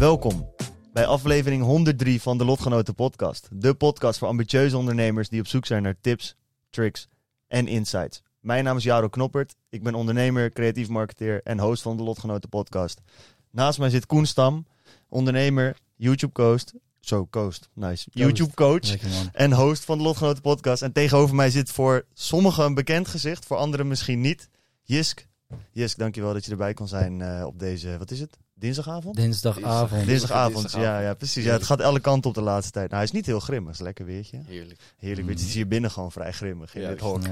Welkom bij aflevering 103 van de Lotgenoten Podcast. De podcast voor ambitieuze ondernemers die op zoek zijn naar tips, tricks en insights. Mijn naam is Jaro Knoppert. Ik ben ondernemer, creatief marketeer en host van de Lotgenoten Podcast. Naast mij zit Koen Stam, ondernemer, YouTube coach. Zo, coast. Nice. YouTube coach Lekker man. en host van de Lotgenoten Podcast. En tegenover mij zit voor sommigen een bekend gezicht, voor anderen misschien niet. Jisk. Jisk, dankjewel dat je erbij kon zijn eh, op deze, wat is het? Dinsdagavond? Dinsdagavond. Dinsdagavond, Dinsdagavond. ja, ja, precies. Ja, het gaat alle kanten op de laatste tijd. Nou, hij is niet heel grimmig. Het is lekker weertje. Heerlijk. Heerlijk weertje. Het is hier binnen gewoon vrij grimmig in Ja, dit hok.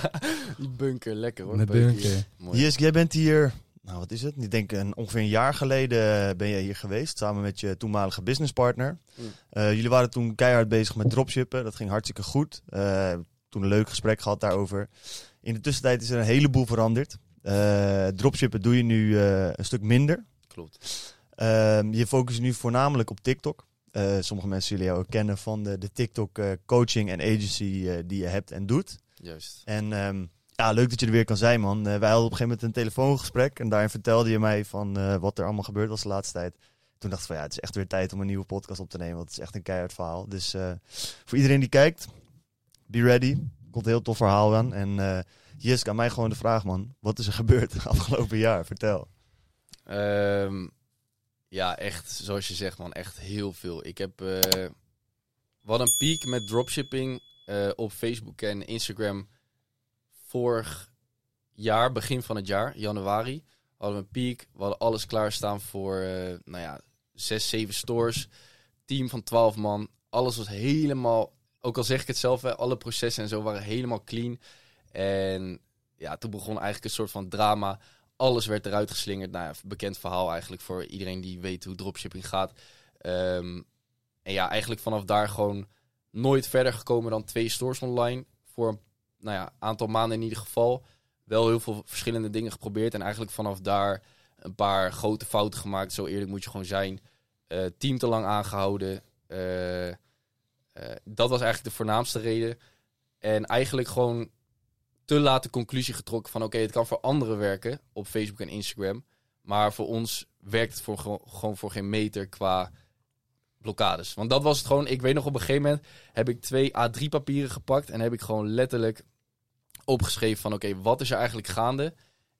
Die bunker, lekker hoor. Met bunker. Mooi. Jij bent hier, nou wat is het? Ik denk een, ongeveer een jaar geleden ben jij hier geweest. Samen met je toenmalige businesspartner. Mm. Eh, jullie waren toen keihard bezig met dropshippen. Dat ging hartstikke goed. Eh, toen een leuk gesprek gehad daarover. In de tussentijd is er een heleboel veranderd. Eh, dropshippen doe je nu eh, een stuk minder. Klopt. Ehm, je focust nu voornamelijk op TikTok. Eh, sommige mensen zullen jou ook kennen van de, de TikTok eh, coaching en agency eh, die je hebt en doet. Juist. En ehm, ja, leuk dat je er weer kan zijn, man. Wij hadden op een gegeven moment een telefoongesprek en daarin vertelde je mij van wat er allemaal gebeurd was de laatste tijd. Toen dacht ik van ja, het is echt weer tijd om een nieuwe podcast op te nemen, want het is echt een keihard verhaal. Dus voor iedereen die kijkt, be ready. Komt een heel tof verhaal aan. En Jisk, aan mij gewoon de vraag, man. Wat is er gebeurd het afgelopen jaar? Vertel. Ehm, ja, echt, zoals je zegt man, echt heel veel. Ik heb, eh wat een piek met dropshipping eh, op Facebook en Instagram vorig jaar, begin van het jaar, januari. Hadden we een piek, we hadden alles klaarstaan voor, eh, nou ja, zes, zeven stores. Team van 12 man. Alles was helemaal, ook al zeg ik het zelf, alle processen en zo waren helemaal clean. En ja, toen begon eigenlijk een soort van drama. Alles werd eruit geslingerd. Nou bekend verhaal eigenlijk voor iedereen die weet hoe dropshipping gaat. Ehm, en ja, eigenlijk vanaf daar gewoon nooit verder gekomen dan twee stores online. Voor een nou ja, aantal maanden in ieder geval. Wel heel veel verschillende dingen geprobeerd. En eigenlijk vanaf daar een paar grote fouten gemaakt. Zo eerlijk moet je gewoon zijn. Eh, team te lang aangehouden. Eh, eh, dat was eigenlijk de voornaamste reden. En eigenlijk gewoon te laat de conclusie getrokken van... oké, het kan voor anderen werken op Facebook en Instagram. Maar voor ons werkt het voor, gewoon- voor geen meter qua blokkades. Want dat was het gewoon. Ik weet nog op een gegeven moment heb ik twee A3 papieren gepakt... en heb ik gewoon letterlijk opgeschreven van... oké, wat is er eigenlijk gaande?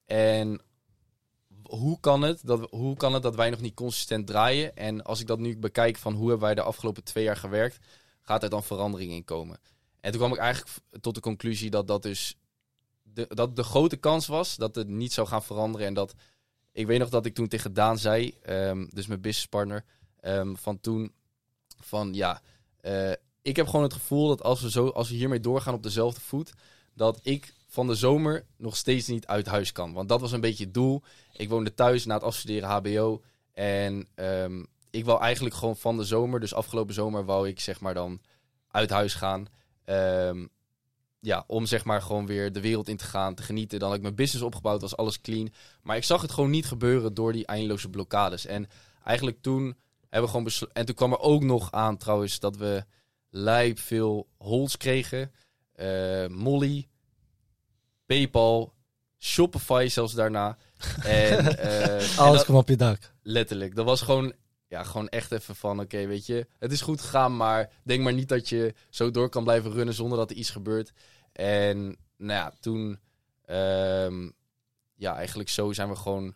En hoe kan, het dat, hoe kan het dat wij nog niet consistent draaien? En als ik dat nu bekijk van hoe hebben wij de afgelopen twee jaar gewerkt... gaat er dan verandering in komen? En toen kwam ik eigenlijk tot de conclusie dat dat dus dat de grote kans was dat het niet zou gaan veranderen. En dat ik weet nog dat ik toen tegen Daan zei, ehm, dus mijn businesspartner, ehm, van toen van ja, eh, ik heb gewoon het gevoel dat als we, zo, als we hiermee doorgaan op dezelfde voet, dat ik van de zomer nog steeds niet uit huis kan. Want dat was een beetje het doel. Ik woonde thuis na het afstuderen HBO. En ehm, ik wou eigenlijk gewoon van de zomer, dus afgelopen zomer, wou ik zeg maar dan uit huis gaan. Ja, om zeg maar gewoon weer de wereld in te gaan, te genieten. Dan had ik mijn business opgebouwd, was alles clean. Maar ik zag het gewoon niet gebeuren door die eindeloze blokkades. En eigenlijk toen hebben we gewoon besloten... En toen kwam er ook nog aan trouwens dat we lijp veel holds kregen. Eh, Molly, Paypal, Shopify zelfs daarna. En, eh, en Alles dat- kwam op je dak. Letterlijk. Dat was gewoon, ja, gewoon echt even van, oké, weet je, het is goed gegaan, maar denk maar niet dat je zo door kan blijven runnen zonder dat er iets gebeurt. En nou ja, toen, ehm, ja, eigenlijk zo zijn we gewoon,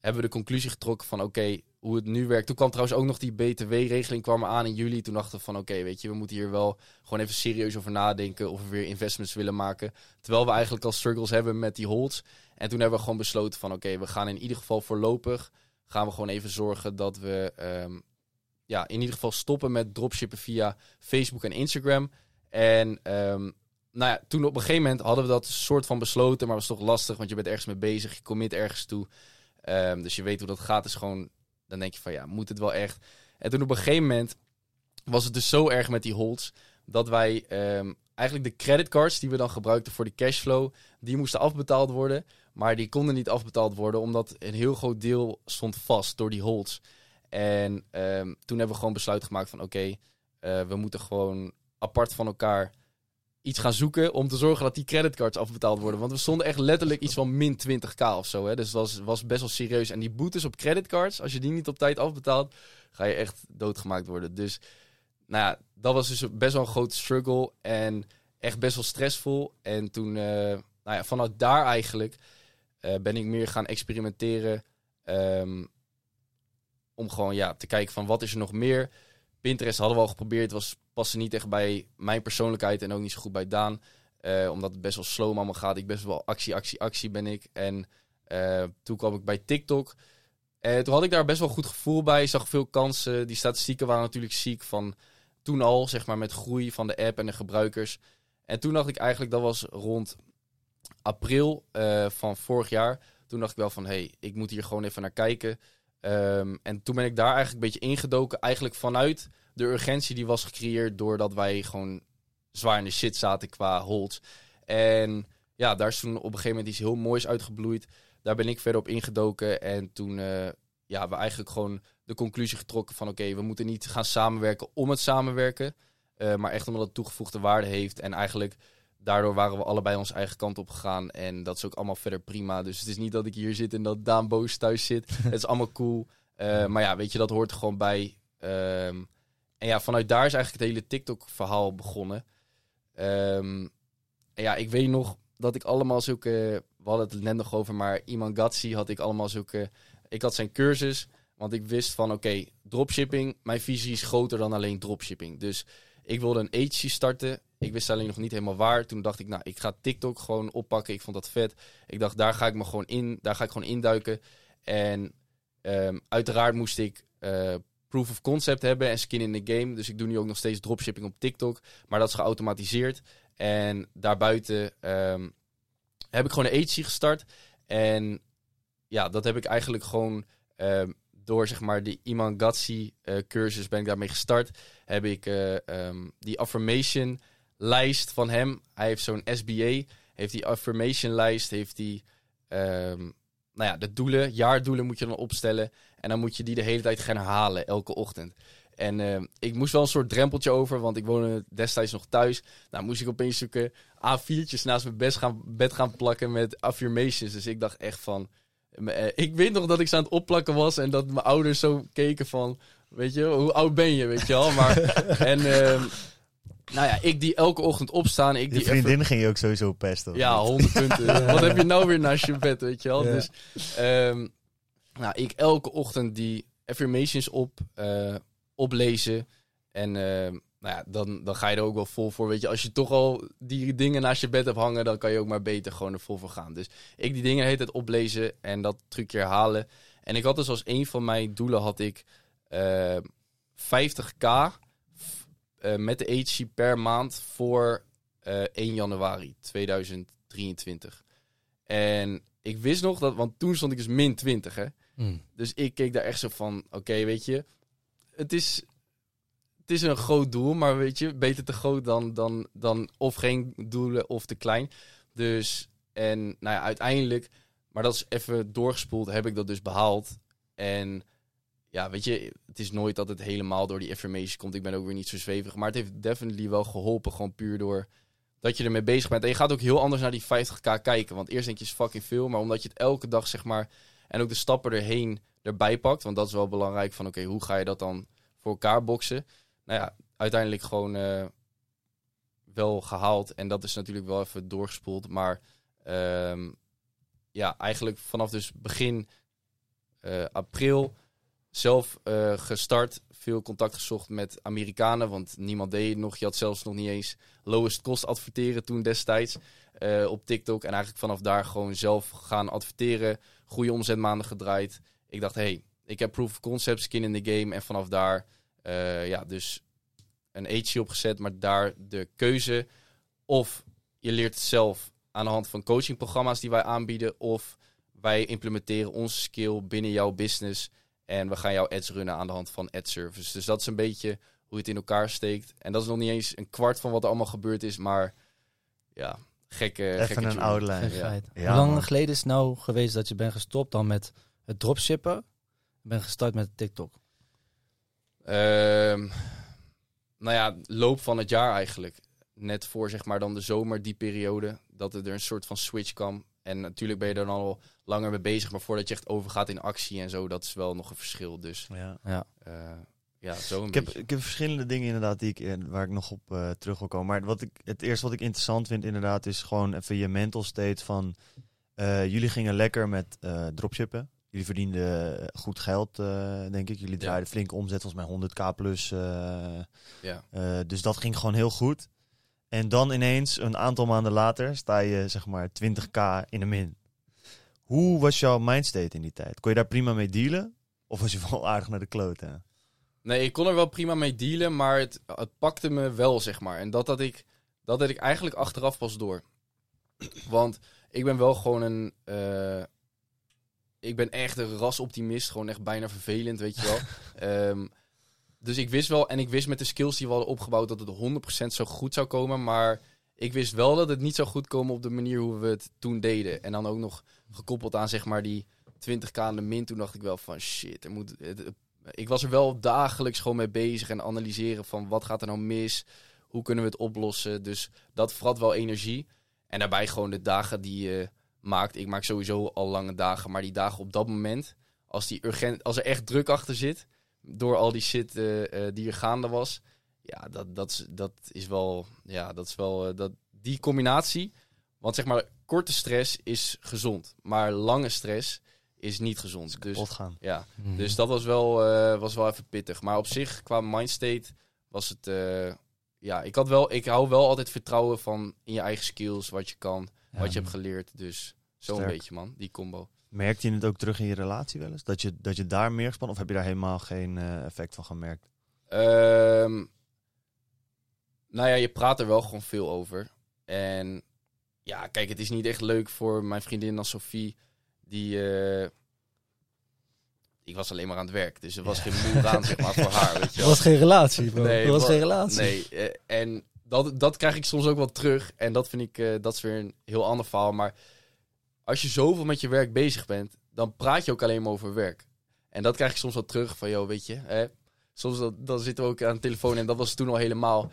hebben we de conclusie getrokken van, oké, hoe het nu werkt. Toen kwam trouwens ook nog die BTW-regeling kwam aan in juli. Toen dachten we van, oké, weet je, we moeten hier wel gewoon even serieus over nadenken of we weer investments willen maken. Terwijl we eigenlijk al struggles hebben met die holds. En toen hebben we gewoon besloten van, oké, we gaan in ieder geval voorlopig gaan we gewoon even zorgen dat we ehm, ja, in ieder geval stoppen met dropshippen via Facebook en Instagram. En ehm, nou ja, toen op een gegeven moment hadden we dat soort van besloten, maar was toch lastig, want je bent ergens mee bezig, je commit ergens toe. Ehm, dus je weet hoe dat gaat, is gewoon, dan denk je van ja, moet het wel echt. En toen op een gegeven moment was het dus zo erg met die holds, dat wij eigenlijk de creditcards die we dan gebruikten voor de cashflow, die moesten afbetaald worden. Maar die konden niet afbetaald worden, omdat een heel groot deel stond vast door die holds. En ehm, toen hebben we gewoon besluit gemaakt van oké, eh, we moeten gewoon apart van elkaar iets gaan zoeken om te zorgen dat die creditcards afbetaald worden. Want we stonden echt letterlijk iets van min 20k of zo. Hè? Dus het was, was best wel serieus. En die boetes op creditcards, als je die niet op tijd afbetaalt, ga je echt doodgemaakt worden. Dus nou ja, dat was dus best wel een grote struggle en echt best wel stressvol. En toen, uh, nou ja, vanuit daar eigenlijk uh, ben ik meer gaan experimenteren. Um, om gewoon ja, te kijken van wat is er nog meer. Pinterest hadden we al geprobeerd, was paste niet echt bij mijn persoonlijkheid en ook niet zo goed bij Daan. Uh, omdat het best wel slow allemaal gaat. Ik best wel actie, actie, actie ben ik. En uh, toen kwam ik bij TikTok. En toen had ik daar best wel goed gevoel bij. Ik zag veel kansen. Die statistieken waren natuurlijk ziek van toen al, zeg maar, met groei van de app en de gebruikers. En toen dacht ik eigenlijk, dat was rond april uh, van vorig jaar. Toen dacht ik wel van, hé, hey, ik moet hier gewoon even naar kijken. Um, en toen ben ik daar eigenlijk een beetje ingedoken. Eigenlijk vanuit de urgentie die was gecreëerd doordat wij gewoon zwaar in de shit zaten qua holds. En ja, daar is toen op een gegeven moment iets heel moois uitgebloeid. Daar ben ik verder op ingedoken. En toen uh, ja, we eigenlijk gewoon de conclusie getrokken van... oké, we moeten niet gaan samenwerken om het samenwerken. Uh, maar echt omdat het toegevoegde waarde heeft. En eigenlijk daardoor waren we allebei onze eigen kant op gegaan. En dat is ook allemaal verder prima. Dus het is niet dat ik hier zit en dat Daan boos thuis zit. het is allemaal cool. Uh, maar ja, weet je, dat hoort er gewoon bij. Um, en ja, vanuit daar is eigenlijk het hele TikTok-verhaal begonnen. Um, en ja, ik weet nog dat ik allemaal zulke... We hadden het net nog over, maar Iman Gatsi had ik allemaal zulke... Ik had zijn cursus, want ik wist van oké, dropshipping, mijn visie is groter dan alleen dropshipping. Dus ik wilde een agency starten. Ik wist alleen nog niet helemaal waar. Toen dacht ik, nou, ik ga TikTok gewoon oppakken. Ik vond dat vet. Ik dacht, daar ga ik me gewoon in, daar ga ik gewoon induiken. En um, uiteraard moest ik uh, proof of concept hebben en skin in the game. Dus ik doe nu ook nog steeds dropshipping op TikTok. Maar dat is geautomatiseerd. En daarbuiten um, heb ik gewoon een agency gestart. En ja, dat heb ik eigenlijk gewoon um, door zeg maar de Iman Gatsi uh, cursus ben ik daarmee gestart. Heb ik um, die affirmation lijst van hem. Hij heeft zo'n SBA. Heeft die affirmation lijst. Heeft die um, nou ja, de doelen, jaardoelen moet je dan opstellen. En dan moet je die de hele tijd gaan herhalen, elke ochtend. En uh, ik moest wel een soort drempeltje over, want ik woonde destijds nog thuis. Nou moest ik opeens zoeken A4'tjes naast mijn bed gaan, bed gaan plakken met affirmations. Dus ik dacht echt van... Uh, ik weet nog dat ik ze aan het opplakken was en dat mijn ouders zo keken van... Weet je, hoe oud ben je, weet je wel? Maar, en... Uh, nou ja, ik die elke ochtend opstaan. Ik die je vriendin even... ging je ook sowieso pesten. Ja, 100 punten. Wat heb je nou weer naast je bed, weet je wel? Ja. Dus um, nou, ik elke ochtend die affirmations op, uh, oplezen. En uh, nou ja, dan, dan ga je er ook wel vol voor. Weet je, als je toch al die dingen naast je bed hebt hangen, dan kan je ook maar beter gewoon er vol voor gaan. Dus ik die dingen heet het oplezen en dat trucje herhalen. En ik had dus als een van mijn doelen had ik uh, 50k uh, met de agency per maand voor uh, 1 januari 2023. En ik wist nog dat, want toen stond ik dus min 20, hè. Mm. Dus ik keek daar echt zo van, oké, okay, weet je, het is, het is een groot doel, maar weet je, beter te groot dan, dan, dan of geen doelen of te klein. Dus, en nou ja, uiteindelijk, maar dat is even doorgespoeld, heb ik dat dus behaald. En ja, weet je, het is nooit dat het helemaal door die affirmation komt. Ik ben ook weer niet zo zwevig. Maar het heeft definitely wel geholpen. Gewoon puur door dat je ermee bezig bent. En je gaat ook heel anders naar die 50k kijken. Want eerst denk je is fucking veel. Maar omdat je het elke dag, zeg maar. En ook de stappen erheen erbij pakt. Want dat is wel belangrijk. Van oké, hoe ga je dat dan voor elkaar boksen? Nou ja, uiteindelijk gewoon uh, wel gehaald. En dat is natuurlijk wel even doorgespoeld. Maar um, ja, eigenlijk vanaf dus begin uh, april zelf uh, gestart, veel contact gezocht met Amerikanen, want niemand deed nog. Je had zelfs nog niet eens lowest cost adverteren toen destijds uh, op TikTok. En eigenlijk vanaf daar gewoon zelf gaan adverteren, goede omzetmaanden gedraaid. Ik dacht, hey, ik heb proof of concept, skin in the game. En vanaf daar, uh, ja, dus een agency opgezet, maar daar de keuze of je leert het zelf aan de hand van coachingprogramma's die wij aanbieden. Of wij implementeren onze skill binnen jouw business. En we gaan jouw ads runnen aan de hand van ad service. Dus dat is een beetje hoe het in elkaar steekt. En dat is nog niet eens een kwart van wat er allemaal gebeurd is. Maar ja, gekke, Even gekke een outline. Ja, Hoe lang man. geleden is het nou geweest dat je bent gestopt dan met het dropshippen? Ben gestart met TikTok. Ehm, nou ja, loop van het jaar eigenlijk. Net voor zeg maar dan de zomer, die periode, dat er een soort van switch kwam. En natuurlijk ben je er dan al langer mee bezig, maar voordat je echt overgaat in actie en zo, dat is wel nog een verschil. Dus Ja. Ja. eh, ja, zo een Ik heb, beetje. ik heb verschillende dingen inderdaad die ik, eh, waar ik nog op eh, terug wil komen. Maar wat ik, het eerste wat ik interessant vind inderdaad is gewoon even je mental state van... eh, jullie gingen lekker met eh, dropshippen. Jullie verdienden eh, goed geld, eh, denk ik. Jullie draaiden flinke omzet, volgens mij 100k plus. eh, Ja. eh, dus dat ging gewoon heel goed. En dan ineens, een aantal maanden later, sta je zeg maar 20k in de min. Hoe was jouw mindstate in die tijd? Kon je daar prima mee dealen? Of was je wel aardig naar de kloten? Nee, ik kon er wel prima mee dealen, maar het, het pakte me wel, zeg maar. En dat had ik, dat had ik eigenlijk achteraf pas door. Want ik ben wel gewoon een... eh, ik ben echt een rasoptimist, gewoon echt bijna vervelend, weet je wel. Ehm, dus ik wist wel, en ik wist met de skills die we hadden opgebouwd, dat het 100% zo goed zou komen. Maar ik wist wel dat het niet zou goed komen op de manier hoe we het toen deden. En dan ook nog gekoppeld aan, zeg maar, die 20k aan de min. Toen dacht ik wel van, shit, er moet... ik was er wel dagelijks gewoon mee bezig en analyseren van wat gaat er nou mis, hoe kunnen we het oplossen. Dus dat vrat wel energie. En daarbij gewoon de dagen die je maakt. Ik maak sowieso al lange dagen, maar die dagen op dat moment, als, die urgent, als er echt druk achter zit, door al die shit eh, eh, die er gaande was, ja, dat, dat, is, dat is wel, ja, dat is wel, eh, dat, die combinatie. Want zeg maar, korte stress is gezond, maar lange stress is niet gezond. Dus gaan. ja, Mhm. dus dat was wel, eh, was wel even pittig. Maar op zich, qua mindstate, was het... eh, ja, ik, had wel, ik hou wel altijd vertrouwen van in je eigen skills, wat je kan, Ja. wat je hebt geleerd. Dus zo'n beetje, man, die combo. Merkte je het ook terug in je relatie wel eens? Dat je, dat je daar meer gespannen? Of heb je daar helemaal geen eh, effect van gemerkt? Ehm, nou ja, je praat er wel gewoon veel over. En ja, kijk, het is niet echt leuk voor mijn vriendin als Sophie. Die. eh, ik was alleen maar aan het werk. Dus er was geen moer aan, zeg maar, voor haar. Weet je wel. was geen relatie, bro. Nee, dat was wa- geen relatie. Nee, eh, en dat, dat krijg ik soms ook wel terug. En dat vind ik, eh, dat is weer een heel ander verhaal. Maar als je zoveel met je werk bezig bent, dan praat je ook alleen maar over werk. En dat krijg ik soms wel terug van, joh, weet je, hè, soms dan, dan zitten we ook aan de telefoon en dat was toen al helemaal.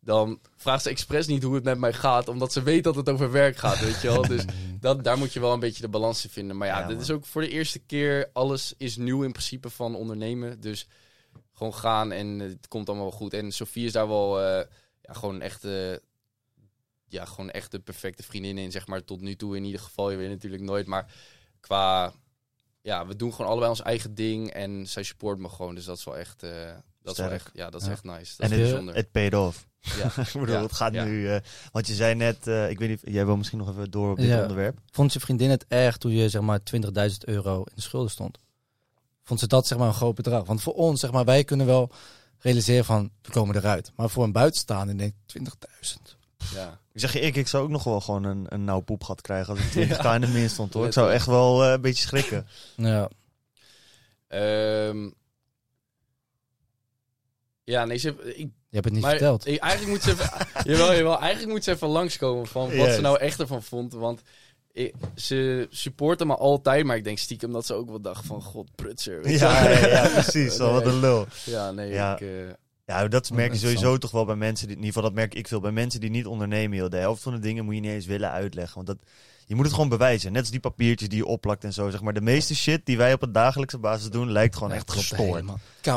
Dan vraagt ze expres niet hoe het met mij gaat, omdat ze weet dat het over werk gaat, weet je wel. Dus dat, daar moet je wel een beetje de balans in vinden. Maar ja, Ja, dit is ook voor de eerste keer, alles is nieuw in principe van ondernemen. Dus gewoon gaan en het komt allemaal wel goed. En Sofie is daar wel eh, ja, gewoon echt, eh, ja, gewoon echt de perfecte vriendin in, zeg maar, tot nu toe in ieder geval. Je weet natuurlijk nooit, maar qua, ja, we doen gewoon allebei ons eigen ding en zij support me gewoon. Dus dat is wel echt, eh, dat is wel echt, ja, dat is Ja. echt nice. Dat en is het, bijzonder. het paid off. ja. ik bedoel, Ja, het gaat ja. nu... eh, want je zei net, eh, ik weet niet, jij wil misschien nog even door op dit Ja. onderwerp. Vond je vriendin het erg toen je zeg maar 20.000 euro in de schulden stond? Vond ze dat zeg maar een groot bedrag? Want voor ons, zeg maar, wij kunnen wel realiseren van, we komen eruit. Maar voor een buitenstaander denk ik 20.000. ja. Ik zeg je, ik, ik zou ook nog wel gewoon een, een nauw poepgat krijgen als ik 20k in de min stond hoor. Ik zou echt wel eh, een beetje schrikken. Ja. Ehm, ja, nee, ze, ik Je hebt het niet maar verteld. ik- eigenlijk moet ze even, jawel, jawel, eigenlijk moet ze even langskomen van wat ze nou echt ervan vond. Want ik, ze supporten me altijd, maar ik denk stiekem dat ze ook wel dacht van, god, prutser. Ja, ja, ja, precies. Wat een lul. Ja, nee, Ja. ik... eh, Ja, dat merk je sowieso toch wel bij mensen. Die, in ieder geval, dat merk ik veel bij mensen die niet ondernemen. Joh. De helft van de dingen moet je niet eens willen uitleggen. Want dat, je moet het gewoon bewijzen. Net als die papiertjes die je opplakt en zo. Zeg maar. De meeste shit die wij op een dagelijkse basis doen, lijkt gewoon echt gestoord.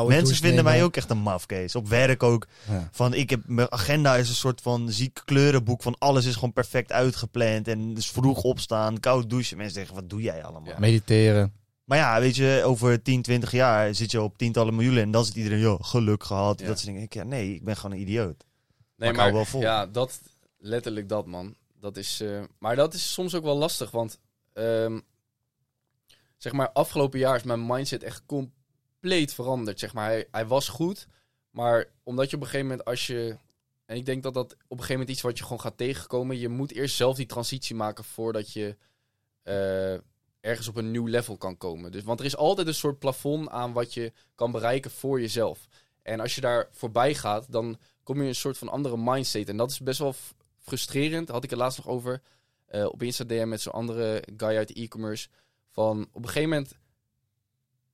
Mensen vinden mij ook echt een mafkees. Op werk ook. Ja. Van ik heb mijn agenda is een soort van ziek kleurenboek van alles is gewoon perfect uitgepland en dus vroeg opstaan, koud douchen. Mensen zeggen wat doe jij allemaal? Ja. Mediteren. Maar ja, weet je, over 10, 20 jaar zit je op tientallen miljoenen en dan zit iedereen, joh, geluk gehad. Ja. Dat soort dingen. Ik, ja, nee, ik ben gewoon een idioot. Nee, maar wel vol. ja, dat, letterlijk dat, man. Dat is, eh, maar dat is soms ook wel lastig, want ehm, zeg maar, afgelopen jaar is mijn mindset echt compleet veranderd. Zeg maar, hij, hij was goed, maar omdat je op een gegeven moment, als je en ik denk dat dat op een gegeven moment iets wat je gewoon gaat tegenkomen. Je moet eerst zelf die transitie maken voordat je eh, ergens op een nieuw level kan komen. Dus, want er is altijd een soort plafond aan wat je kan bereiken voor jezelf. En als je daar voorbij gaat, dan kom je in een soort van andere mindstate. En dat is best wel frustrerend. Daar had ik het laatst nog over eh, op Instagram met zo'n andere guy uit de e-commerce. Van op een gegeven moment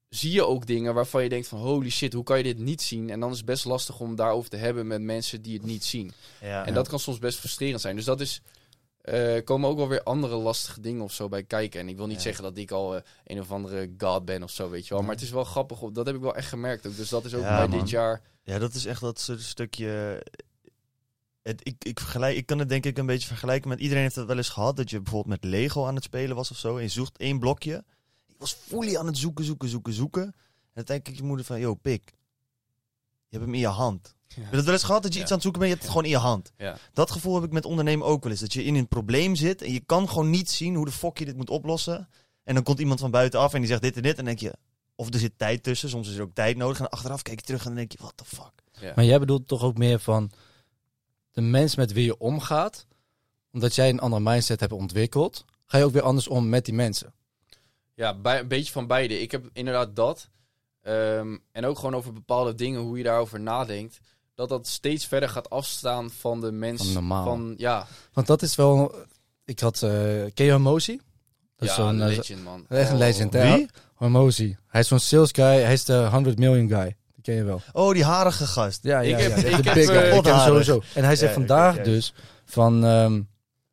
zie je ook dingen waarvan je denkt van holy shit, hoe kan je dit niet zien? En dan is het best lastig om daarover te hebben met mensen die het niet zien. Ja, En dat kan soms best frustrerend zijn. Dus dat is. Eh komen ook wel weer andere lastige dingen of zo bij kijken. En ik wil niet Ja. zeggen dat ik al eh, een of andere god ben of zo, weet je wel. Ja. Maar het is wel grappig. op- Dat heb ik wel echt gemerkt ook. Dus dat is ook Ja, bij man. dit jaar. Ja, dat is echt dat soort stukje. Het, ik, ik, vergelijk, ik kan het denk ik een beetje vergelijken met iedereen heeft het wel eens gehad. Dat je bijvoorbeeld met Lego aan het spelen was of zo. En je zoekt één blokje. Ik was fully aan het zoeken, zoeken, zoeken, zoeken. En dan denk ik je moeder van, yo, pik. Je hebt hem in je hand. Heb je dat wel eens gehad dat je Ja. iets aan het zoeken bent, je hebt het gewoon in je hand. Ja. Dat gevoel heb ik met ondernemen ook wel eens. Dat je in een probleem zit en je kan gewoon niet zien hoe de fok je dit moet oplossen. En dan komt iemand van buitenaf en die zegt dit en dit. En dan denk je, of er zit tijd tussen. Soms is er ook tijd nodig. En achteraf kijk je terug en dan denk je, what the fuck. Ja. Maar jij bedoelt toch ook meer van de mens met wie je omgaat. Omdat jij een andere mindset hebt ontwikkeld, ga je ook weer anders om met die mensen. Ja, bij, een beetje van beide. Ik heb inderdaad dat. Ehm, en ook gewoon over bepaalde dingen, hoe je daarover nadenkt. Dat dat steeds verder gaat afstaan van de mens. Van normaal. Van, ja, Want dat is wel. Ik had. eh ken je Hormozy? Dat is ja zo'n. eh, legend, man. echt een Oh. legend, hè? Wie? Hormozy. Hij is zo'n sales guy. Hij is de 100 million guy. Die ken je wel. Oh, die harige gast. Ja, ja, Ik heb- ja. ik de heb, guy. eh, Ik sowieso. En hij zegt Ja, vandaag dus van. ehm,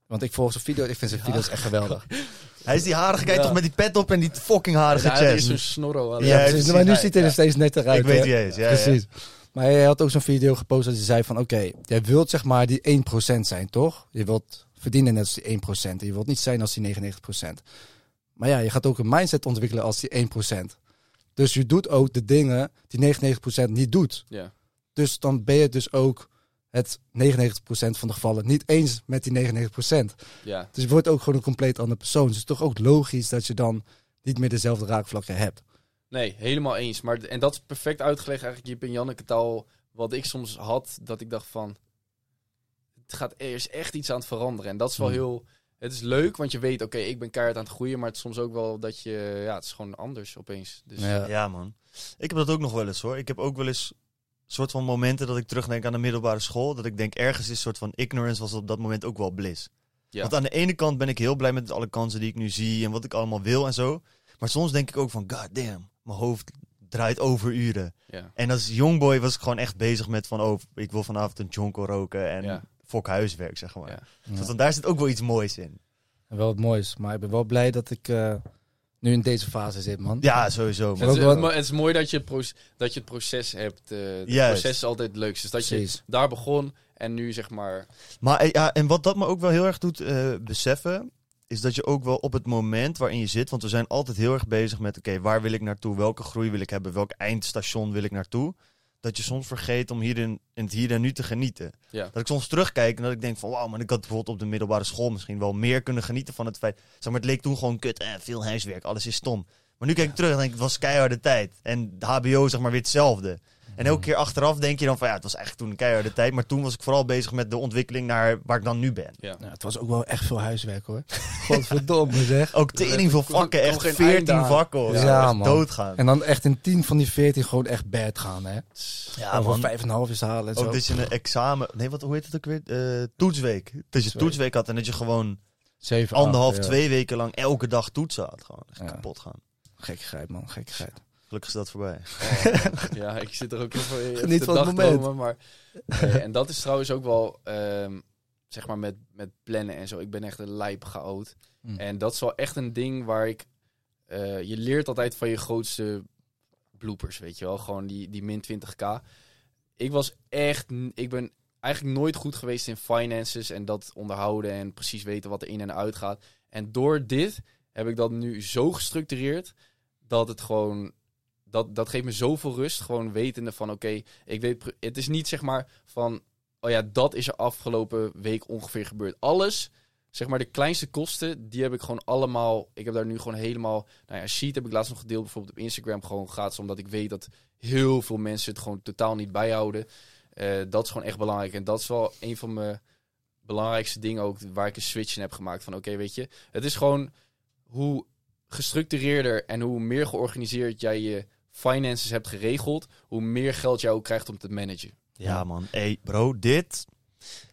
want ik volg zijn video. Ik vind zijn video's echt geweldig. Hij is die harige guy Ja. toch met die pet op en die fucking harige Ja, er is chest. zo'n snorro. Ja, Ja, precies. precies. Maar nu ziet hij er steeds netter uit. ik weet wie hij is. Ja, ja. Precies. Maar hij had ook zo'n video gepost dat hij zei van... Oké, jij wilt zeg maar die 1% zijn, toch? Je wilt verdienen net als die 1%. En je wilt niet zijn als die 99%. Maar ja, je gaat ook een mindset ontwikkelen als die 1%. Dus je doet ook de dingen die 99% niet doet. Ja. Dus dan ben je dus ook het 99% van de gevallen niet eens met die 99%. ja. Dus je wordt ook gewoon een compleet andere persoon. Dus het is toch ook logisch dat je dan niet meer dezelfde raakvlakken hebt. Nee, helemaal eens. Maar, en dat is perfect uitgelegd eigenlijk Jip en Janneke taal. Wat ik soms had, dat ik dacht van... Het gaat, er is echt iets aan het veranderen. En dat is wel Hmm. heel... Het is leuk, want je weet, oké, ik ben keihard aan het groeien. Maar het is soms ook wel dat je... Ja, het is gewoon anders opeens. Dus, Ja. Ja, man. Ik heb dat ook nog wel eens hoor. Ik heb ook wel eens soort van momenten dat ik terugdenk aan de middelbare school. Dat ik denk ergens is een soort van ignorance was op dat moment ook wel bliss. Ja. Want aan de ene kant ben ik heel blij met alle kansen die ik nu zie en wat ik allemaal wil en zo. Maar soms denk ik ook van, god damn, mijn hoofd draait over uren. ja. En als jongboy was ik gewoon echt bezig met van, oh, ik wil vanavond een jonko roken en Ja. fok huiswerk, zeg maar. Ja. Want daar zit ook wel iets moois in. En wel het moois. Maar ik ben wel blij dat ik eh, nu in deze fase zit, man. Ja, sowieso. Het Man. is, mo- het is mooi dat je, het proces, dat je het proces hebt. eh het proces is altijd het leukste. Dus dat Precies. je daar begon en nu zeg maar... Maar eh, ja, en wat dat me ook wel heel erg doet eh, beseffen, is dat je ook wel op het moment waarin je zit, want we zijn altijd heel erg bezig met, oké, waar wil ik naartoe? Welke groei wil ik hebben? Welk eindstation wil ik naartoe? Dat je soms vergeet om hier in, in het hier en nu te genieten. Ja. Dat ik soms terugkijk en dat ik denk van, wauw, maar ik had bijvoorbeeld op de middelbare school misschien wel meer kunnen genieten van het feit. Zeg maar, het leek toen gewoon kut, eh, veel huiswerk, alles is stom. Maar nu kijk ik terug en denk ik, het was keiharde tijd. En de HBO zeg maar weer hetzelfde. En elke keer achteraf denk je dan van ja, het was eigenlijk toen een keiharde tijd. Maar toen was ik vooral bezig met de ontwikkeling naar waar ik dan nu ben. Ja. Ja, het was ook wel echt veel huiswerk, hoor. Godverdomme, zeg. Ook tering veel vakken, echt geen 14 einde aan. vakken. Ja, zo. Man. doodgaan. En dan echt in 10 van die 14 gewoon echt bad gaan, hè. ja, man. 5,5 is halen en zo. Ook dat je een examen, nee, wat, hoe heet het ook weer? Eh, toetsweek. Dat je Toetsweek. toetsweek had en dat je gewoon 7, anderhalf, ja. twee weken lang elke dag toetsen had. Gewoon echt Ja. kapot gaan. Gekkigheid, man. Gekkigheid. Gelukkig is dat voorbij. Oh, ja, ik zit er ook even, te van het moment. Maar, nee, en dat is trouwens ook wel, ehm, zeg maar, met, met plannen en zo. Ik ben echt een lijp chaot. Hm. En dat is wel echt een ding waar ik... eh, je leert altijd van je grootste bloopers, weet je wel. Gewoon die, die min 20k. Ik was echt... Ik ben eigenlijk nooit goed geweest in finances en dat onderhouden en precies weten wat er in en uit gaat. En door dit heb ik dat nu zo gestructureerd dat het gewoon dat, dat geeft me zoveel rust. Gewoon wetende van oké, ik weet. Het is niet zeg maar van. Oh ja, dat is er afgelopen week ongeveer gebeurd. Alles, zeg maar de kleinste kosten, die heb ik gewoon allemaal. Ik heb daar nu gewoon helemaal. Nou ja, sheet heb ik laatst nog gedeeld bijvoorbeeld op Instagram. Gewoon gratis, omdat ik weet dat heel veel mensen het gewoon totaal niet bijhouden. Eh, dat is gewoon echt belangrijk. En dat is wel een van mijn belangrijkste dingen ook waar ik een switch in heb gemaakt. Van oké, weet je, het is gewoon hoe gestructureerder en hoe meer georganiseerd jij je finances hebt geregeld, hoe meer geld jij ook krijgt om te managen. Ja, man. Hey, bro, dit.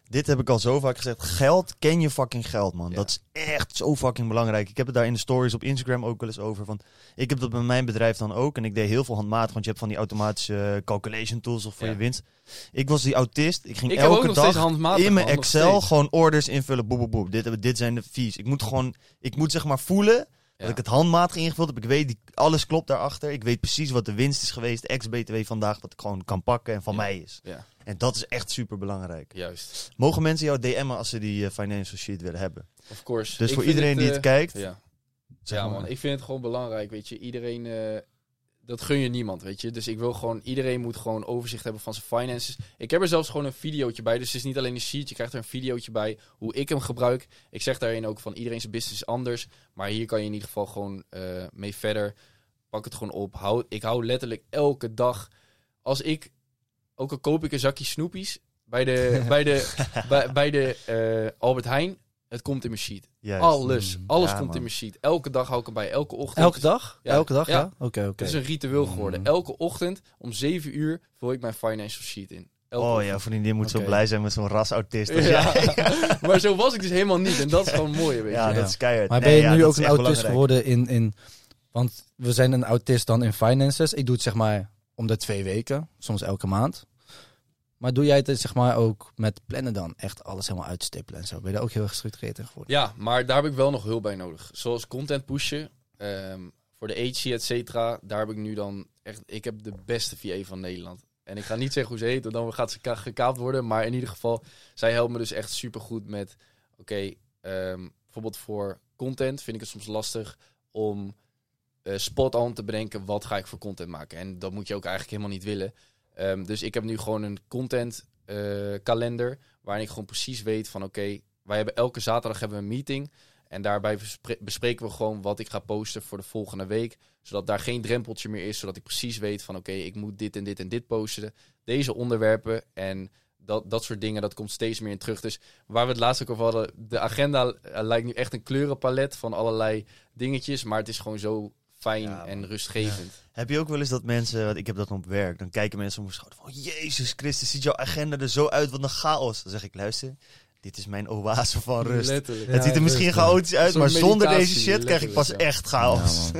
Dit heb ik al zo vaak gezegd. Geld, ken je fucking geld, man. Ja. Dat is echt zo fucking belangrijk. Ik heb het daar in de stories op Instagram ook wel eens over. Van, ik heb dat bij mijn bedrijf dan ook. En ik deed heel veel handmatig, want je hebt van die automatische calculation tools of voor Ja. je winst. Ik was die autist. Ik ging Ik elke dag in mijn Excel gewoon orders invullen. Boep, boep, boep. Dit, hebben- dit zijn de fees. Ik moet gewoon, ik moet zeg maar voelen. Dat ik het handmatig ingevuld heb. Ik weet, die, alles klopt daarachter. Ik weet precies wat de winst is geweest. Ex-BTW vandaag, dat ik gewoon kan pakken en van mij is. Ja, En dat is echt super belangrijk. juist. Mogen mensen jou DM'en als ze die eh, financial shit willen hebben? Of course. Dus Ik voor iedereen die eh, het kijkt, Ja, ja maar. man. Ik vind het gewoon belangrijk, weet je. Iedereen, eh, dat gun je niemand, weet je. Dus ik wil gewoon, iedereen moet gewoon overzicht hebben van zijn finances. Ik heb er zelfs gewoon een videootje bij. Dus het is niet alleen een sheet, je krijgt er een videootje bij hoe ik hem gebruik. Ik zeg daarin ook van iedereen zijn business is anders. Maar hier kan je in ieder geval gewoon eh, mee verder. Pak het gewoon op. Hou, ik hou letterlijk elke dag. Als ik, ook al koop ik een zakje snoepies bij de, bij de, bij, bij de eh, Albert Heijn. Het komt in mijn sheet. Juist. Alles. Mm. Alles Ja, komt man. in mijn sheet. Elke dag hou ik hem bij. Elke ochtend. Elke dag? Ja. Elke dag, Ja. ja? Oké, oké. Het is een ritueel geworden. Mm. Elke ochtend om 7 uur vul ik mijn financial sheet in. Elke Oh ochtend. ja, vriendin moet zo blij zijn met zo'n rasautist. als Ja. jij. maar zo was ik dus helemaal niet. En dat is gewoon mooi, weet je. ja, Ja. dat is keihard. Maar Nee, ben je nu ook een autist belangrijk. geworden in, in... Want we zijn een autist dan in finances. Ik doe het zeg maar om de twee weken. Soms elke maand. Maar doe jij het zeg maar ook met plannen dan? Echt alles helemaal uitstippelen en zo. Ben je daar ook heel gestructureerd in geworden? Ja, maar daar heb ik wel nog hulp bij nodig. Zoals content pushen. ehm, voor de agency, et cetera. Daar heb ik nu dan echt... Ik heb de beste VA van Nederland. En ik ga niet zeggen hoe ze heet, want dan gaat ze ka- gekaapt worden. Maar in ieder geval, zij helpt me dus echt super goed met... Oké, ehm, bijvoorbeeld voor content vind ik het soms lastig om eh, spot on te bedenken... wat ga ik voor content maken. En dat moet je ook eigenlijk helemaal niet willen. Ehm, dus ik heb nu gewoon een content eh, kalender... waarin ik gewoon precies weet van... oké, wij hebben elke zaterdag hebben we een meeting... En daarbij bespre- bespreken we gewoon wat ik ga posten voor de volgende week. Zodat daar geen drempeltje meer is. Zodat ik precies weet van oké, ik moet dit en dit en dit posten. Deze onderwerpen en dat, dat soort dingen, dat komt steeds meer in terug. Dus waar we het laatst ook over hadden, de agenda eh, lijkt nu echt een kleurenpalet van allerlei dingetjes. Maar het is gewoon zo fijn Ja, en rustgevend. Heb je ook wel eens dat mensen, want ik heb dat op werk, dan kijken mensen om mijn schouder van, Jezus Christus, ziet jouw agenda er zo uit, wat een chaos. Dan zeg ik, luister, dit is mijn oase van rust. Letterlijk. het ziet er misschien rust, chaotisch uit, maar zonder deze shit krijg ik pas echt chaos.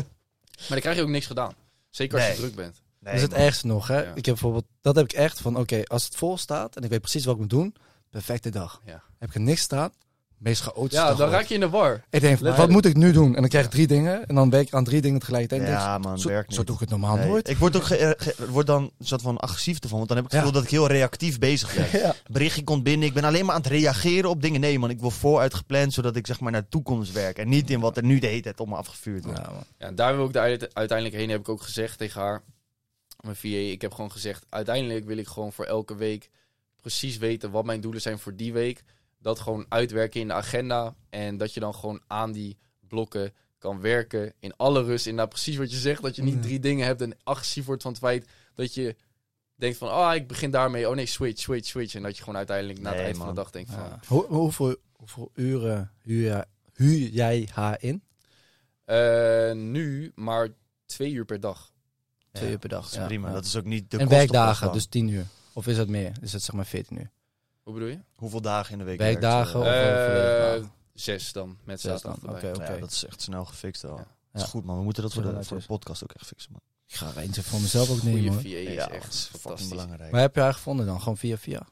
Maar dan krijg je ook niks gedaan. Zeker als je druk bent. Nee, dat is het man. ergste nog, hè? Ja. Ik heb bijvoorbeeld, dat heb ik echt van, oké, als het vol staat en ik weet precies wat ik moet doen, perfecte dag. Ja. Heb ik er niks staan, meest chaotische Ja, dan raak je in de war. Ik denk, van, wat moet ik nu doen? En dan krijg ik drie dingen en dan werk ik aan drie dingen tegelijkertijd. En Ja, denk man, zo, werkt niet. zo doe ik het normaal Nee. nooit. Ik word ook ge- ge- word dan een soort van agressief ervan, want dan heb ik het Ja. gevoel dat ik heel reactief bezig ben. Ja. Berichtje komt binnen, ik ben alleen maar aan het reageren op dingen. Nee man, ik wil vooruit gepland, zodat ik zeg maar naar de toekomst werk. En niet in wat er nu de hele tijd op me afgevuurd wordt. Ja, man. Ja, en daar wil ik de uite- uiteindelijk heen, heb ik ook gezegd tegen haar, mijn VA. Ik heb gewoon gezegd, uiteindelijk wil ik gewoon voor elke week precies weten wat mijn doelen zijn voor die week. Dat gewoon uitwerken in de agenda. En dat je dan gewoon aan die blokken kan werken in alle rust. Inderdaad, precies wat je zegt. Dat je niet Ja. drie dingen hebt en agressief wordt van het feit dat je denkt van, ah, ik begin daarmee. Oh nee, switch, switch, switch. En dat je gewoon uiteindelijk na het Nee, eind van de dag denkt van, Ja. Hoe, hoeveel, hoeveel uren huur, jij- huur jij haar in? eh, nu maar twee uur per dag. Twee Ja, uur per dag. Dat is ja. prima, dat is ook niet de en werkdagen, dus 10 uur. Of is dat meer? Is het zeg maar 14 uur? Hoe bedoel je? Hoeveel dagen in de week Werkdagen werkt, eh, of, eh, Eh, dagen? zes dan, met Zes zaterdag dan, erbij. oké. Ja, dat is echt snel gefixt al. Ja. Dat is goed man, we moeten dat voor de, voor de podcast ook echt fixen man. Ik ga er eentje voor mezelf ook nemen Goede hoor. VA is ja, echt dat is fucking fantastisch. belangrijk. Waar heb je haar gevonden dan? Gewoon via via?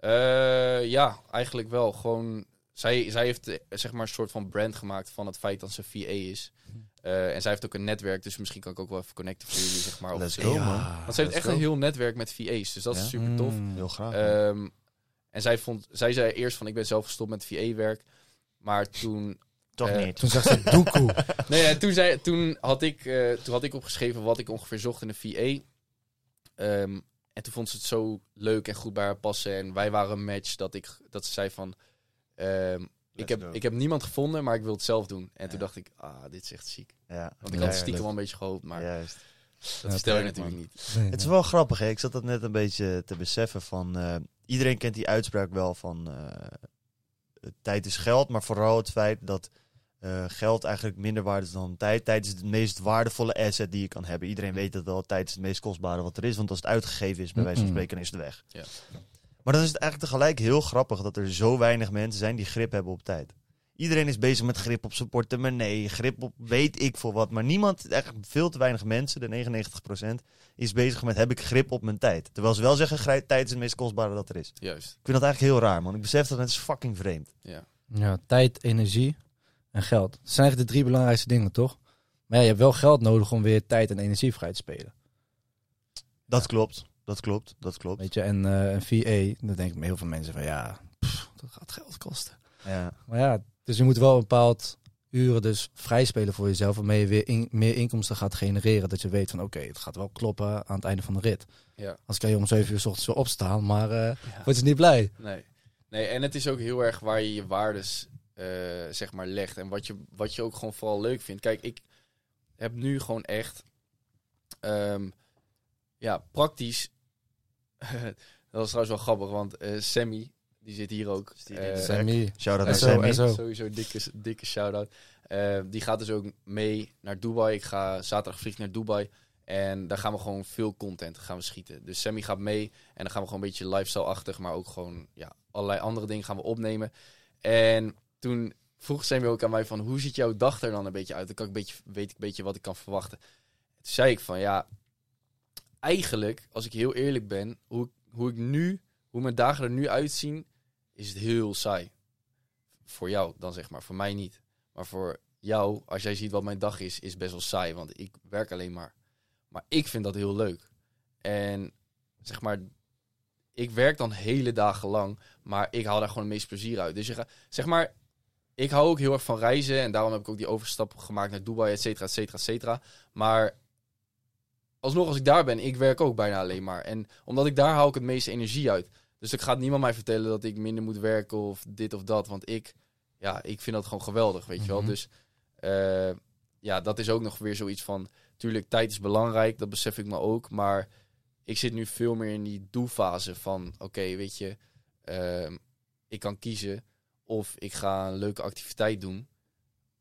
Eh, ja, eigenlijk wel. Gewoon, zij, zij heeft eh, zeg maar een soort van brand gemaakt van het feit dat ze VA is. Eh, en zij heeft ook een netwerk, dus misschien kan ik ook wel even connecten voor jullie, zeg maar. of Let's ze- go, man. Want ze heeft echt go. een heel netwerk met VA's, dus dat Ja? is super tof. Mm. Heel graag. En zij, vond, zij zei eerst van, ik ben zelf gestopt met VA-werk. Maar toen Toch eh, niet. Toen zag ze doekoe. Nee, ja, toen, zei, toen, had ik, eh, toen had ik opgeschreven wat ik ongeveer zocht in een VA. Ehm, en toen vond ze het zo leuk en goed bij haar passen. En wij waren een match dat, ik, dat ze zei van... ehm, ik, heb, go. ik heb niemand gevonden, maar ik wil het zelf doen. En toen dacht ik, ah, dit is echt ziek. Ja, Want ik had stiekem wel een beetje gehoopt, maar... Juist. Dat vertel je natuurlijk niet. Nee, Het is wel grappig, hè? Ik zat dat net een beetje te beseffen van... eh, iedereen kent die uitspraak wel van... eh, tijd is geld, maar vooral het feit dat eh, geld eigenlijk minder waard is dan tijd. Tijd is het meest waardevolle asset die je kan hebben. Iedereen weet dat wel. Tijd is het meest kostbare wat er is. Want als het uitgegeven is, bij wijze van spreken, is het weg. Ja. Maar dan is het eigenlijk tegelijk heel grappig dat er zo weinig mensen zijn die grip hebben op tijd. Iedereen is bezig met grip op zijn portemonnee, grip op weet ik voor wat. Maar niemand, eigenlijk veel te weinig mensen, de 99%, is bezig met heb ik grip op mijn tijd. Terwijl ze wel zeggen, grij- tijd is het meest kostbare dat er is. Juist. Ik vind dat eigenlijk heel raar, man. Ik besef dat het is fucking vreemd. Ja. Ja, tijd, energie en geld. Dat zijn eigenlijk de drie belangrijkste dingen, toch? Maar ja, je hebt wel geld nodig om weer tijd en energie vrij te spelen. Dat klopt, dat klopt, dat klopt. Weet je, en eh, een VA, dan denk ik heel veel mensen van ja, pff, dat gaat geld kosten. Ja. Maar ja, dus je moet wel een bepaald uren dus vrij spelen voor jezelf, waarmee je weer in- meer inkomsten gaat genereren. Dat je weet van oké, het gaat wel kloppen aan het einde van de rit. Ja. Als kan je om 7 uur s ochtends weer opstaan, maar eh Ja. word je niet blij. Nee. nee, en het is ook heel erg waar je je waardes eh, zeg maar legt. En wat je, wat je ook gewoon vooral leuk vindt. Kijk, ik heb nu gewoon echt... ehm, ja, praktisch... dat was trouwens wel grappig, want eh, Sammy, die zit hier ook. Eh, dit Sammy. Shout-out naar Sammy. Sowieso een dikke, dikke shout-out. Eh, die gaat dus ook mee naar Dubai. Ik ga zaterdag vlieg naar Dubai. En daar gaan we gewoon veel content gaan we schieten. Dus Sammy gaat mee. En dan gaan we gewoon een beetje lifestyle-achtig. Maar ook gewoon ja, allerlei andere dingen gaan we opnemen. En toen vroeg Sammy ook aan mij van... Hoe ziet jouw dag er dan een beetje uit? Dan kan ik een beetje, weet ik een beetje wat ik kan verwachten. Toen zei ik van ja... Eigenlijk, als ik heel eerlijk ben... Hoe, hoe ik nu... Hoe mijn dagen er nu uitzien... Is het heel saai voor jou dan zeg maar. Voor mij niet. Maar voor jou, als jij ziet wat mijn dag is, is best wel saai. Want ik werk alleen maar. Maar ik vind dat heel leuk. En zeg maar, ik werk dan hele dagen lang. Maar ik haal daar gewoon het meest plezier uit. Dus je zeg maar, ik hou ook heel erg van reizen. En daarom heb ik ook die overstap gemaakt naar Dubai, et cetera, et cetera, et cetera. Maar alsnog, als ik daar ben, ik werk ook bijna alleen maar. En omdat ik daar haal ik het meeste energie uit. Dus ik gaat niemand mij vertellen dat ik minder moet werken of dit of dat. Want ik, ja, ik vind dat gewoon geweldig, weet je wel. Mhm. Dus eh, ja, dat is ook nog weer zoiets van... Tuurlijk, tijd is belangrijk, dat besef ik me ook. Maar ik zit nu veel meer in die doelfase van... Oké, weet je, ehm, ik kan kiezen of ik ga een leuke activiteit doen.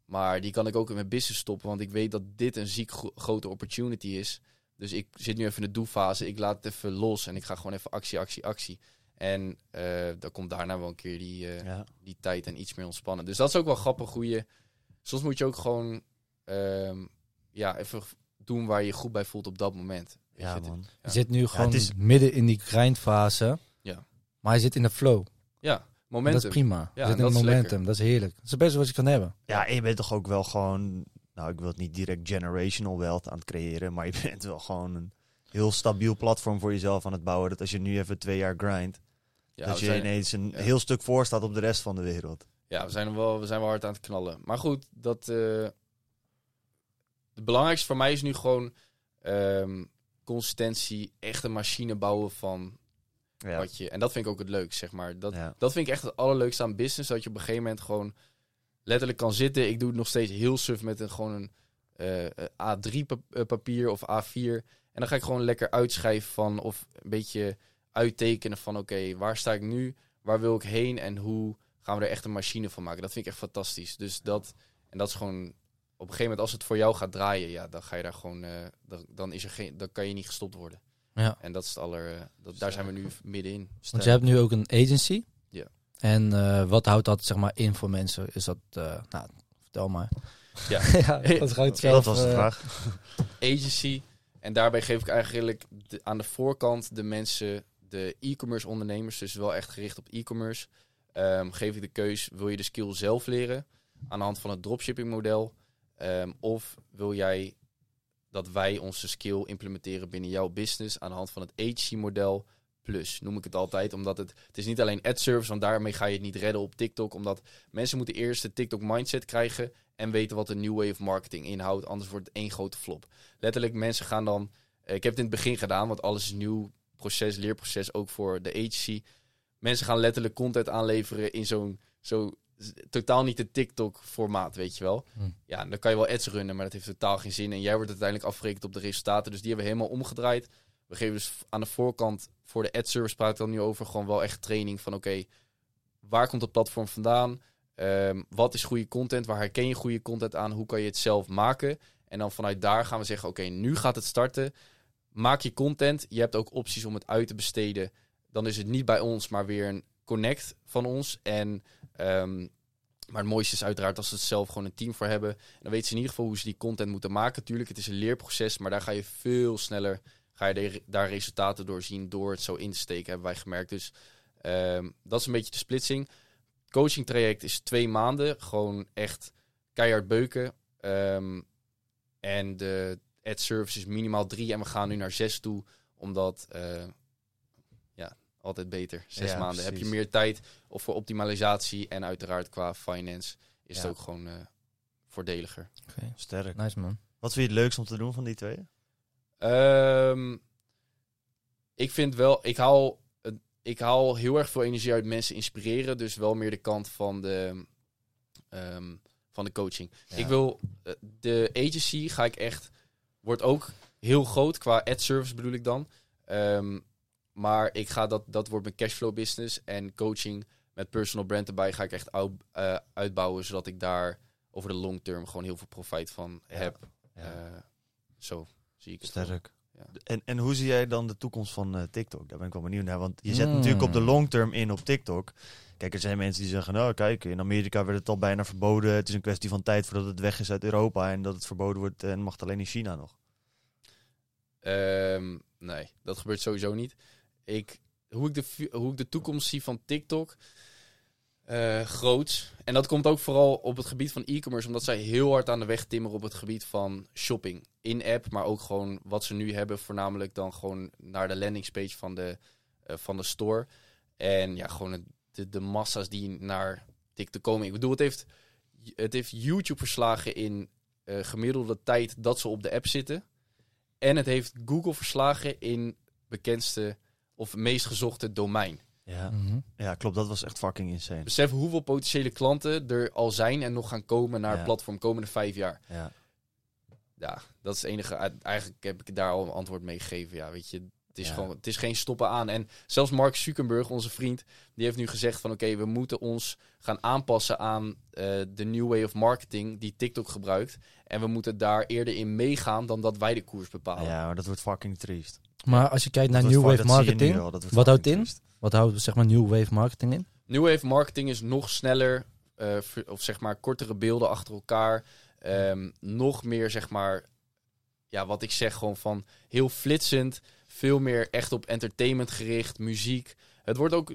Maar die kan ik ook in mijn business stoppen. Want ik weet dat dit een ziek gro- grote opportunity is. Dus ik zit nu even in de doelfase. Ik laat het even los en ik ga gewoon even actie, actie, actie. En eh dan komt daarna wel een keer die, eh, Ja. die tijd en iets meer ontspannen. Dus dat is ook wel grappig hoe je... Soms moet je ook gewoon ehm, ja, even doen waar je je goed bij voelt op dat moment. Ja, je. Je zit nu gewoon het is- midden in die grindfase. Ja. Maar hij zit in de flow. Ja, En momentum. Dat is prima. Ja, je zit in dat momentum. lekker. Dat is heerlijk. Dat is het beste wat je kan hebben. Ja, en je bent toch ook wel gewoon, nou ik wil het niet direct generational wealth aan het creëren, maar je bent wel gewoon een heel stabiel platform voor jezelf aan het bouwen. Dat als je nu even twee jaar grind, ja, dat je zijn, ineens een ja. heel stuk voor staat op de rest van de wereld. ja, we zijn, wel, we zijn wel hard aan het knallen. Maar goed, dat, eh, het belangrijkste voor mij is nu gewoon ehm, consistentie, echt een machine bouwen van Ja. wat je... En dat vind ik ook het leukst, zeg maar. Dat, dat vind ik echt het allerleukste aan business. Dat je op een gegeven moment gewoon letterlijk kan zitten. Ik doe het nog steeds heel suf met een, gewoon een eh, A3 eh, papier of A4. En dan ga ik gewoon lekker uitschrijven van... Of een beetje uittekenen van... Oké, waar sta ik nu? Waar wil ik heen? En hoe gaan we er echt een machine van maken? Dat vind ik echt fantastisch. Dus dat... En dat is gewoon... Op een gegeven moment, als het voor jou gaat draaien... Ja, dan ga je daar gewoon... eh, dan, dan, is er geen, dan kan je niet gestopt worden. Ja. En dat is het aller... eh, dat, daar zijn we nu middenin. Want je hebt nu ook een agency. Ja. En eh, wat houdt dat zeg maar in voor mensen? Is dat, eh, nou, vertel maar. Ja. ja dat ik dat zelf, was de eh, vraag. agency. En daarbij geef ik eigenlijk de- aan de voorkant de mensen, de e-commerce ondernemers, dus wel echt gericht op e-commerce, ehm, geef ik de keus, wil je de skill zelf leren aan de hand van het dropshipping model? Ehm, of wil jij dat wij onze skill implementeren binnen jouw business aan de hand van het agency model plus, noem ik het altijd, omdat het, het is niet alleen ad service, want daarmee ga je het niet redden op TikTok, omdat mensen moeten eerst de TikTok mindset krijgen en weten wat een new of marketing inhoudt, anders wordt het één grote flop letterlijk mensen gaan dan. ik heb het in het begin gedaan, want alles is nieuw proces, leerproces ook voor de agency. Mensen gaan letterlijk content aanleveren in zo'n zo totaal niet het TikTok-formaat, weet je wel. Hm. Ja, dan kan je wel ads runnen, maar dat heeft totaal geen zin. En jij wordt uiteindelijk afgerekend op de resultaten. Dus die hebben we helemaal omgedraaid. We geven dus aan de voorkant, voor de ad service praat ik dan nu over, gewoon wel echt training van oké, waar komt het platform vandaan? Ehm, wat is goede content? Waar herken je goede content aan? Hoe kan je het zelf maken? En dan vanuit daar gaan we zeggen, oké, nu gaat het starten. Maak je content. Je hebt ook opties om het uit te besteden. Dan is het niet bij ons, maar weer een connect van ons. En, ehm, maar het mooiste is uiteraard als ze het zelf gewoon een team voor hebben. En dan weten ze in ieder geval hoe ze die content moeten maken. Tuurlijk, het is een leerproces, maar daar ga je veel sneller ga je daar resultaten door zien door het zo in te steken, hebben wij gemerkt. Dus ehm, dat is een beetje de splitsing. Coaching traject is twee maanden, gewoon echt keihard beuken. Ehm, en de ad service is minimaal drie en we gaan nu naar zes toe, omdat eh, ja, altijd beter. Zes Ja, maanden heb je meer tijd of voor optimalisatie en uiteraard qua finance is Ja. het ook gewoon eh, voordeliger. Oké, Sterk. Nice man. Wat vind je het leukst om te doen van die twee? Ehm, ik vind wel, ik haal, het- ik haal heel erg veel energie uit mensen inspireren. Dus wel meer de kant van de, ehm, van de coaching. Ja. Ik wil, eh, de agency ga ik echt, wordt ook heel groot qua ad service bedoel ik dan. Ehm, maar ik ga dat, dat wordt mijn cashflow business. En coaching met personal brand erbij ga ik echt eh, uitbouwen. Zodat ik daar over de long term gewoon heel veel profijt van heb. Ja. Eh, zo zie ik het. Sterk. Ja. En, en hoe zie jij dan de toekomst van eh, TikTok? Daar ben ik wel benieuwd naar. Want je zet Hmm. natuurlijk op de long term in op TikTok. Kijk, er zijn mensen die zeggen, nou kijk, in Amerika werd het al bijna verboden. Het is een kwestie van tijd voordat het weg is uit Europa. En dat het verboden wordt en mag het alleen in China nog. Ehm, nee, dat gebeurt sowieso niet. Ik, hoe, ik de, hoe ik de toekomst zie van TikTok, groots. En dat komt ook vooral op het gebied van e-commerce, omdat zij heel hard aan de weg timmeren op het gebied van shopping. In-app, maar ook gewoon wat ze nu hebben, voornamelijk dan gewoon naar de landingspage van de, eh, van de store. En ja, gewoon de, de massa's die naar TikTok komen. Ik bedoel, het heeft, het heeft YouTube verslagen in eh, gemiddelde tijd dat ze op de app zitten. En het heeft Google verslagen in bekendste of meest gezochte domein. Ja. Mhm. ja, klopt. Dat was echt fucking insane. Besef hoeveel potentiële klanten er al zijn en nog gaan komen naar Ja. het platform komende vijf jaar. Ja. Ja, dat is het enige. Eigenlijk heb ik daar al een antwoord mee gegeven. Ja, weet je, het is Ja. gewoon, het is geen stoppen aan. En zelfs Mark Zuckerberg, onze vriend, die heeft nu gezegd van oké, we moeten ons gaan aanpassen aan eh, de new way of marketing die TikTok gebruikt. En we moeten daar eerder in meegaan dan dat wij de koers bepalen. ja, maar dat wordt fucking triest. Maar als je kijkt naar Dat New Wave nu Marketing, wat houdt in? triest. Wat houdt zeg maar New Wave Marketing in? New Wave marketing is nog sneller, eh, ver- of zeg maar kortere beelden achter elkaar. Ehm, nog meer, zeg maar, ja, wat ik zeg, gewoon van heel flitsend. Veel meer echt op entertainment gericht, muziek. Het wordt ook,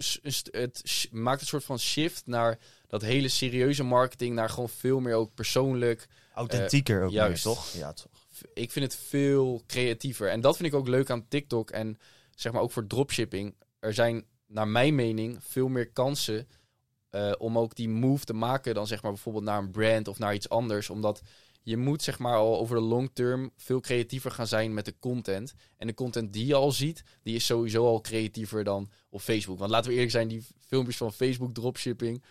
het maakt een soort van shift naar dat hele serieuze marketing, naar gewoon veel meer ook persoonlijk. Authentieker ook meer, juist. toch? Ja, toch. Ik vind het veel creatiever. En dat vind ik ook leuk aan TikTok en zeg maar ook voor dropshipping. Er zijn, naar mijn mening, veel meer kansen eh, om ook die move te maken dan zeg maar bijvoorbeeld naar een brand of naar iets anders. Omdat je moet zeg maar al over de long term veel creatiever gaan zijn met de content. En de content die je al ziet, die is sowieso al creatiever dan op Facebook. Want laten we eerlijk zijn, die filmpjes van Facebook dropshipping.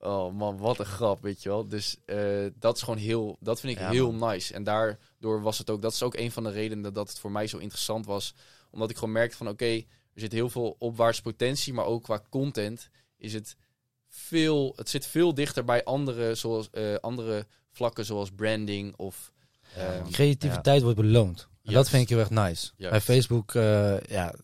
Oh man, wat een grap, weet je wel. Dus eh, dat is gewoon heel, dat vind ik Ja, heel nice. En daardoor was het ook, dat is ook een van de redenen dat het voor mij zo interessant was. Omdat ik gewoon merkte van oké, er zit heel veel opwaarts potentie, maar ook qua content is het veel, het zit veel dichter bij andere, zoals, eh, andere vlakken zoals branding of... Ehm. Creativiteit wordt beloond. En dat vind ik heel erg nice. Juist. Bij Facebook, eh, ja,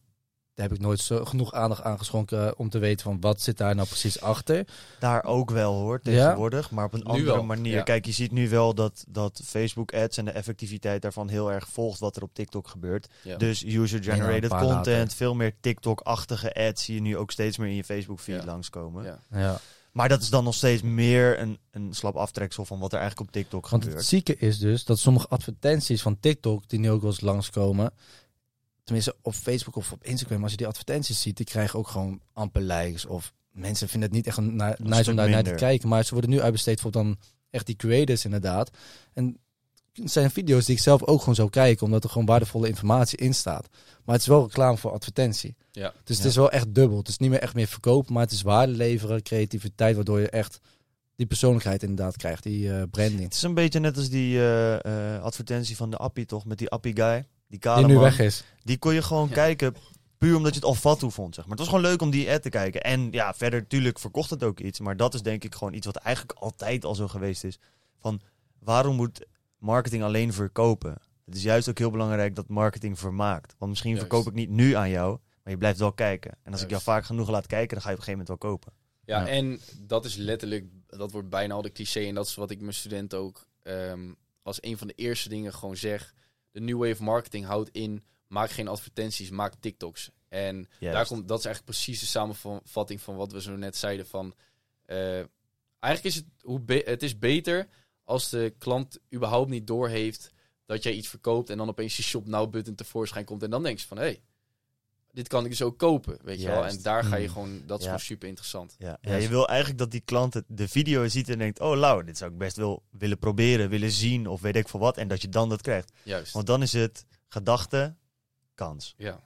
daar heb ik nooit zo genoeg aandacht aan geschonken eh, om te weten van wat zit daar nou precies achter. Daar ook wel hoor, Ja? tegenwoordig. Maar op een Nu andere wel, manier. ja. Kijk, je ziet nu wel dat, dat Facebook ads en de effectiviteit daarvan heel erg volgt wat er op TikTok gebeurt. ja. Dus user-generated paar content, later. veel meer TikTok-achtige ads zie je nu ook steeds meer in je Facebook-feed Ja. langskomen. Ja. Ja. Maar dat is dan nog steeds meer een, een slap aftreksel van wat er eigenlijk op TikTok Want gebeurt. het zieke is dus dat sommige advertenties van TikTok, die nu ook wel eens langskomen, tenminste op Facebook of op Instagram, als je die advertenties ziet, die krijgen ook gewoon amper likes. Of mensen vinden het niet echt een, na- nice om daar naar te kijken. Maar ze worden nu uitbesteed voor dan echt die creators inderdaad. En het zijn video's die ik zelf ook gewoon zou kijken, omdat er gewoon waardevolle informatie in staat. Maar het is wel reclame voor advertentie. Ja. Dus Ja. het is wel echt dubbel. Het is niet meer echt meer verkopen, maar het is waarde leveren, creativiteit, waardoor je echt die persoonlijkheid inderdaad krijgt, die eh, branding. Het is een beetje net als die eh, eh, advertentie van de Appie toch, met die Appie guy. Die kale Die nu man. weg is. Die kon je gewoon Ja. kijken, puur omdat je het al fat toe vond, zeg maar. Het was gewoon leuk om die ad te kijken. En ja, verder, tuurlijk verkocht het ook iets. Maar dat is denk ik gewoon iets wat eigenlijk altijd al zo geweest is. Van, waarom moet marketing alleen verkopen? Het is juist ook heel belangrijk dat marketing vermaakt. Want misschien Juist. verkoop ik niet nu aan jou, maar je blijft wel kijken. En als ik jou vaak genoeg laat kijken, dan ga je op een gegeven moment wel kopen. Ja, Ja. en dat is letterlijk, dat wordt bijna al de cliché. En dat is wat ik mijn studenten ook ehm, als een van de eerste dingen gewoon zeg. De New Wave Marketing houdt in, maak geen advertenties, maak TikToks. En Juist. daar komt, dat is eigenlijk precies de samenvatting van wat we zo net zeiden. Van, eh, eigenlijk is het, hoe be- het is beter als de klant überhaupt niet doorheeft dat jij iets verkoopt. En dan opeens die shop now button tevoorschijn komt. En dan denk je van, hé, hey, dit kan ik dus ook kopen. Weet je wel? En daar ga je Mm. gewoon, dat is Ja. gewoon super interessant. Ja, Ja, ja, je wil eigenlijk dat die klant het, de video ziet en denkt... Oh, Lau, dit zou ik best wel willen proberen, willen zien of weet ik veel wat. En dat je dan dat krijgt. Juist. Want dan is het gedachte, kans. Ja.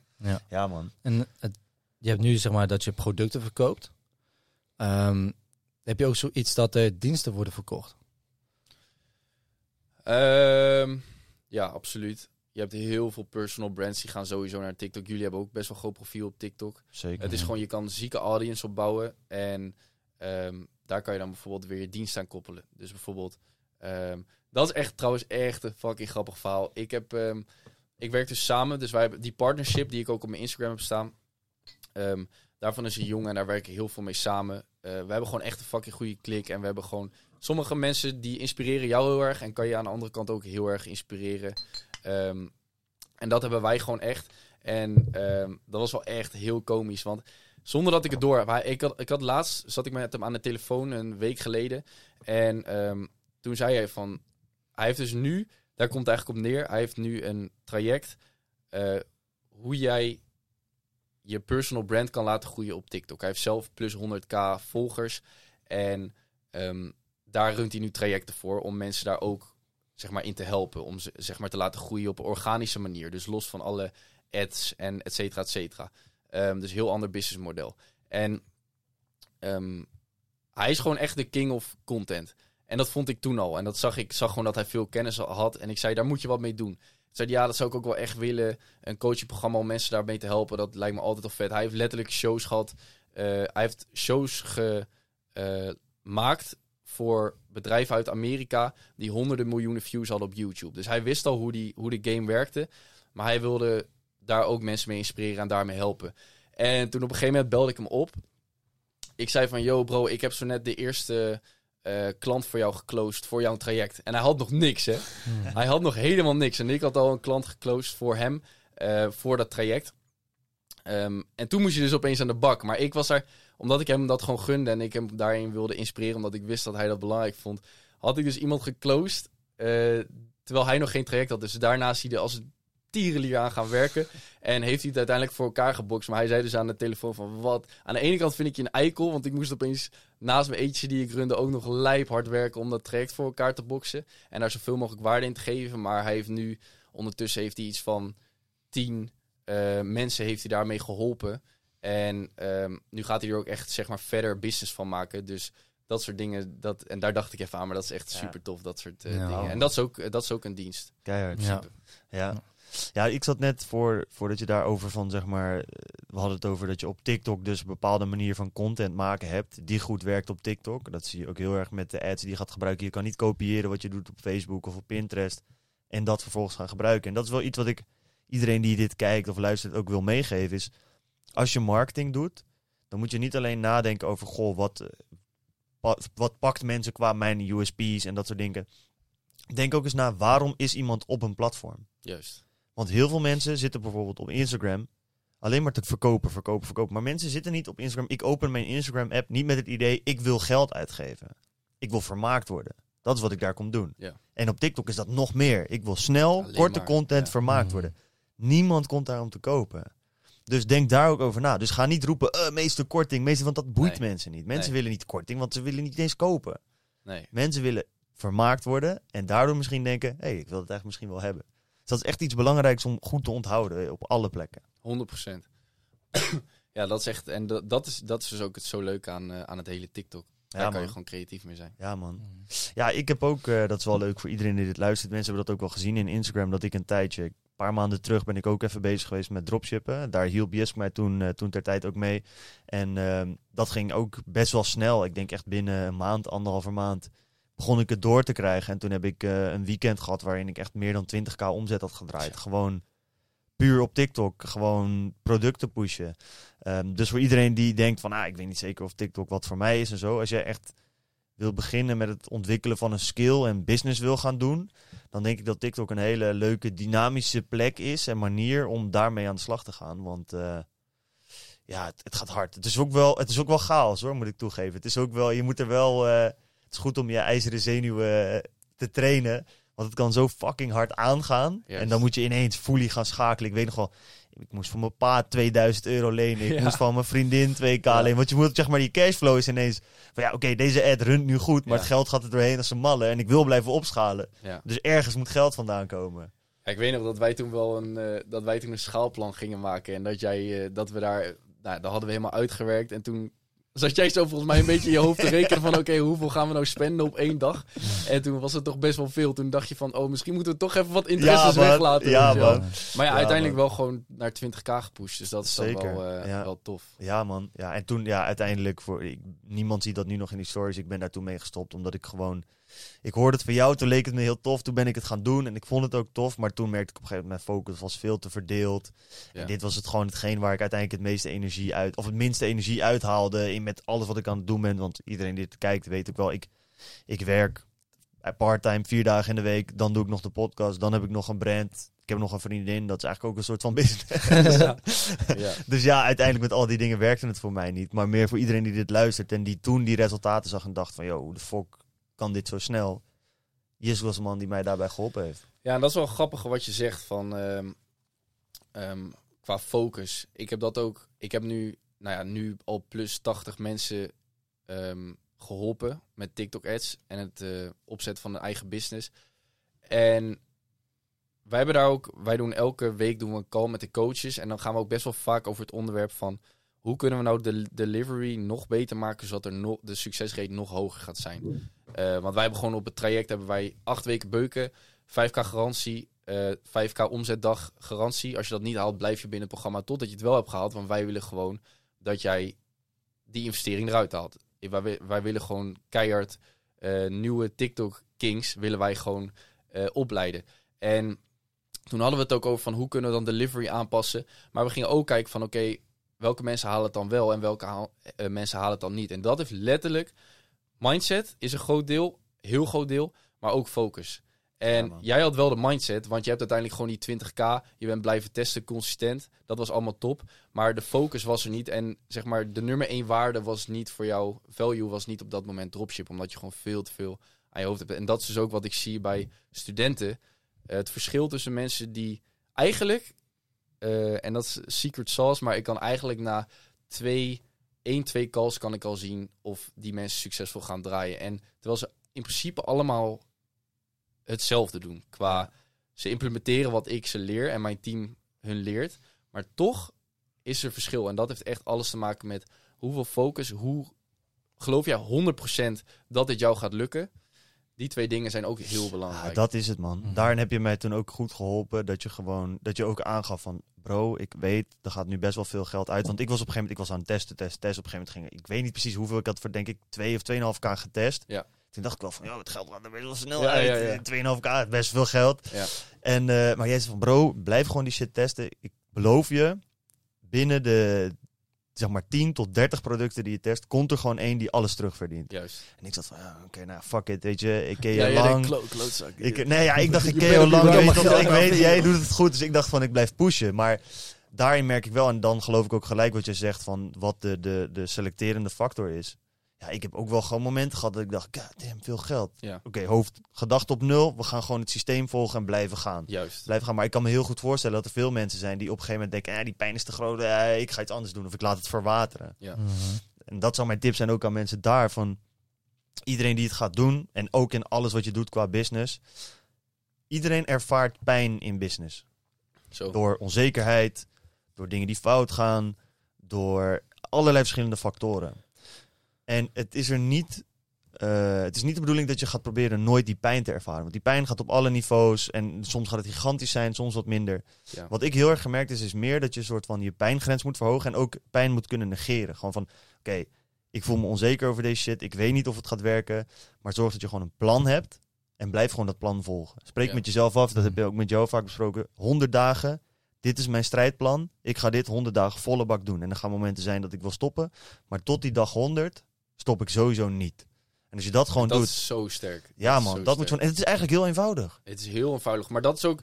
Ja, man. En het, je hebt nu zeg maar dat je producten verkoopt. Ehm, heb je ook zoiets dat er diensten worden verkocht? Ehm, ja, absoluut. Je hebt heel veel personal brands die gaan sowieso naar TikTok. Jullie hebben ook best wel groot profiel op TikTok. Zeker. Het is gewoon, je kan een zieke audience opbouwen. En ehm, daar kan je dan bijvoorbeeld weer je dienst aan koppelen. Dus bijvoorbeeld, ehm, dat is echt trouwens echt een fucking grappig verhaal. Ik heb, ehm, ik werk dus samen. Dus wij hebben die partnership die ik ook op mijn Instagram heb staan. daarvan is een jongen en daar werken heel veel mee samen. Eh, we hebben gewoon echt een fucking goede klik. En we hebben gewoon sommige mensen die inspireren jou heel erg. En kan je aan de andere kant ook heel erg inspireren. Ehm, en dat hebben wij gewoon echt. En ehm, dat was wel echt heel komisch. Want zonder dat ik het door hij- Ik had, ik had laatst zat ik met hem aan de telefoon een week geleden. En ehm, toen zei hij van. Hij heeft dus nu, daar komt het eigenlijk op neer. Hij heeft nu een traject. eh, hoe jij je personal brand kan laten groeien op TikTok. Hij heeft zelf plus 100k volgers. En daar runt hij nu trajecten voor om mensen daar ook zeg maar, in te helpen. Om ze zeg maar, te laten groeien op een organische manier. Dus los van alle ads en et cetera, et cetera. Ehm, dus heel ander businessmodel. En ehm, hij is gewoon echt de king of content. En dat vond ik toen al. En dat zag ik zag gewoon dat hij veel kennis had. En ik zei, daar moet je wat mee doen. Ik zei, ja, dat zou ik ook wel echt willen. Een coachingprogramma om mensen daarmee te helpen. Dat lijkt me altijd al vet. Hij heeft letterlijk shows gehad. Eh, hij heeft shows gemaakt voor bedrijven uit Amerika die honderden miljoenen views hadden op YouTube. Dus hij wist al hoe, die, hoe de game werkte. Maar hij wilde daar ook mensen mee inspireren en daarmee helpen. En toen op een gegeven moment belde ik hem op. Ik zei van, yo bro, ik heb zo net de eerste eh, klant voor jou geclosed voor jouw traject. En hij had nog niks, hè. Hij had nog helemaal niks. En ik had al een klant geclosed voor hem, eh, voor dat traject. Ehm, en toen moest je dus opeens aan de bak. Maar ik was daar, omdat ik hem dat gewoon gunde en ik hem daarin wilde inspireren, omdat ik wist dat hij dat belangrijk vond, had ik dus iemand geclosed, eh, terwijl hij nog geen traject had. Dus daarna zie je als een tierenlier aan gaan werken. En heeft hij het uiteindelijk voor elkaar gebokst. Maar hij zei dus aan de telefoon van wat. Aan de ene kant vind ik je een eikel. Want ik moest opeens naast mijn eentje die ik runde ook nog lijp hard werken om dat traject voor elkaar te boksen. En daar zoveel mogelijk waarde in te geven. Maar hij heeft nu, ondertussen heeft hij iets van tien eh, mensen heeft hij daarmee geholpen. En ehm, nu gaat hij er ook echt zeg maar verder business van maken. Dus dat soort dingen, dat, en daar dacht ik even aan, maar dat is echt Ja. super tof, dat soort eh, Ja. dingen. En dat is, ook, dat is ook een dienst. Keihard. Ja. Ja. Ja, ik zat net voor, voordat je daarover van zeg maar. eh, We hadden het over dat je op TikTok dus een bepaalde manier van content maken hebt. Die goed werkt op TikTok. Dat zie je ook heel erg met de ads die je gaat gebruiken. Je kan niet kopiëren wat je doet op Facebook of op Pinterest. En dat vervolgens gaan gebruiken. En dat is wel iets wat ik iedereen die dit kijkt of luistert ook wil meegeven. Is als je marketing doet, dan moet je niet alleen nadenken over goh, wat, eh, wat pakt mensen qua mijn USP's en dat soort dingen. Denk ook eens na, waarom is iemand op een platform? Juist. Want heel veel mensen zitten bijvoorbeeld op Instagram alleen maar te verkopen, verkopen, verkopen. Maar mensen zitten niet op Instagram. Ik open mijn Instagram-app niet met het idee, ik wil geld uitgeven. Ik wil vermaakt worden. Dat is wat ik daar kom doen. Ja. En op TikTok is dat nog meer. Ik wil snel, Alleen korte maar, content ja. vermaakt Mm. worden. Niemand komt daar om te kopen. Dus denk daar ook over na. Dus ga niet roepen, eh, meeste korting, meeste, want dat boeit Nee. mensen niet. Mensen Nee. willen niet korting, want ze willen niet eens kopen. Nee. Mensen willen vermaakt worden en daardoor misschien denken, hé, hey, ik wil het eigenlijk misschien wel hebben. Dus dat is echt iets belangrijks om goed te onthouden eh, op alle plekken. 100%. ja, dat is echt. En dat, dat, is, dat is dus ook het zo leuk aan, eh, aan het hele TikTok. Daar Ja, kan je gewoon creatief mee zijn. Ja, man. Ja, ik heb ook, dat is wel leuk voor iedereen die dit luistert. Mensen hebben dat ook wel gezien in Instagram, dat ik een tijdje, paar maanden terug ben ik ook even bezig geweest met dropshippen. Daar hielp Jesk mij toen, eh, toen ter tijd ook mee. En ehm, dat ging ook best wel snel. Ik denk echt binnen een maand, anderhalve maand, begon ik het door te krijgen. En toen heb ik eh, een weekend gehad waarin ik echt meer dan 20k omzet had gedraaid. Gewoon puur op TikTok, gewoon producten pushen. Ehm, dus voor iedereen die denkt van, ah, ik weet niet zeker of TikTok wat voor mij is en zo. Als jij echt wil beginnen met het ontwikkelen van een skill en business wil gaan doen, dan denk ik dat TikTok een hele leuke dynamische plek is en manier om daarmee aan de slag te gaan. Want eh, ja, het, het gaat hard. Het is ook wel, het is ook wel chaos hoor, moet ik toegeven. Het is ook wel, je moet er wel, eh, het is goed om je ijzeren zenuwen eh, te trainen. Want het kan zo fucking hard aangaan. En dan moet je ineens fully gaan schakelen. Ik weet nog wel, ik moest van mijn pa 2000 euro lenen. Ik Ja. moest van mijn vriendin 2k lenen. Want je moet, zeg maar, die cashflow is ineens van ja, oké, deze ad runt nu goed. Maar Ja. het geld gaat er doorheen als een malle. En ik wil blijven opschalen. Dus ergens moet geld vandaan komen. Ik weet nog dat wij toen wel een, eh, dat wij toen een schaalplan gingen maken. En dat jij, eh, dat we daar, nou, dat hadden we helemaal uitgewerkt. En toen zat jij zo volgens mij een beetje in je hoofd te rekenen van, oké, hoeveel gaan we nou spenden op één dag? En toen was het toch best wel veel. Toen dacht je van, oh, misschien moeten we toch even wat interesses weglaten. Ja, man. Maar ja, Ja, uiteindelijk man. wel gewoon naar 20k gepusht. Dus dat is dan Zeker, wel, eh, ja. wel tof. Ja, man. Ja, en toen, ja, uiteindelijk, voor, ik, niemand ziet dat nu nog in die stories. Ik ben daar toen mee gestopt, omdat ik gewoon... Ik hoorde het van jou, toen leek het me heel tof. Toen ben ik het gaan doen en ik vond het ook tof. Maar toen merkte ik op een gegeven moment, mijn focus was veel te verdeeld. Ja. En dit was het gewoon hetgeen waar ik uiteindelijk het meeste energie uit... Of het minste energie uithaalde in met alles wat ik aan het doen ben. Want iedereen die dit kijkt weet ook wel, ik, ik werk part-time vier dagen in de week. Dan doe ik nog de podcast. Dan heb ik nog een brand. Ik heb nog een vriendin. Dat is eigenlijk ook een soort van business. Ja. ja. Dus ja, uiteindelijk met al die dingen werkte het voor mij niet. Maar meer voor iedereen die dit luistert en die toen die resultaten zag en dacht van... ...joh, hoe de fuck kan dit zo snel? Jis was de man die mij daarbij geholpen heeft. Ja, en dat is wel grappig wat je zegt van ehm, ehm, qua focus. Ik heb dat ook. Ik heb nu, nou ja, nu al plus 80 mensen ehm, geholpen met TikTok ads en het eh, opzetten van een eigen business. En wij hebben daar ook, wij doen elke week doen we een call met de coaches en dan gaan we ook best wel vaak over het onderwerp van hoe kunnen we nou de delivery nog beter maken zodat er nog de succesrate nog hoger gaat zijn. Eh, want wij hebben gewoon op het traject hebben wij acht weken beuken, 5k garantie, eh 5k omzetdag garantie. Als je dat niet haalt, blijf je binnen het programma totdat je het wel hebt gehaald. Want wij willen gewoon dat jij die investering eruit haalt. Wij, wi- wij willen gewoon keihard eh, nieuwe TikTok kings willen wij gewoon opleiden. En toen hadden we het ook over van hoe kunnen we dan delivery aanpassen. Maar we gingen ook kijken van oké, welke mensen halen het dan wel en welke haal- eh, mensen halen het dan niet. En dat heeft letterlijk mindset is een groot deel, heel groot deel, maar ook focus. En Ja, jij had wel de mindset, want je hebt uiteindelijk gewoon die 20k. Je bent blijven testen, consistent. Dat was allemaal top. Maar de focus was er niet. En zeg maar, de nummer één waarde was niet voor jou. Value was niet op dat moment dropship. Omdat je gewoon veel te veel aan je hoofd hebt. En dat is dus ook wat ik zie bij studenten. Het verschil tussen mensen die eigenlijk... eh, en dat is secret sauce. Maar ik kan eigenlijk na twee, één, twee calls kan ik al zien of die mensen succesvol gaan draaien. En terwijl ze in principe allemaal hetzelfde doen. Qua ze implementeren wat ik ze leer en mijn team hun leert. Maar toch is er verschil. En dat heeft echt alles te maken met hoeveel focus, hoe geloof jij 100% dat dit jou gaat lukken. Die twee dingen zijn ook heel Ja, belangrijk. dat is het, man. Mhm. Daarin heb je mij toen ook goed geholpen. Dat je gewoon, dat je ook aangaf van, bro, ik weet, er gaat nu best wel veel geld uit. Want ik was op een gegeven moment, ik was aan het testen, testen, testen. Op een gegeven moment ging, ik weet niet precies hoeveel ik had voor, denk ik, 2 of 2,5k getest. Ja. Toen dacht ik wel van, ja, het geld gaat er best wel snel Ja, uit. ja, ja. 2,5k, best veel geld. Ja. En, eh, maar jij zei van, bro, blijf gewoon die shit testen. Ik beloof je, binnen de, zeg maar, 10 tot 30 producten die je test, komt er gewoon één die alles terugverdient. Juist. En ik zat van, ja, oké, nou, fuck it, weet je. Ik ken je Ja, lang. klo- klootzak. Ik, nee, ja, ik dacht, ik ken je lang. weet je ik weet, jij doet het goed, dus ik dacht van, ik blijf pushen. Maar daarin merk ik wel, en dan geloof ik ook gelijk wat je zegt van wat de, de, de selecterende factor is. Ja, ik heb ook wel gewoon momenten gehad dat ik dacht, god damn, veel geld. Ja. Oké, hoofd, gedachte op nul. We gaan gewoon het systeem volgen en blijven gaan. Juist. Blijven gaan. Maar ik kan me heel goed voorstellen dat er veel mensen zijn die op een gegeven moment denken, eh, die pijn is te groot, eh, ik ga iets anders doen of ik laat het verwateren. Mhm. En dat zou mijn tip zijn ook aan mensen daar. Van iedereen die het gaat doen. En ook in alles wat je doet qua business. Iedereen ervaart pijn in business. Zo. Door onzekerheid. Door dingen die fout gaan. Door allerlei verschillende factoren. En het is er niet. eh, het is niet de bedoeling dat je gaat proberen nooit die pijn te ervaren. Want die pijn gaat op alle niveaus. En soms gaat het gigantisch zijn, soms wat minder. Ja. Wat ik heel erg gemerkt is, is meer dat je een soort van je pijngrens moet verhogen. En ook pijn moet kunnen negeren. Gewoon van, oké, ik voel me onzeker over deze shit. Ik weet niet of het gaat werken. Maar zorg dat je gewoon een plan hebt. En blijf gewoon dat plan volgen. Spreek Ja. met jezelf af. Dat heb je ook met jou vaak besproken. 100 dagen. Dit is mijn strijdplan. Ik ga dit 100 dagen volle bak doen. En er gaan momenten zijn dat ik wil stoppen. Maar tot die dag 100 stop ik sowieso niet. En als je dat gewoon dat doet. is zo sterk. Ja, Dat man. Dat moet gewoon. En het is eigenlijk heel eenvoudig. Het is heel eenvoudig. Maar dat is ook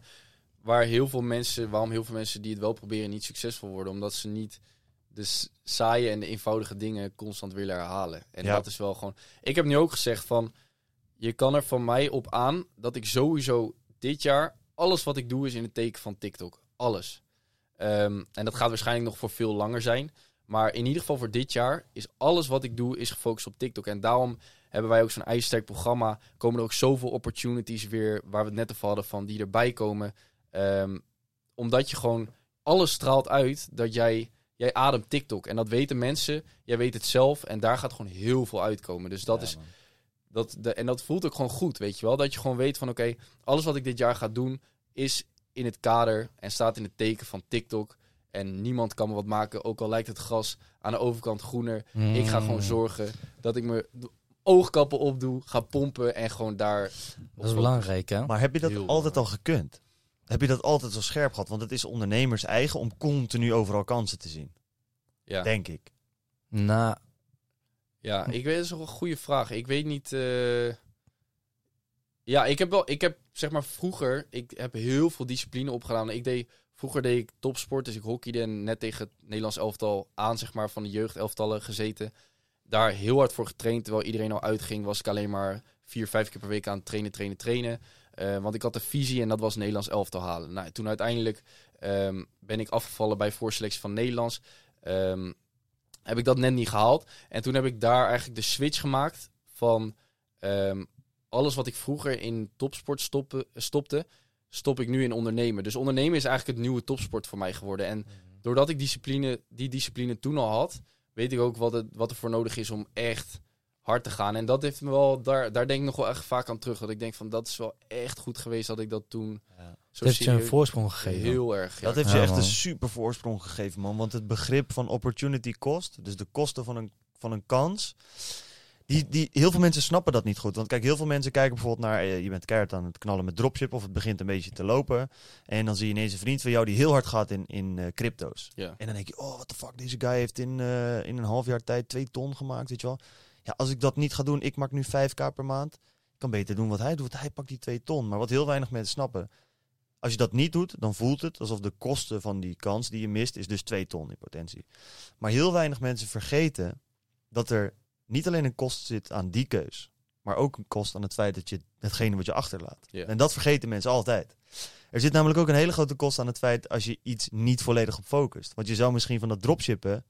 waar heel veel mensen, waarom heel veel mensen die het wel proberen niet succesvol worden. Omdat ze niet de saaie en de eenvoudige dingen constant willen herhalen. En Ja. dat is wel gewoon. Ik heb nu ook gezegd van. Je kan er van mij op aan dat ik sowieso dit jaar. Alles wat ik doe is in het teken van TikTok. Alles. Ehm, en dat gaat waarschijnlijk nog voor veel langer zijn. Maar in ieder geval voor dit jaar is alles wat ik doe is gefocust op TikTok. En daarom hebben wij ook zo'n ijzersterk programma. Komen er ook zoveel opportunities weer, waar we het net over hadden, van die erbij komen. Ehm, omdat je gewoon, alles straalt uit dat jij, jij ademt TikTok. En dat weten mensen, jij weet het zelf. En daar gaat gewoon heel veel uitkomen. Dus dat Ja, is, man. dat, de, en dat voelt ook gewoon goed, weet je wel. Dat je gewoon weet van, oké, alles wat ik dit jaar ga doen, is in het kader en staat in het teken van TikTok. En niemand kan me wat maken, ook al lijkt het gras aan de overkant groener. Ik ga gewoon Mm. zorgen dat ik me oogkappen opdoe, ga pompen en gewoon daar... Dat is belangrijk, hè? Maar heb je dat Heel altijd al gekund? Heb je dat altijd zo scherp gehad? Want het is ondernemers eigen om continu overal kansen te zien. Ja, Denk ik. Nou, ja ik weet, dat is nog een goede vraag. Ik weet niet... eh, Ja, ik heb wel... Ik heb, zeg maar, vroeger... Ik heb heel veel discipline opgedaan. Ik deed... Vroeger deed ik topsport, dus ik hockeyde net tegen het Nederlands elftal aan, zeg maar, van de jeugdelftallen gezeten. Daar heel hard voor getraind, terwijl iedereen al uitging, was ik alleen maar vier, vijf keer per week aan trainen, trainen, trainen. Eh, want ik had de visie en dat was Nederlands elftal halen. Nou, toen uiteindelijk ehm, ben ik afgevallen bij voorselectie van Nederlands. Ehm, heb ik dat net niet gehaald. En toen heb ik daar eigenlijk de switch gemaakt van ehm, alles wat ik vroeger in topsport stopte, stop ik nu in ondernemen. Dus ondernemen is eigenlijk het nieuwe topsport voor mij geworden. En doordat ik discipline, die discipline toen al had, weet ik ook wat, het, wat er voor nodig is om echt hard te gaan. En dat heeft me wel, daar, daar denk ik nog wel echt vaak aan terug. Dat ik denk van dat is wel echt goed geweest dat ik dat toen Ja. zo het heeft je een voorsprong gegeven. Heel erg. Ja. Dat heeft Ja, je echt man. een super voorsprong gegeven, man. Want het begrip van opportunity cost, dus de kosten van een, van een kans, die, die, heel veel mensen snappen dat niet goed. Want kijk, heel veel mensen kijken bijvoorbeeld naar, eh, je bent keihard aan het knallen met dropship of het begint een beetje te lopen. En dan zie je ineens een vriend van jou die heel hard gaat in, in eh, crypto's. Ja. En dan denk je, oh, what the fuck, deze guy heeft in, eh, in een half jaar tijd twee ton gemaakt, weet je wel. Ja, als ik dat niet ga doen, ik maak nu 5k per maand. Ik kan beter doen wat hij doet. Hij pakt die twee ton. Maar wat heel weinig mensen snappen, als je dat niet doet, dan voelt het alsof de kosten van die kans die je mist, is dus 2 ton in potentie. Maar heel weinig mensen vergeten dat er niet alleen een kost zit aan die keus, maar ook een kost aan het feit dat je hetgene wat je achterlaat. En dat vergeten mensen altijd. Er zit namelijk ook een hele grote kost aan het feit als je iets niet volledig op focust. Want je zou misschien van dat dropshippen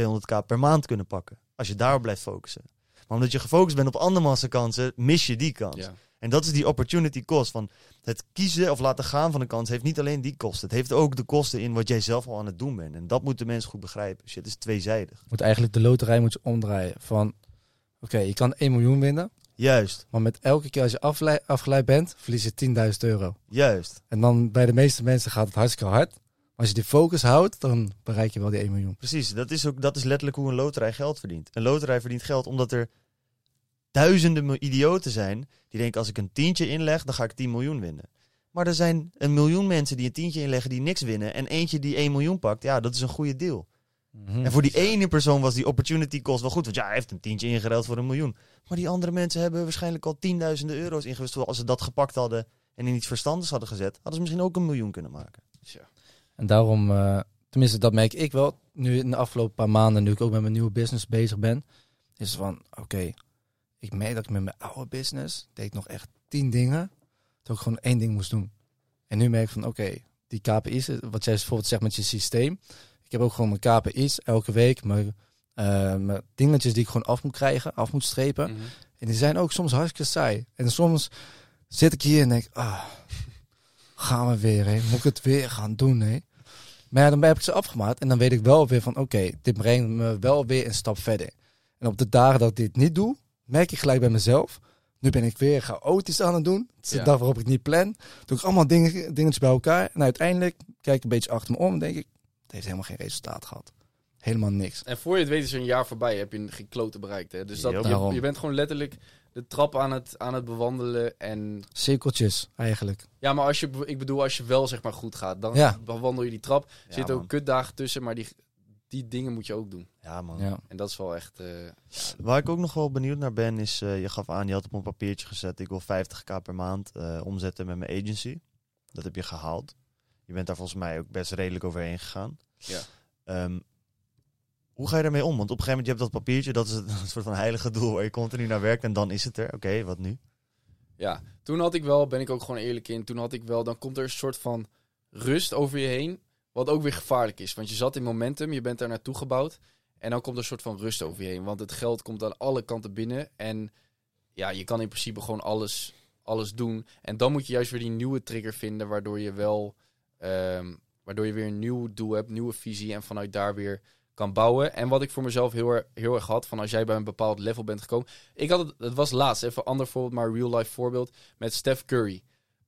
200k per maand kunnen pakken. Als je daarop blijft focussen. Maar omdat je gefocust bent op andermans kansen, mis je die kans. Ja. En dat is die opportunity cost. Van het kiezen of laten gaan van een kans heeft niet alleen die kosten. Het heeft ook de kosten in wat jij zelf al aan het doen bent. En dat moeten mensen goed begrijpen. Shit is tweezijdig. Moet eigenlijk de loterij moet je omdraaien. Van, oké, je kan 1 miljoen winnen. Juist, Maar met elke keer als je afgeleid, afgeleid bent, verlies je 10.000 euro. juist. En dan bij de meeste mensen gaat het hartstikke hard. Maar als je die focus houdt, dan bereik je wel die 1 miljoen. Precies, dat is, ook, dat is letterlijk hoe een loterij geld verdient. Een loterij verdient geld omdat er duizenden idioten zijn die denken als ik een tientje inleg, dan ga ik 10 miljoen winnen. Maar er zijn een miljoen mensen die een tientje inleggen die niks winnen. En eentje die 1 miljoen pakt, ja, dat is een goede deal. Mhm. En voor die ene persoon was die opportunity cost wel goed. Want ja, hij heeft een tientje ingeruild voor een miljoen. Maar die andere mensen hebben waarschijnlijk al tienduizenden euro's ingewist. Als ze dat gepakt hadden en in iets verstandigs hadden gezet, hadden ze misschien ook een miljoen kunnen maken. Tja. En daarom, eh, tenminste dat merk ik wel, nu in de afgelopen paar maanden, nu ik ook met mijn nieuwe business bezig ben, is van, oké, ik merk dat ik met mijn oude business, deed nog echt tien dingen, dat ik gewoon één ding moest doen. En nu merk ik van, oké, die KPI's, wat jij bijvoorbeeld zegt met je systeem, ik heb ook gewoon mijn KPI's elke week, mijn, eh, mijn dingetjes die ik gewoon af moet krijgen, af moet strepen. Mhm. En die zijn ook soms hartstikke saai. En soms zit ik hier en denk, ah, gaan we weer, hè? Moet ik het weer gaan doen, hè? Maar ja, dan heb ik ze afgemaakt en dan weet ik wel weer van, oké, dit brengt me wel weer een stap verder. En op de dagen dat ik dit niet doe, merk ik gelijk bij mezelf. Nu ben ik weer chaotisch aan het doen. Het is de Ja. dag waarop ik niet plan. Doe ik allemaal dingen, dingetjes bij elkaar. En uiteindelijk kijk ik een beetje achter me om en denk ik, het heeft helemaal geen resultaat gehad. Helemaal niks. En voor je het weet is er een jaar voorbij, heb je geen klote bereikt. Hè? Dus dat, je, bent gewoon letterlijk de trap aan het, aan het bewandelen. En Cirkeltjes, eigenlijk. ja, maar als je, ik bedoel, als je wel zeg maar goed gaat, dan Ja. bewandel je die trap. Er Ja, zitten ook kutdagen tussen, maar die, die dingen moet je ook doen. Ja, man. Ja. En dat is wel echt... eh, Waar ik ook nog wel benieuwd naar ben, is eh, je gaf aan, je had op een papiertje gezet, ik wil 50k per maand eh, omzetten met mijn agency. Dat heb je gehaald. Je bent daar volgens mij ook best redelijk overheen gegaan. Ja. Ehm, hoe ga je daarmee om? Want op een gegeven moment, je hebt dat papiertje, dat is het, een soort van heilige doel waar je continu naar werkt en dan is het er. Oké, wat nu? Ja, toen had ik wel, ben ik ook gewoon eerlijk in, toen had ik wel, dan komt er een soort van rust over je heen, wat ook weer gevaarlijk is. Want je zat in momentum, je bent daar naartoe gebouwd en dan komt er een soort van rust over je heen. Want het geld komt aan alle kanten binnen en ja, je kan in principe gewoon alles, alles doen. En dan moet je juist weer die nieuwe trigger vinden, waardoor je wel, ehm, waardoor je weer een nieuw doel hebt, nieuwe visie en vanuit daar weer kan bouwen. En wat ik voor mezelf heel, erg- heel erg had, van als jij bij een bepaald level bent gekomen. Ik had het, het was laatst, even een ander voorbeeld, maar real life voorbeeld, met Steph Curry.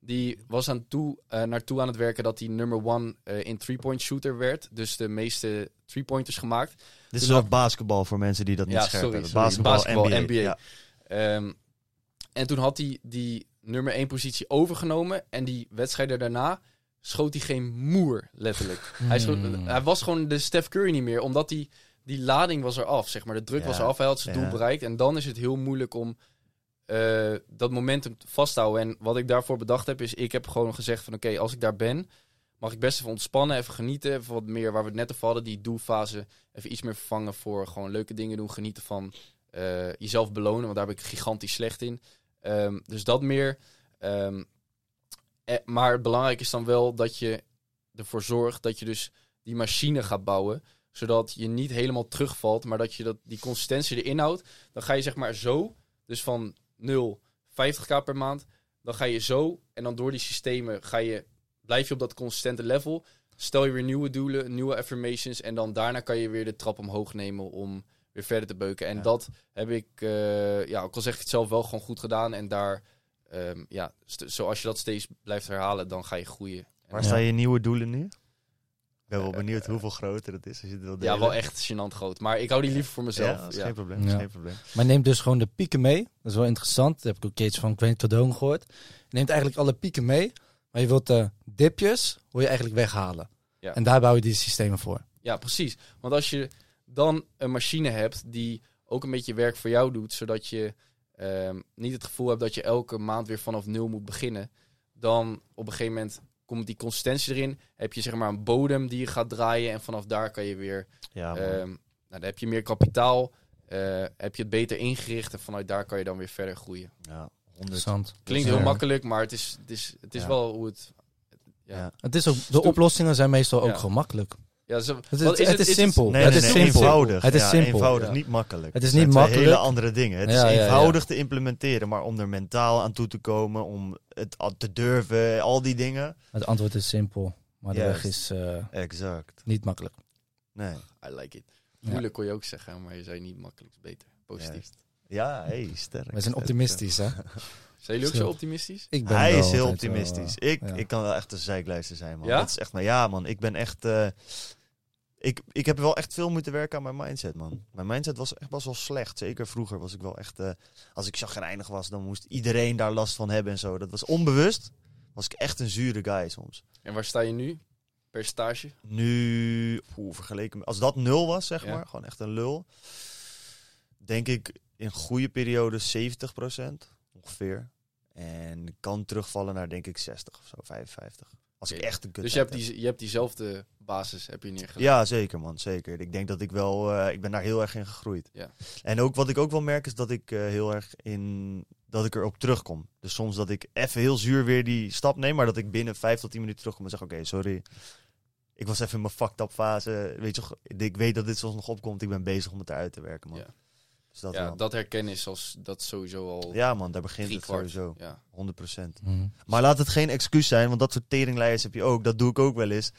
Die was aan toe, eh, naartoe aan het werken dat hij number one eh, in three-point shooter werd. Dus de meeste three-pointers gemaakt. Dit is ook basketbal voor mensen die dat niet Ja, scherp sorry, hebben. sorry. Basketbal, Basketbal, NBA. NBA. Ja. Ehm, en toen had hij die nummer 1 positie overgenomen. En die wedstrijden daarna schoot hij geen moer, letterlijk. Hij, schoot- Hmm. hij was gewoon de Steph Curry niet meer. Omdat die, die lading was eraf, zeg maar. De druk Ja, was eraf, hij had zijn ja. doel bereikt. En dan is het heel moeilijk om eh, dat momentum vast te houden. En wat ik daarvoor bedacht heb, is ik heb gewoon gezegd van... Oké, als ik daar ben, mag ik best even ontspannen, even genieten. Even wat meer, waar we het net over hadden, die doelfase. Even iets meer vervangen voor gewoon leuke dingen doen. Genieten van eh, jezelf belonen, want daar ben ik gigantisch slecht in. Ehm, dus dat meer. Eh, maar belangrijk is dan wel dat je ervoor zorgt dat je dus die machine gaat bouwen. Zodat je niet helemaal terugvalt, maar dat je dat, die consistentie erin houdt. Dan ga je zeg maar zo, dus van 0, 50k per maand. Dan ga je zo en dan door die systemen ga je, blijf je op dat consistente level. Stel je weer nieuwe doelen, nieuwe affirmations. En dan daarna kan je weer de trap omhoog nemen om weer verder te beuken. En Ja. dat heb ik, eh, ja, ook al zeg ik het zelf wel gewoon goed gedaan. En daar, ehm, ja, zoals je dat steeds blijft herhalen, dan ga je groeien. Waar Ja. staan je nieuwe doelen nu? Ik ben wel Eh, benieuwd eh, hoeveel groter het is. Als je het wil Ja, wel echt gênant groot. Maar ik hou die liever voor mezelf. Ja, dat is Ja. geen probleem. Dat is Ja. geen probleem. Maar neemt dus gewoon de pieken mee. Dat is wel interessant. Dat heb ik ook een keertje van Grant Cardone gehoord. Je neemt eigenlijk alle pieken mee. Maar je wilt de dipjes, wil je eigenlijk weghalen. Ja. En daar bouw je die systemen voor. Ja, precies. Want als je dan een machine hebt die ook een beetje werk voor jou doet, zodat je ehm, niet het gevoel hebt dat je elke maand weer vanaf nul moet beginnen, dan op een gegeven moment komt die consistentie erin. Heb je zeg maar een bodem die je gaat draaien en vanaf daar kan je weer, Ja, ehm, nou, dan heb je meer kapitaal, eh, heb je het beter ingericht en vanuit daar kan je dan weer verder groeien. ja, 100. Interessant. Klinkt heel makkelijk, maar het is, het is, het is Ja. wel hoe het. Ja. Het is ook, de oplossingen zijn meestal ook Ja. zo- Het is, wat het, is simpel. Nee, het nee, is nee, simpel. eenvoudig. Het is Ja, simpel. eenvoudig, Ja. niet makkelijk. Het is zijn niet twee makkelijk. hele andere dingen. Het Ja, is ja, ja. eenvoudig te implementeren, maar om er mentaal aan toe te komen, om het te durven, al die dingen. Het antwoord is simpel. Maar de weg is eh, Exact. niet makkelijk. Nee. I like it. Ja. Moeilijk kon je ook zeggen, maar je zei niet makkelijk, is beter. Positief. Ja, hey, sterk. We zijn sterk, optimistisch, hè? Zijn jullie ook zo optimistisch? Ik ben Hij is heel wel, optimistisch. ik, ja. ik kan wel echt een zeikluister zijn, man. Ja? Dat is echt, maar ja, man. Ik ben echt. eh, ik, ik heb wel echt veel moeten werken aan mijn mindset, man. Mijn mindset was echt best wel slecht. Zeker vroeger was ik wel echt. eh, als ik chagrijnig was, dan moest iedereen daar last van hebben en zo. Dat was onbewust. Was ik echt een zure guy soms. En waar sta je nu? Percentage? Nu, oeh, vergeleken met, als dat nul was, zeg Ja. maar, gewoon echt een lul. Denk ik in goede periode 70% ongeveer. En kan terugvallen naar denk ik 60 of zo, 55. Als ik echt een kut Dus je hebt, die, je hebt diezelfde basis heb je neergelegd. Ja, zeker man, zeker. Ik denk dat ik wel, eh, ik ben daar heel erg in gegroeid. Ja. En ook wat ik ook wel merk is dat ik eh, heel erg in, dat ik erop terugkom. Dus soms dat ik even heel zuur weer die stap neem, maar dat ik binnen 5 tot 10 minuten terugkom en zeg, oké, sorry. Ik was even in mijn fucked up fase. Weet je, ik weet dat dit soms nog opkomt. Ik ben bezig om het eruit te werken, man. Ja. Dus dat ja, wel. dat herkennen is als, dat sowieso al ja, man, daar begint het kwart. sowieso. Ja. 100%. Mhm. Maar laat het geen excuus zijn, want dat soort teringlijers heb je ook. Dat doe ik ook wel eens.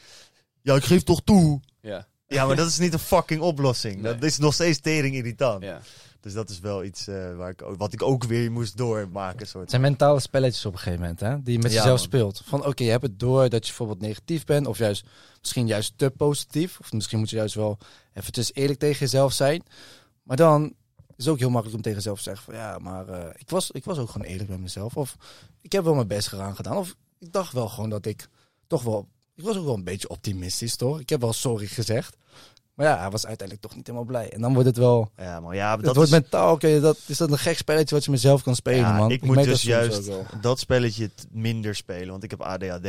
Ja, ik geef toch toe. Ja. Ja, maar dat is niet een fucking oplossing. Nee. Dat is nog steeds tering irritant. Ja. Dus dat is wel iets eh, waar ik, ook- wat ik ook weer moest doormaken. Soort. Het zijn mentale spelletjes op een gegeven moment, hè? Die je met Ja, jezelf man. speelt. Van oké, je hebt het door dat je bijvoorbeeld negatief bent, of juist misschien juist te positief. Of misschien moet je juist wel eventjes eerlijk tegen jezelf zijn. Maar dan is het ook heel makkelijk om tegen jezelf te zeggen van ja, maar eh, ik, was, ik was ook gewoon eerlijk met mezelf. Of ik heb wel mijn best gedaan gedaan. Of ik dacht wel gewoon dat ik toch wel. Ik was ook wel een beetje optimistisch, toch? Ik heb wel sorry gezegd. Maar ja, hij was uiteindelijk toch niet helemaal blij. En dan wordt het wel. Ja, maar ja, Dat dat wordt is, mentaal. Oké, dat is dat een gek spelletje wat je mezelf kan spelen, Ja, man. ik moet merk dus juist dat spelletje minder spelen, want ik heb ADHD.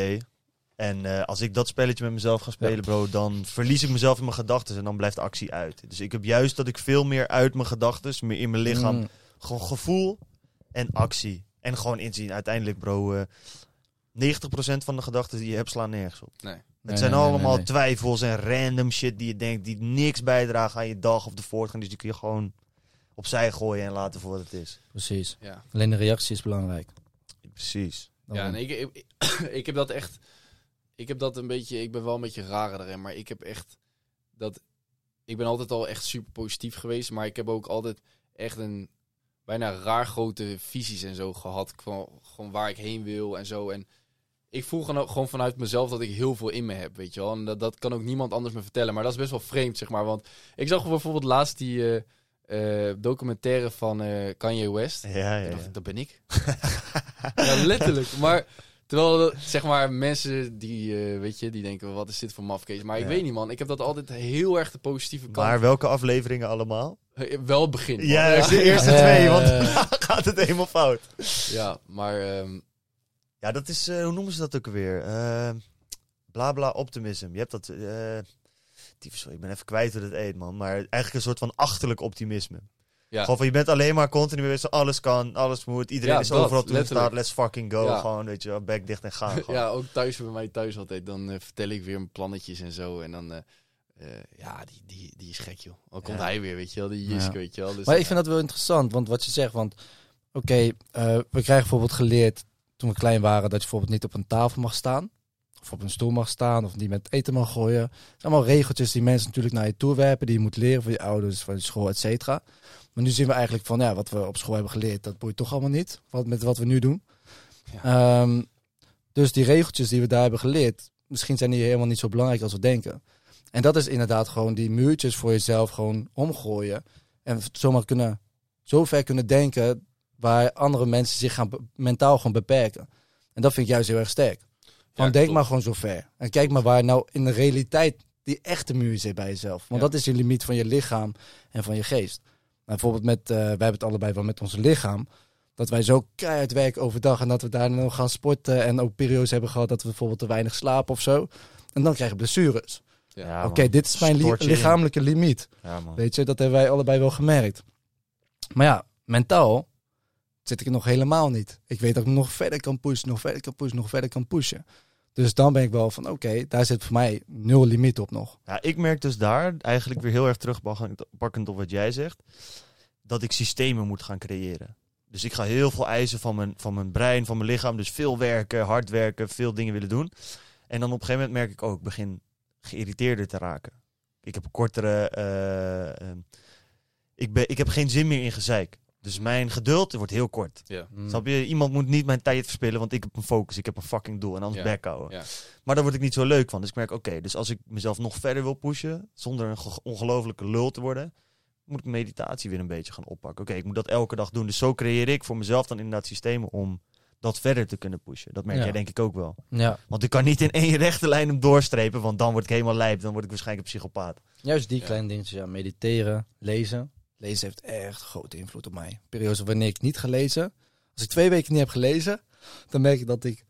En eh, als ik dat spelletje met mezelf ga spelen, bro, dan verlies ik mezelf in mijn gedachten en dan blijft de actie uit. Dus ik heb juist dat ik veel meer uit mijn gedachten, meer in mijn lichaam, Mm. gewoon gevoel en actie. En gewoon inzien. Uiteindelijk, bro, eh 90% van de gedachten die je hebt slaan nergens op. Nee. Het Nee, zijn nee, allemaal nee, nee. twijfels en random shit die je denkt, die niks bijdragen aan je dag of de voortgang. Dus die kun je gewoon opzij gooien en laten voor wat het is. Precies. Ja. Alleen de reactie is belangrijk. Precies. Dan- Ja, en ik, ik, ik heb dat echt. Ik heb dat een beetje. Ik ben wel een beetje raar daarin, maar ik heb echt dat. Ik ben altijd al echt super positief geweest, maar ik heb ook altijd echt een bijna raar grote visies en zo gehad. Van, gewoon waar ik heen wil en zo. En ik voel gewoon, gewoon vanuit mezelf dat ik heel veel in me heb, weet je wel. En dat, dat kan ook niemand anders me vertellen. Maar dat is best wel vreemd, zeg maar. Want ik zag bijvoorbeeld laatst die eh, eh, documentaire van eh, Kanye West. Ja, ja, ja. ik, dat ben ik. ja, letterlijk. Maar terwijl, dat, zeg maar, mensen die, eh, weet je, die denken, wat is dit voor mafkees? Maar ik Ja. weet niet, man. Ik heb dat altijd heel erg de positieve kant. Maar welke afleveringen allemaal? Eh, Wel het begin. man. Ja, de eerste Eh. twee, want daarna gaat het helemaal fout. ja, maar ehm, Ja, dat is, eh, hoe noemen ze dat ook weer? Eh bla bla optimism. Je hebt dat, eh sorry, ik ben even kwijt hoe dat eet, man. Maar eigenlijk een soort van achterlijk optimisme. Ja. Gewoon van, je bent alleen maar continu weer zo, alles kan, alles moet, iedereen Ja, is dat, overal toe in staat, let's fucking go. Ja. Gewoon, weet je wel, bek dicht en gaan. gewoon. ja, ook thuis bij mij thuis altijd. Dan eh, vertel ik weer mijn plannetjes en zo. En dan, eh, eh, ja, die, die, die is gek, joh. Dan komt Ja. hij weer, weet je wel. Die Jiske, Ja. weet je wel. Dus, Maar ik vind dat wel interessant, want wat je zegt, want oké, eh, we krijgen bijvoorbeeld geleerd toen we klein waren dat je bijvoorbeeld niet op een tafel mag staan. Of op een stoel mag staan, of niet met eten mag gooien. Het zijn allemaal regeltjes die mensen natuurlijk naar je toe werpen, die je moet leren van je ouders, van je school, et cetera. Maar nu zien we eigenlijk van, ja, wat we op school hebben geleerd, dat boeit toch allemaal niet, wat, met wat we nu doen. Ehm, dus die regeltjes die we daar hebben geleerd, misschien zijn die helemaal niet zo belangrijk als we denken. En dat is inderdaad gewoon die muurtjes voor jezelf gewoon omgooien. En zomaar kunnen, zo ver kunnen denken waar andere mensen zich gaan mentaal gewoon beperken. En dat vind ik juist heel erg sterk. Van Ja, denk maar gewoon zo ver. En kijk maar waar nou in de realiteit die echte muur zit bij jezelf. Want Ja. dat is je limiet van je lichaam en van je geest. Bijvoorbeeld met, eh wij hebben het allebei wel met ons lichaam. Dat wij zo keihard werken overdag en dat we daar nog gaan sporten. En ook periodes hebben gehad dat we bijvoorbeeld te weinig slapen of zo. En dan krijg je blessures. Ja. Oké, dit is mijn li- in. lichamelijke limiet. Ja, man. Weet je, dat hebben wij allebei wel gemerkt. Maar ja, mentaal zit ik er nog helemaal niet. Ik weet dat ik nog verder kan pushen, nog verder kan pushen, nog verder kan pushen. Dus dan ben ik wel van, oké, daar zit voor mij nul limiet op nog. Ja, ik merk dus daar eigenlijk weer heel erg terugpakkend op wat jij zegt. Dat ik systemen moet gaan creëren. Dus ik ga heel veel eisen van mijn, van mijn brein, van mijn lichaam. Dus veel werken, hard werken, veel dingen willen doen. En dan op een gegeven moment merk ik ook, ik begin geïrriteerder te raken. Ik heb kortere... eh, eh, ik, ben, ik heb geen zin meer in gezeik. Dus mijn geduld wordt heel kort. Ja. Snap je? Iemand moet niet mijn tijd verspillen, want ik heb een focus, ik heb een fucking doel en anders Ja, back houden. ja. Maar daar word ik niet zo leuk van. Dus ik merk, oké, dus als ik mezelf nog verder wil pushen, zonder een ge- ongelofelijke lul te worden, moet ik meditatie weer een beetje gaan oppakken. Oké, ik moet dat elke dag doen. Dus zo creëer ik voor mezelf dan inderdaad systemen om dat verder te kunnen pushen. Dat merk Ja. jij denk ik ook wel. Ja, Want ik kan niet in één rechte lijn hem doorstrepen, want dan word ik helemaal lijp. Dan word ik waarschijnlijk een psychopaat. juist die Ja. kleine dingetjes, ja, mediteren, lezen. Lezen heeft echt grote invloed op mij. Periodes wanneer ik niet gelezen. Als ik twee weken niet heb gelezen, dan merk ik dat ik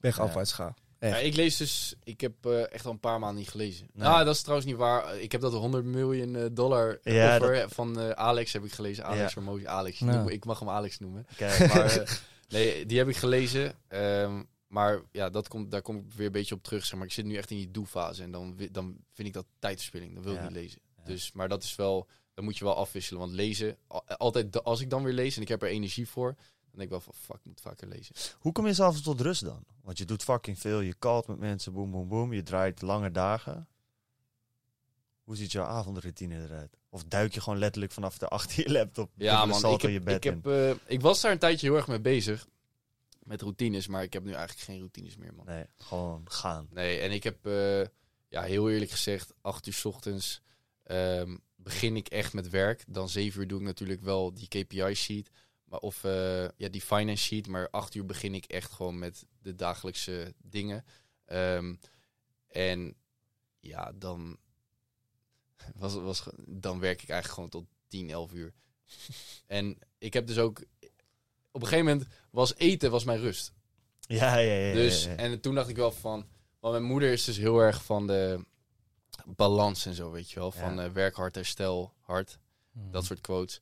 bergafwaarts ga. Echt. Ja, ik lees dus, ik heb eh, echt al een paar maanden niet gelezen. Nee. Nou, dat is trouwens niet waar. Ik heb dat 100 miljoen eh, dollar Ja, offer van eh, Alex heb ik gelezen. Alex Ja. Ramosi, Alex. Ja. Noem- Ik mag hem Alex noemen. Kijk, Maar eh, nee, die heb ik gelezen. Ehm, maar ja, dat komt, daar kom ik weer een beetje op terug. Zeg maar. Ik zit nu echt in die doe-fase. En dan, dan vind ik dat tijdverspilling. Dan wil ik niet lezen. Ja. Dus, maar dat is wel, dan moet je wel afwisselen. Want lezen, al- altijd als ik dan weer lees en ik heb er energie voor, dan denk ik wel van fuck, ik moet vaker lezen. Hoe kom je s'avonds tot rust dan? Want je doet fucking veel. Je kalt met mensen, boem, boem, boem. Je draait lange dagen. Hoe ziet jouw avondroutine eruit? Of duik je gewoon letterlijk vanaf de achter je laptop? Ja, man. Ik, heb, je bed ik, heb, eh, ik was daar een tijdje heel erg mee bezig. Met routines, maar ik heb nu eigenlijk geen routines meer, man. Nee, gewoon gaan. Nee, en ik heb, eh, ja, heel eerlijk gezegd, acht uur 's ochtends ehm, begin ik echt met werk. Dan zeven uur doe ik natuurlijk wel die KPI-sheet. Maar of eh, ja, die finance sheet. Maar acht uur begin ik echt gewoon met de dagelijkse dingen. Ehm, en ja, dan, was, was, dan werk ik eigenlijk gewoon tot 10, 11 uur. en ik heb dus ook... Op een gegeven moment was eten was mijn rust. Ja, ja, ja. ja, Dus, ja, ja. en toen dacht ik wel van... Want mijn moeder is dus heel erg van de balans en zo, weet je wel. Van Ja. eh, werk hard, herstel hard. Mhm. Dat soort quotes.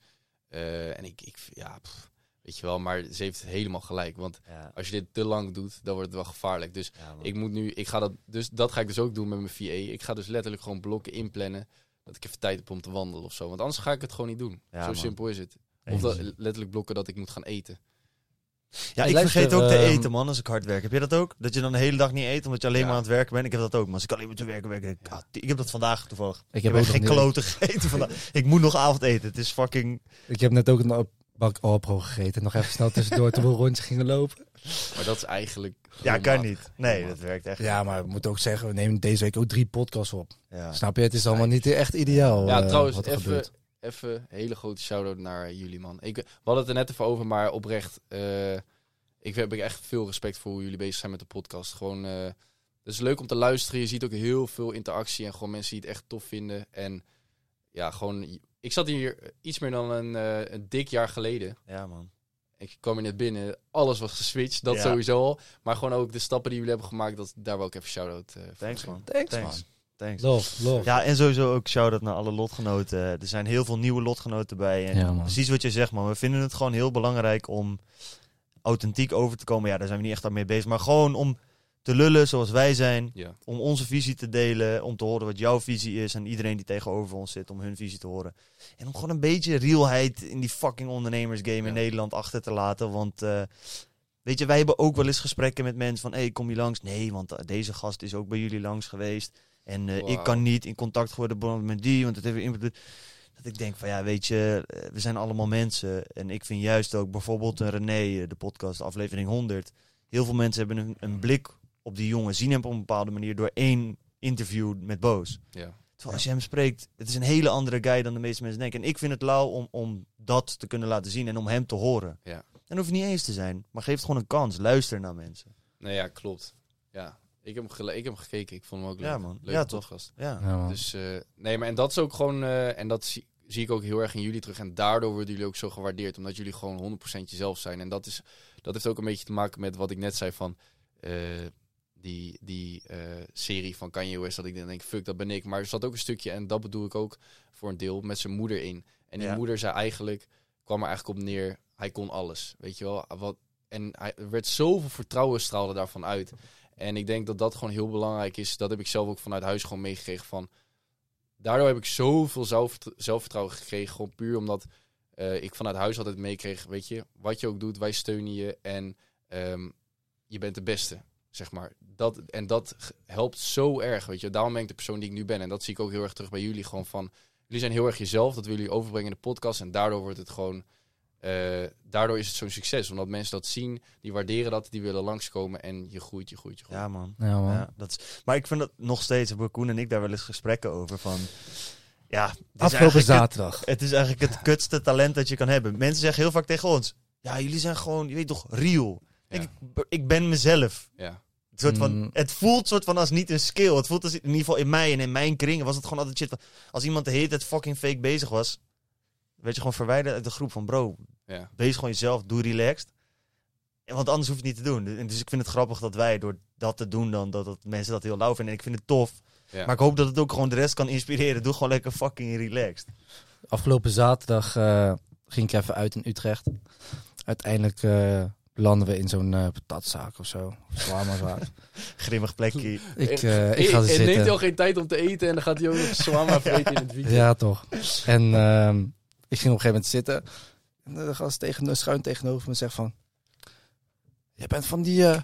Eh, en ik, ik ja, pff, weet je wel. Maar ze heeft helemaal gelijk. Want Ja, als je dit te lang doet, dan wordt het wel gevaarlijk. Dus ja, ik moet nu... Ik ga dat, dus dat ga ik dus ook doen met mijn VA. Ik ga dus letterlijk gewoon blokken inplannen. Dat ik even tijd heb om te wandelen of zo. Want anders ga ik het gewoon niet doen. Zo man. simpel is het. Of dat, letterlijk blokken dat ik moet gaan eten. Ja, Ik luister, vergeet ook te ehm, eten, man, als ik hard werk. Heb je dat ook? Dat je dan de hele dag niet eet, omdat je alleen Ja. maar aan het werken bent? Ik heb dat ook, maar als ik alleen maar te werken ben, denk ik, ah, ik heb dat vandaag toevallig. Ik Ik heb, heb, ook geen kloten gegeten vandaag. ik moet nog avondeten. Het is fucking... ik heb net ook een bak Alpro gegeten. Nog even snel tussendoor toen we rondjes gingen lopen. Maar dat is eigenlijk... Ja, kan matig. niet. Nee, dat werkt echt Ja, maar we moeten ook zeggen, we nemen deze week ook drie podcasts op. Ja. Snap je? Het is allemaal niet echt ideaal Ja, eh, trouwens, wat er even, gebeurt. Even hele grote shout-out naar jullie, man. Ik, we hadden het er net even over, maar oprecht... eh, ik heb echt veel respect voor hoe jullie bezig zijn met de podcast. Gewoon, eh, het is leuk om te luisteren. Je ziet ook heel veel interactie en gewoon mensen die het echt tof vinden. En ja, gewoon... Ik zat hier iets meer dan een, eh, een dik jaar geleden. ja, man. Ik kwam er net binnen, alles was geswitcht, dat Ja. sowieso al. Maar gewoon ook de stappen die jullie hebben gemaakt, dat, daar wil ik even shout-out eh, voor Thanks, man. Thanks, Thanks. man. Thanks. Love, love. Ja, en sowieso ook shout-out naar alle lotgenoten. Er zijn heel veel nieuwe lotgenoten bij. En Ja, man. precies wat je zegt, man. We vinden het gewoon heel belangrijk om authentiek over te komen. Ja, daar zijn we niet echt aan mee bezig. Maar gewoon om te lullen zoals wij zijn. Ja. Om onze visie te delen. Om te horen wat jouw visie is. En iedereen die tegenover ons zit, om hun visie te horen. En om gewoon een beetje realheid in die fucking ondernemersgame Ja. in Nederland achter te laten. Want... eh, Weet je, wij hebben ook wel eens gesprekken met mensen van... hé, hey, kom je langs? Nee, want eh, deze gast is ook bij jullie langs geweest. En eh, ik kan niet in contact worden met die, want het heeft invloed. Dat ik denk van ja, weet je, eh, we zijn allemaal mensen. En ik vind juist ook bijvoorbeeld een René, eh, de podcast, aflevering 100. Heel veel mensen hebben een, een blik op die jongen, zien hem op een bepaalde manier door één interview met Boos. Ja. Terwijl als je hem spreekt, het is een hele andere guy dan de meeste mensen denken. En ik vind het lauw om, om dat te kunnen laten zien en om hem te horen. Ja. En hoeft niet eens te zijn, maar geef het gewoon een kans. Luister naar mensen. Nee, ja, klopt. Ja, ik heb hem, gele- ik heb hem gekeken. Ik vond hem ook leuk. Ja, man. Leuke Ja, toch? podcast. Ja. Ja, man. Dus, eh, nee, maar en dat is ook gewoon... eh, en dat zie, zie ik ook heel erg in jullie terug. En daardoor worden jullie ook zo gewaardeerd. Omdat jullie gewoon 100% jezelf zijn. En dat, is, dat heeft ook een beetje te maken met wat ik net zei van... eh, die die eh, serie van Kanye West. Dat ik dan denk, fuck, dat ben ik. Maar er zat ook een stukje, en dat bedoel ik ook voor een deel, met zijn moeder in. En die Ja. moeder zei eigenlijk... kwam er eigenlijk op neer, hij kon alles. Weet je wel? Wat, en hij, er werd zoveel vertrouwen straalde daarvan uit. En ik denk dat dat gewoon heel belangrijk is. Dat heb ik zelf ook vanuit huis gewoon meegekregen van... Daardoor heb ik zoveel zelfvert- zelfvertrouwen gekregen. Gewoon puur omdat eh, ik vanuit huis altijd meekreeg... Weet je, wat je ook doet, wij steunen je. En ehm, je bent de beste, zeg maar. Dat, en dat helpt zo erg, weet je. Daarom ben ik de persoon die ik nu ben. En dat zie ik ook heel erg terug bij jullie. Gewoon van... Jullie zijn heel erg jezelf. Dat willen jullie overbrengen in de podcast. En daardoor wordt het gewoon... eh, daardoor is het zo'n succes. Omdat mensen dat zien, die waarderen dat, die willen langskomen. En je groeit, je groeit, je groeit. Ja, man. Ja, man. Ja, dat is, maar ik vind dat nog steeds, hebben Koen en ik daar wel eens gesprekken over. Van, ja, Afgelopen het- zaterdag. Het is eigenlijk het kutste talent dat je kan hebben. Mensen zeggen heel vaak tegen ons: Ja, jullie zijn gewoon, je weet toch, real. Ja. Ik, ik ben mezelf. Ja. Een soort van, Mm. Het voelt soort van als niet een skill. Het voelt als, in ieder geval in mij en in mijn kringen was het gewoon altijd shit. Als iemand de hele tijd fucking fake bezig was, werd je gewoon verwijderd uit de groep van bro. Ja. Wees gewoon jezelf, doe relaxed. En Want anders hoef je het niet te doen. En Dus ik vind het grappig dat wij door dat te doen dan, dat, dat mensen dat heel lauw vinden. En ik vind het tof. Ja. Maar ik hoop dat het ook gewoon de rest kan inspireren. Doe gewoon lekker fucking relaxed. Afgelopen zaterdag eh, ging ik even uit in Utrecht. Uiteindelijk eh landen we in zo'n eh patatzaak of zo. Shawarmazaak. Grimmig plekje. ik, ik ga er het neemt zitten. al geen tijd om te eten en dan gaat hij ook nog shawarma vreten in het weekend. Ja, toch. En ehm, ik ging op een gegeven moment zitten. En de gast tegen, schuin tegenover me zegt van... Jij bent van die, eh,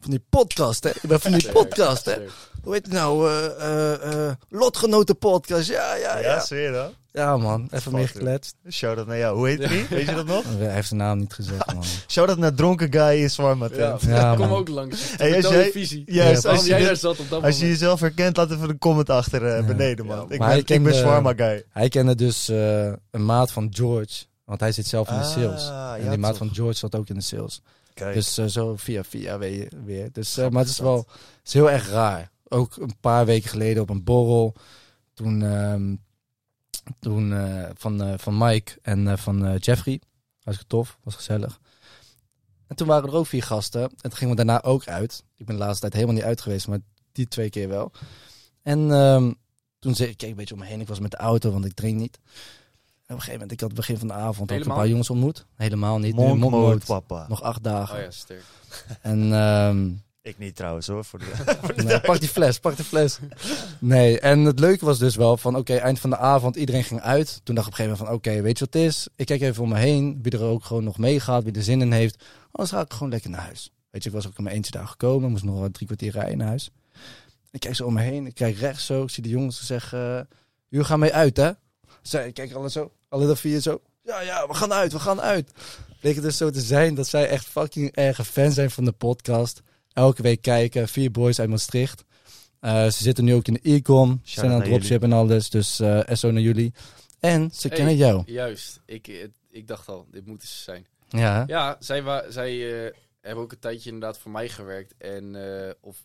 van die podcast, hè. Ik ben van die podcast, hè. Hoe heet het nou? eh eh eh, Lotgenoten podcast. Ja, ja, Ja, ja. zweer dan. Ja, man. Even meer gekletst. Shout out naar jou. Hoe heet die? Weet je dat nog? Hij heeft zijn naam niet gezegd, man. Shout out naar dronken guy in Swarma Ja, kom ook langs. Hey, als jij- je visie. Ja, als je, jij dit- daar zat op dat als je jezelf herkent, laat even een comment achter eh, Ja. beneden, man. Ja, ik, ben, hij ik ben kende- Swarma guy. Hij kende dus eh, een maat van George. Want hij zit zelf in de Ah, sales. ja, en die maat toch. van George zat ook in de sales. Kijk. Dus eh, zo via via weer. weer. Dus, eh, maar het is wel het is heel erg raar. Ook een paar weken geleden op een borrel. Toen, ehm, toen eh, van, van Mike en van Jeffrey. Was tof, was gezellig. En toen waren er ook vier gasten. En toen gingen we daarna ook uit. Ik ben de laatste tijd helemaal niet uit geweest, maar die twee keer wel. En ehm, toen zei ik, keek een beetje om me heen. Ik was met de auto, want ik drink niet. Op een gegeven moment, ik had het begin van de avond ook Helemaal een paar jongens ontmoet. Helemaal niet. Nu Monk Monk mode, mode. papa. Nog acht dagen. Oh ja, sterk. En ehm, Ik niet trouwens hoor. Voor de... nee, pak die fles, pak de fles. Nee, en het leuke was dus wel van, oké, eind van de avond, iedereen ging uit. Toen dacht ik op een gegeven moment van, oké, weet je wat het is? Ik kijk even om me heen, wie er ook gewoon nog meegaat, wie er zin in heeft. Anders ga ik gewoon lekker naar huis. Weet je, ik was ook in mijn eentje daar gekomen, moest nog wel drie kwartier rijden naar huis. Ik kijk zo om me heen, ik kijk rechts zo, ik zie de jongens zeggen, uh, jullie gaan mee uit, hè? Zij, ik kijk alle zo, alle vier zo, ja, ja, we gaan uit, we gaan uit. Bleek het dus zo te zijn dat zij echt fucking erge fan zijn van de podcast. Elke week kijken, vier boys uit Maastricht. Uh, ze zitten nu ook in de e-com, ze zijn aan het dropship en alles, dus uh, SO naar jullie. En ze Hey, kennen jou. Juist. Ik, eh, ik dacht al, dit moeten ze zijn. Ja? Ja, zij, wa- zij uh, hebben ook een tijdje inderdaad voor mij gewerkt. En, uh, of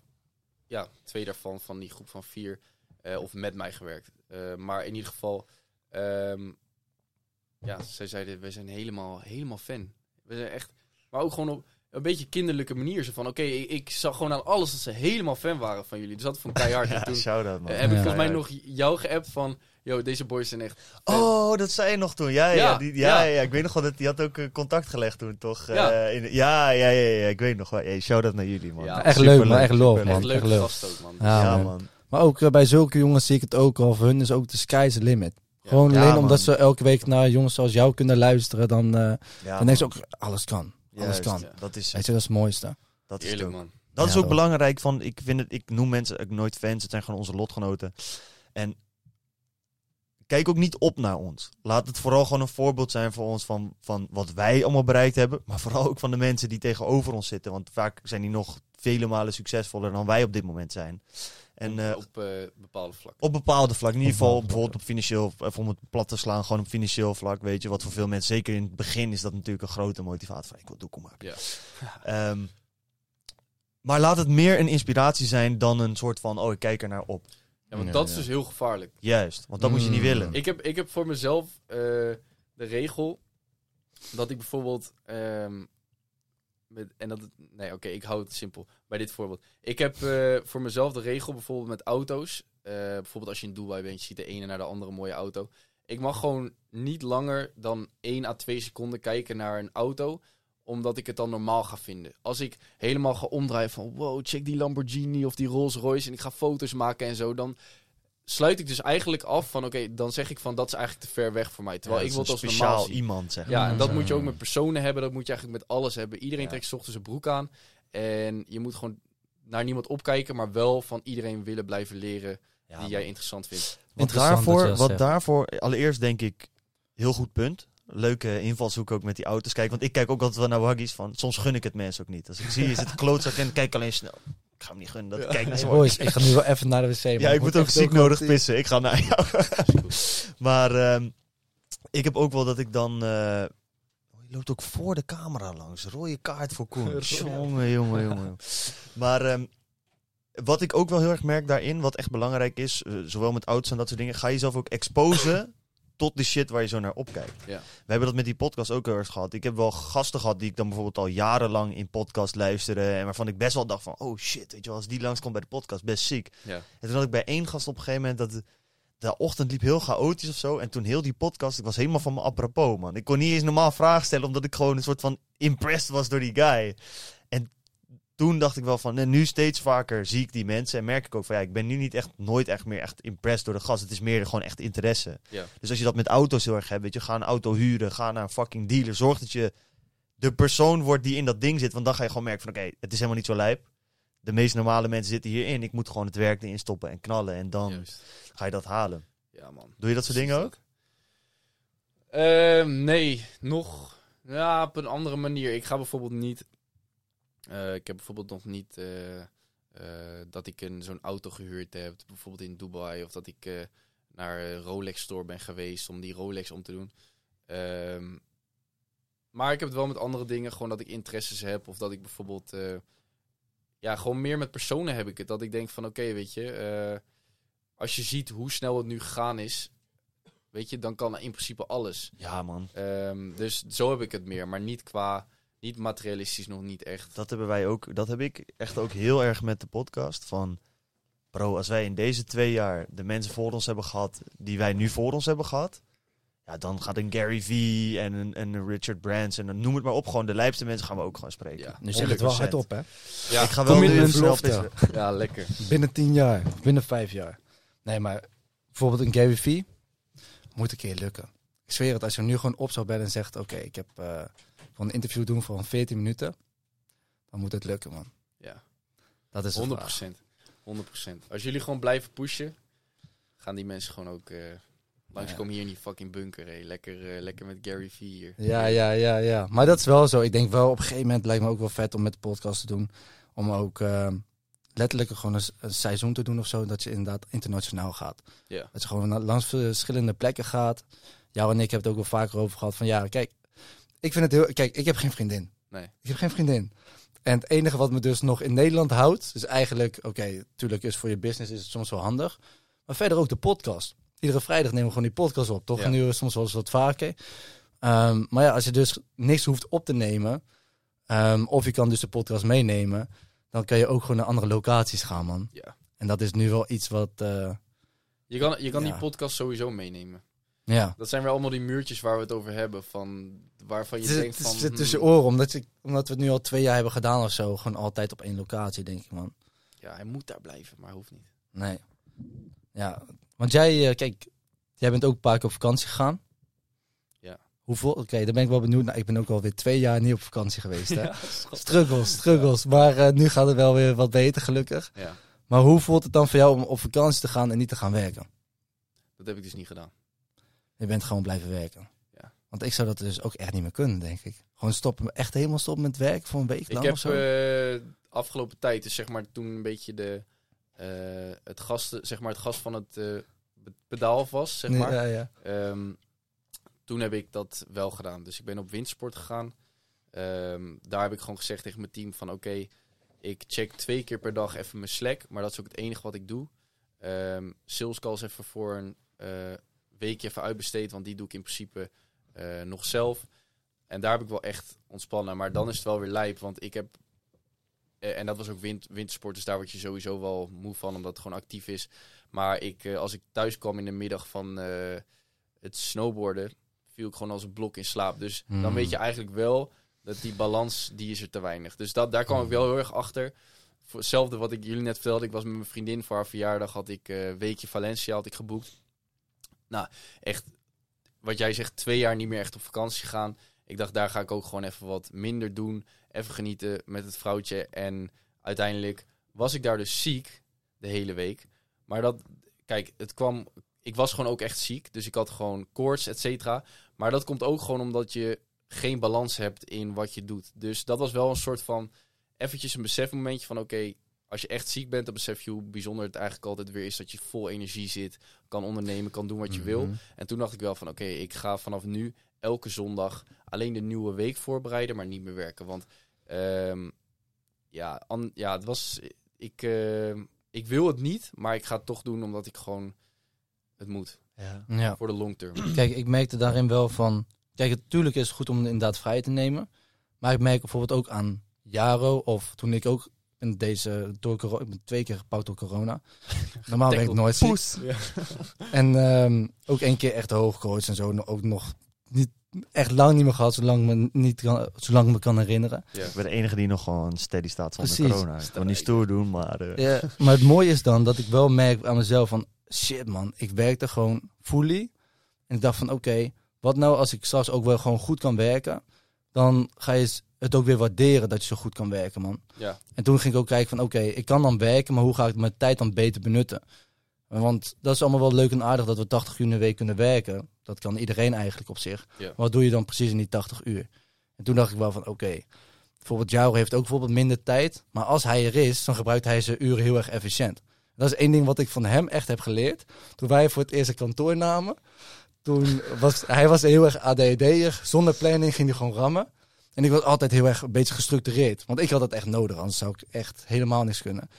ja, twee daarvan, van die groep van vier, uh, of met mij gewerkt. maar in ieder geval, um, ja, zij zeiden, we zijn helemaal, helemaal fan. We zijn echt, maar ook gewoon op een beetje kinderlijke manier. Zo van, oké, okay, ik, ik, zag gewoon aan alles dat ze helemaal fan waren van jullie. Dus dat vond ik keihard. ja, en toen shout-out, man. heb ik Ja. volgens mij nog jou geappt van, yo, deze boys zijn echt Oh, dat zei je nog toen. Ja, ja, Ja, ja, die, ja, ja. ja. ik weet nog wel dat die had ook uh, contact gelegd toen, toch? Ja. Uh, in, ja, ja, ja, ja, ik weet nog wel. Hey, shout out naar jullie, man. Ja, echt leuk, man. Echt love, superleuk. man. echt leuk. gast ook, man. Ja, Ja, man. man. Maar ook uh, bij zulke jongens zie ik het ook al. Voor hun is ook de sky's the limit. Gewoon Ja, alleen man. omdat ze elke week naar jongens zoals jou kunnen luisteren, dan, uh, Ja, dan ook, alles kan. Alles Juist, kan. ja. Dat is, Weet je, dat is het mooiste. dat is Eerlijk, ook. man. Dat Ja, is ook belangrijk. Van, ik, vind het, ik noem mensen ook nooit fans. Het zijn gewoon onze lotgenoten. En kijk ook niet op naar ons. Laat het vooral gewoon een voorbeeld zijn voor ons van, van wat wij allemaal bereikt hebben. Maar vooral ook van de mensen die tegenover ons zitten. Want vaak zijn die nog vele malen succesvoller dan wij op dit moment zijn. En op, eh, op eh, bepaalde vlakken. op bepaalde vlak. In ieder geval bijvoorbeeld op financieel, of om het plat te slaan, gewoon op financieel vlak. Weet je, wat voor veel mensen, zeker in het begin, is dat natuurlijk een grote motivatie. Van, ik wil doekoe maken. Ja. Ehm, maar laat het meer een inspiratie zijn dan een soort van, oh, ik kijk er naar op. Ja, want Ja, dat ja. is dus heel gevaarlijk. Juist, want dat moet je niet Mm. willen. Ik heb, ik heb voor mezelf eh, de regel dat ik bijvoorbeeld. ehm, met, en dat, nee, oké, ik hou het simpel bij dit voorbeeld. Ik heb eh, voor mezelf de regel bijvoorbeeld met auto's. eh, bijvoorbeeld als je in Dubai bent, je ziet de ene naar de andere mooie auto. Ik mag gewoon niet langer dan 1 à 2 seconden kijken naar een auto omdat ik het dan normaal ga vinden. Als ik helemaal ga omdraaien van... wow, check die Lamborghini of die Rolls Royce... en ik ga foto's maken en zo... dan sluit ik dus eigenlijk af van... oké, dan zeg ik van dat is eigenlijk te ver weg voor mij. Terwijl Ja, ik wil is het een als normaal speciaal zien. iemand, zeg maar. Ja, en dat moet je ook met personen hebben. Dat moet je eigenlijk met alles hebben. Iedereen Ja. trekt 's ochtends een broek aan. En je moet gewoon naar niemand opkijken... maar wel van iedereen willen blijven leren... Ja, die jij interessant vindt. Wat Interessant dat je daarvoor, wat zegt. daarvoor, allereerst denk ik, heel goed punt. Leuke invalshoek ook met die auto's. Kijk, want ik kijk ook altijd wel naar waggies van, soms gun ik het mensen ook niet. Als ik zie, zit een klootzak en kijk alleen snel. Ik ga hem niet gunnen, dat Ja. kijk niet Hey, zo boys, ik ga nu wel even naar de wc. man. Ja, ik moet ook ziek nodig die- pissen. Ik ga naar jou. maar ehm, ik heb ook wel dat ik dan... eh, je loopt ook voor de camera langs. Rode kaart voor Koen. Jongen, jongen, jongen. Maar ehm, wat ik ook wel heel erg merk daarin, wat echt belangrijk is, eh, zowel met auto's en dat soort dingen, ga jezelf ook exposen tot de shit waar je zo naar opkijkt. Ja. We hebben dat met die podcast ook heel erg gehad. Ik heb wel gasten gehad die ik dan bijvoorbeeld al jarenlang in podcast luisterde en waarvan ik best wel dacht van, oh shit, weet je wel, als die langskomt bij de podcast, best ziek. Ja. En toen had ik bij één gast op een gegeven moment dat de, ochtend liep heel chaotisch of zo. En toen heel die podcast, ik was helemaal van me apropos, man. Ik kon niet eens normaal vragen stellen, omdat ik gewoon een soort van impressed was door die guy. En toen dacht ik wel van, en nu steeds vaker zie ik die mensen en merk ik ook van, ja, ik ben nu niet echt, nooit echt meer echt impressed door de gast. Het is meer gewoon echt interesse. Ja. Dus als je dat met auto's heel erg hebt, weet je, ga een auto huren, ga naar een fucking dealer. Zorg dat je de persoon wordt die in dat ding zit, want dan ga je gewoon merken van, oké, het is helemaal niet zo lijp. de meest normale mensen zitten hierin. Ik moet gewoon het werk erin stoppen en knallen. En dan Juist. ga je dat halen. Ja, man. Doe je dat soort dingen ook? Ehm, nee, nog. Ja, op een andere manier. Ik ga bijvoorbeeld niet. Eh, ik heb bijvoorbeeld nog niet eh, eh, dat ik een zo'n auto gehuurd heb, bijvoorbeeld in Dubai, of dat ik naar een Rolex store ben geweest om die Rolex om te doen. Ehm, maar ik heb het wel met andere dingen, gewoon dat ik interesses heb, of dat ik bijvoorbeeld, ja, gewoon meer met personen heb ik het. Dat ik denk van, oké, weet je, als je ziet hoe snel het nu gegaan is, weet je, dan kan in principe alles. Ja, man. Ehm, dus zo heb ik het meer, maar niet qua, niet materialistisch nog niet echt. Dat hebben wij ook. Dat heb ik echt ook heel erg met de podcast. Van, bro, als wij in deze twee jaar de mensen voor ons hebben gehad die wij nu voor ons hebben gehad. Ja, dan gaat een Gary Vee en een, en een Richard Branson. En noem het maar op. Gewoon de lijpste mensen gaan we ook gewoon spreken. Ja. Nu zeg het wel 100%. hardop, hè? Ja, Ik ga wel nu even snel belofte. pissen. ja lekker. Binnen tien jaar, binnen vijf jaar. Nee, maar bijvoorbeeld een Gary Vee moet een keer lukken. Ik zweer het, als je nu gewoon op zou bellen en zegt... Oké, ik heb eh voor een interview doen van 14 minuten. Dan moet het lukken, man. Ja, Dat is de 100 vraag. 100% Als jullie gewoon blijven pushen, gaan die mensen gewoon ook eh langskomen hier in die fucking bunker. Hé. Lekker, eh, lekker met Gary Vee hier. Ja, ja, ja, ja. Maar dat is wel zo. Ik denk wel, op een gegeven moment lijkt me ook wel vet om met de podcast te doen. Om ook eh, letterlijk gewoon een, een seizoen te doen of zo. Dat je inderdaad internationaal gaat. Ja. Dat je gewoon langs verschillende plekken gaat. Jou en ik hebben het ook wel vaker over gehad. Van ja, kijk, ik vind het heel... Kijk, ik heb geen vriendin. Nee. Ik heb geen vriendin. En het enige wat me dus nog in Nederland houdt, is eigenlijk, oké, natuurlijk is voor je business is het soms wel handig, maar verder ook de podcast. Iedere vrijdag nemen we gewoon die podcast op, toch? Ja. En nu soms wel eens wat vaker. Ehm, maar ja, als je dus niks hoeft op te nemen, ehm, of je kan dus de podcast meenemen, dan kan je ook gewoon naar andere locaties gaan, man. Ja. En dat is nu wel iets wat, eh, Je kan, je kan Ja. die podcast sowieso meenemen. Ja. Dat zijn weer allemaal die muurtjes waar we het over hebben. Van, waarvan je Het denkt het van... zit tussen hmm, oren, omdat, omdat we het nu al twee jaar hebben gedaan of zo. Gewoon altijd op één locatie, denk ik, man. Ja, hij moet daar blijven, maar hoeft niet. Nee. Ja, want jij, eh, kijk, jij bent ook een paar keer op vakantie gegaan. Ja. Hoeveel? Oké, dan ben ik wel benieuwd. Nou, ik ben ook alweer twee jaar niet op vakantie geweest, hè. struggles, struggles. Maar eh, nu gaat het wel weer wat beter, gelukkig. Ja, Maar hoe voelt het dan voor jou om op vakantie te gaan en niet te gaan werken? dat heb ik dus niet gedaan. Je bent gewoon blijven werken. Ja. Want ik zou dat dus ook echt niet meer kunnen, denk ik. Gewoon stoppen, echt helemaal stoppen met werk voor een week Ik lang heb of zo. eh, afgelopen tijd, dus zeg maar toen een beetje de, eh, het, gast, zeg maar het gas van het eh, pedaal was, zeg Nee, maar. ja, ja. Ehm, toen heb ik dat wel gedaan. Dus ik ben op windsport gegaan. Ehm, daar heb ik gewoon gezegd tegen mijn team van oké, ik check twee keer per dag even mijn Slack. Maar dat is ook het enige wat ik doe. Ehm sales calls even voor een eh, weekje even uitbesteed. Want die doe ik in principe eh, nog zelf. En daar heb ik wel echt ontspannen. Maar dan is het wel weer lijp. Want ik heb... eh, en dat was ook wind, wintersport. Dus daar word je sowieso wel moe van. Omdat het gewoon actief is. Maar ik, eh, als ik thuis kwam in de middag van het snowboarden... viel ik gewoon als een blok in slaap. Dus dan Hmm. weet je eigenlijk wel... dat die balans, die is er te weinig. Dus dat, daar kwam ik wel heel erg achter. Voor hetzelfde wat ik jullie net vertelde. Ik was met mijn vriendin voor haar verjaardag. Had ik eh weekje Valencia had ik geboekt. Nou, echt... Wat jij zegt, twee jaar niet meer echt op vakantie gaan. Ik dacht, daar ga ik ook gewoon even wat minder doen. Even genieten met het vrouwtje. En uiteindelijk was ik daar dus ziek de hele week. Maar dat, kijk, het kwam. Ik was gewoon ook echt ziek. Dus ik had gewoon koorts, et cetera. Maar dat komt ook gewoon omdat je geen balans hebt in wat je doet. Dus dat was wel een soort van. eventjes een besefmomentje van: oké, als je echt ziek bent, dan besef je hoe bijzonder het eigenlijk altijd weer is. Dat je vol energie zit, kan ondernemen, kan doen wat je wil. Mhm. En toen dacht ik wel van oké, ik ga vanaf nu elke zondag alleen de nieuwe week voorbereiden, maar niet meer werken. Want ehm, ja, an- ja, het was. Ik, ehm, ik wil het niet, maar ik ga het toch doen omdat ik gewoon het moet. Ja. Ja. Voor de long term. Kijk, ik merkte daarin wel van... Kijk, natuurlijk is het goed om inderdaad vrij te nemen. Maar ik merk bijvoorbeeld ook aan Jaro... of toen ik ook in deze... Door corona, ik ben twee keer gepakt door corona. Normaal ben ik nooit ziek. En ehm, ook één keer echt hoogcoach en zo. Ook nog niet, echt lang niet meer gehad, zolang me, niet kan, zolang ik me kan herinneren. Ja. Ik ben de enige die nog gewoon steady staat zonder Precies. corona. Ik wil niet stoer doen, maar... eh, Ja, maar het mooie is dan dat ik wel merk aan mezelf van... Shit man, ik werkte gewoon fully. En ik dacht van oké, wat nou als ik straks ook wel gewoon goed kan werken? Dan ga je het ook weer waarderen dat je zo goed kan werken, man. Ja. En toen ging ik ook kijken van, oké, ik kan dan werken, maar hoe ga ik mijn tijd dan beter benutten? Want dat is allemaal wel leuk en aardig dat we 80 uur in de week kunnen werken. Dat kan iedereen eigenlijk op zich. Ja. Maar wat doe je dan precies in die 80 uur? En toen dacht ik wel van, oké, bijvoorbeeld Jou heeft ook bijvoorbeeld minder tijd. Maar als hij er is, dan gebruikt hij zijn uren heel erg efficiënt. Dat is één ding wat ik van hem echt heb geleerd. Toen wij voor het eerst een kantoor namen, toen was hij was heel erg ADHD'er. Zonder planning ging hij gewoon rammen. En ik was altijd heel erg een beetje gestructureerd. Want ik had dat echt nodig, anders zou ik echt helemaal niks kunnen.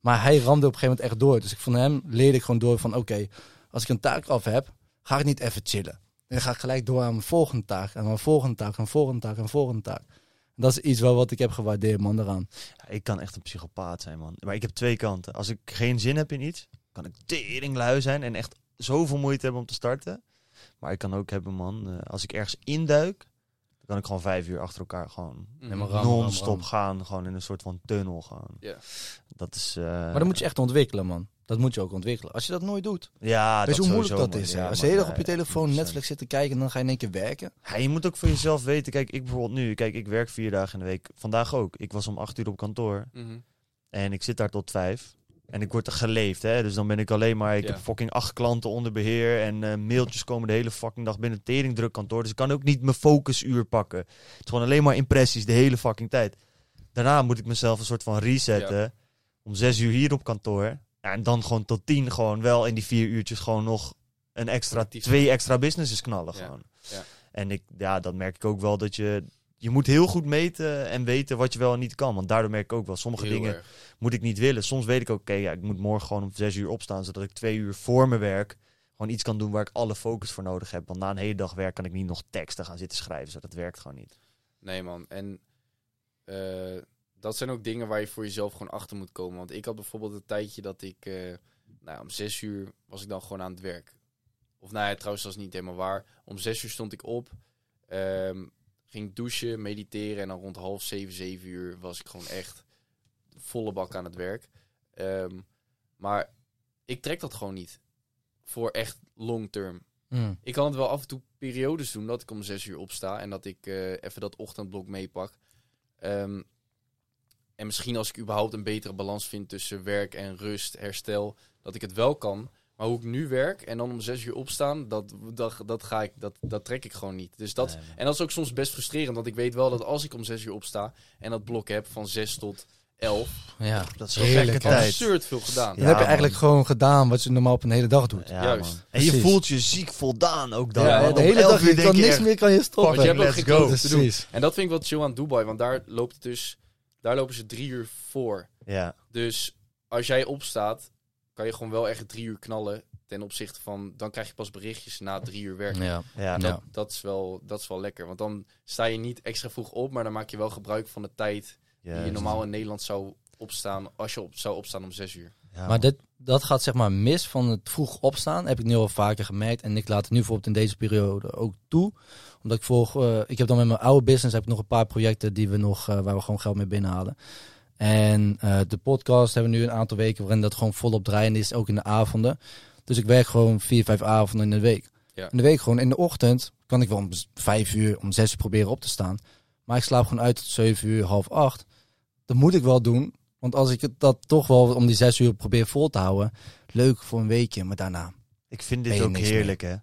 Maar hij ramde op een gegeven moment echt door. Dus ik van hem leerde ik gewoon door van oké, als ik een taak af heb, ga ik niet even chillen. Dan ga ik gelijk door aan mijn volgende taak. En mijn volgende taak, en volgende taak, en volgende taak. En dat is iets wel wat ik heb gewaardeerd, man, daaraan. Ja, ik kan echt een psychopaat zijn, man. Maar ik heb twee kanten. Als ik geen zin heb in iets, kan ik teringlui zijn en echt zoveel moeite hebben om te starten. Maar ik kan ook hebben, man, eh, als ik ergens induik, dan kan ik gewoon vijf uur achter elkaar gewoon Mhm. Non-stop gaan. Gewoon in een soort van tunnel gaan. Ja. Dat is... eh, Maar dat moet je echt ontwikkelen, man. Dat moet je ook ontwikkelen. Als je dat nooit doet. Ja, Weet je hoe moeilijk dat is? Ja, Als je dag ja, op je telefoon 100%. Netflix zit te kijken en dan ga je in één keer werken. Ja, je moet ook voor jezelf weten. Kijk, ik bijvoorbeeld nu. Kijk, ik werk vier dagen in de week. Vandaag ook. Ik was om acht uur op kantoor. Mhm. En ik zit daar tot vijf. En ik word er geleefd, hè. Dus dan ben ik alleen maar... Ik Ja. heb fucking acht klanten onder beheer. En eh, mailtjes komen de hele fucking dag binnen. Teringdruk kantoor. Dus ik kan ook niet mijn focusuur pakken. Het is gewoon alleen maar impressies de hele fucking tijd. Daarna moet ik mezelf een soort van resetten. Om zes uur hier op kantoor. En dan gewoon tot tien gewoon wel in die vier uurtjes gewoon nog een extra, twee extra businesses knallen gewoon. Ja. En ik, ja, dat merk ik ook wel dat je... Je moet heel goed meten en weten wat je wel en niet kan. Want daardoor merk ik ook wel, sommige Heel dingen erg. moet ik niet willen. Soms weet ik ook, oké, ja, ik moet morgen gewoon om zes uur opstaan, zodat ik twee uur voor mijn werk gewoon iets kan doen waar ik alle focus voor nodig heb. Want na een hele dag werk kan ik niet nog teksten gaan zitten schrijven. Zo, dat werkt gewoon niet. Nee, man. En eh, dat zijn ook dingen waar je voor jezelf gewoon achter moet komen. Want ik had bijvoorbeeld een tijdje dat ik... eh, nou, om zes uur was ik dan gewoon aan het werk. Of nou ja, trouwens, dat is niet helemaal waar. Om zes uur stond ik op. ehm, ging douchen, mediteren. En dan rond half zeven, zeven uur was ik gewoon echt volle bak aan het werk. Ehm, maar ik trek dat gewoon niet. Voor echt long term. Mm. Ik kan het wel af en toe periodes doen dat ik om zes uur opsta en dat ik eh, even dat ochtendblok meepak. Ehm, en misschien als ik überhaupt een betere balans vind tussen werk en rust, herstel, dat ik het wel kan. Maar hoe ik nu werk en dan om zes uur opstaan, dat, dat, dat, ga ik, dat, dat trek ik gewoon niet. Dus dat, Nee, en dat is ook soms best frustrerend, want ik weet wel dat als ik om zes uur opsta en dat blok heb van zes tot elf, Ja, Dat is Heerlijk, absurd veel gedaan. dan Ja, heb je man. eigenlijk gewoon gedaan wat je normaal op een hele dag doet. Ja, Juist. man. En je Precies. voelt je ziek voldaan ook dan. Ja, de hele 11 dag, uur je denk kan niks echt, meer kan je stoppen. Want je hebt ook let's geen go. te doen. En dat vind ik wel chill aan Dubai, want daar loopt het dus, daar lopen ze drie uur voor. Ja, Dus als jij opstaat, kan je gewoon wel echt drie uur knallen. Ten opzichte van, dan krijg je pas berichtjes na drie uur werk. Ja. ja. Ja. Dat, is wel, dat is wel lekker. Want dan sta je niet extra vroeg op, maar dan maak je wel gebruik van de tijd die je normaal in Nederland zou opstaan, als je op, zou opstaan om zes uur. Ja, Maar dit, dat gaat zeg maar mis van het vroeg opstaan. Heb ik nu al vaker gemerkt. En ik laat het nu bijvoorbeeld in deze periode ook toe. Omdat ik volg, eh, ik heb dan met mijn oude business heb ik nog een paar projecten die we nog, eh, waar we gewoon geld mee binnenhalen. En eh, de podcast hebben we nu een aantal weken waarin dat gewoon volop draaiende is, ook in de avonden. Dus ik werk gewoon vier, vijf avonden in de week. Ja. In de week gewoon in de ochtend kan ik wel om vijf uur, om zes uur proberen op te staan. Maar ik slaap gewoon uit tot zeven uur, half acht. Dat moet ik wel doen. Want als ik dat toch wel om die zes uur probeer vol te houden, leuk voor een weekje, maar daarna. Ik vind dit je ook heerlijk, hè.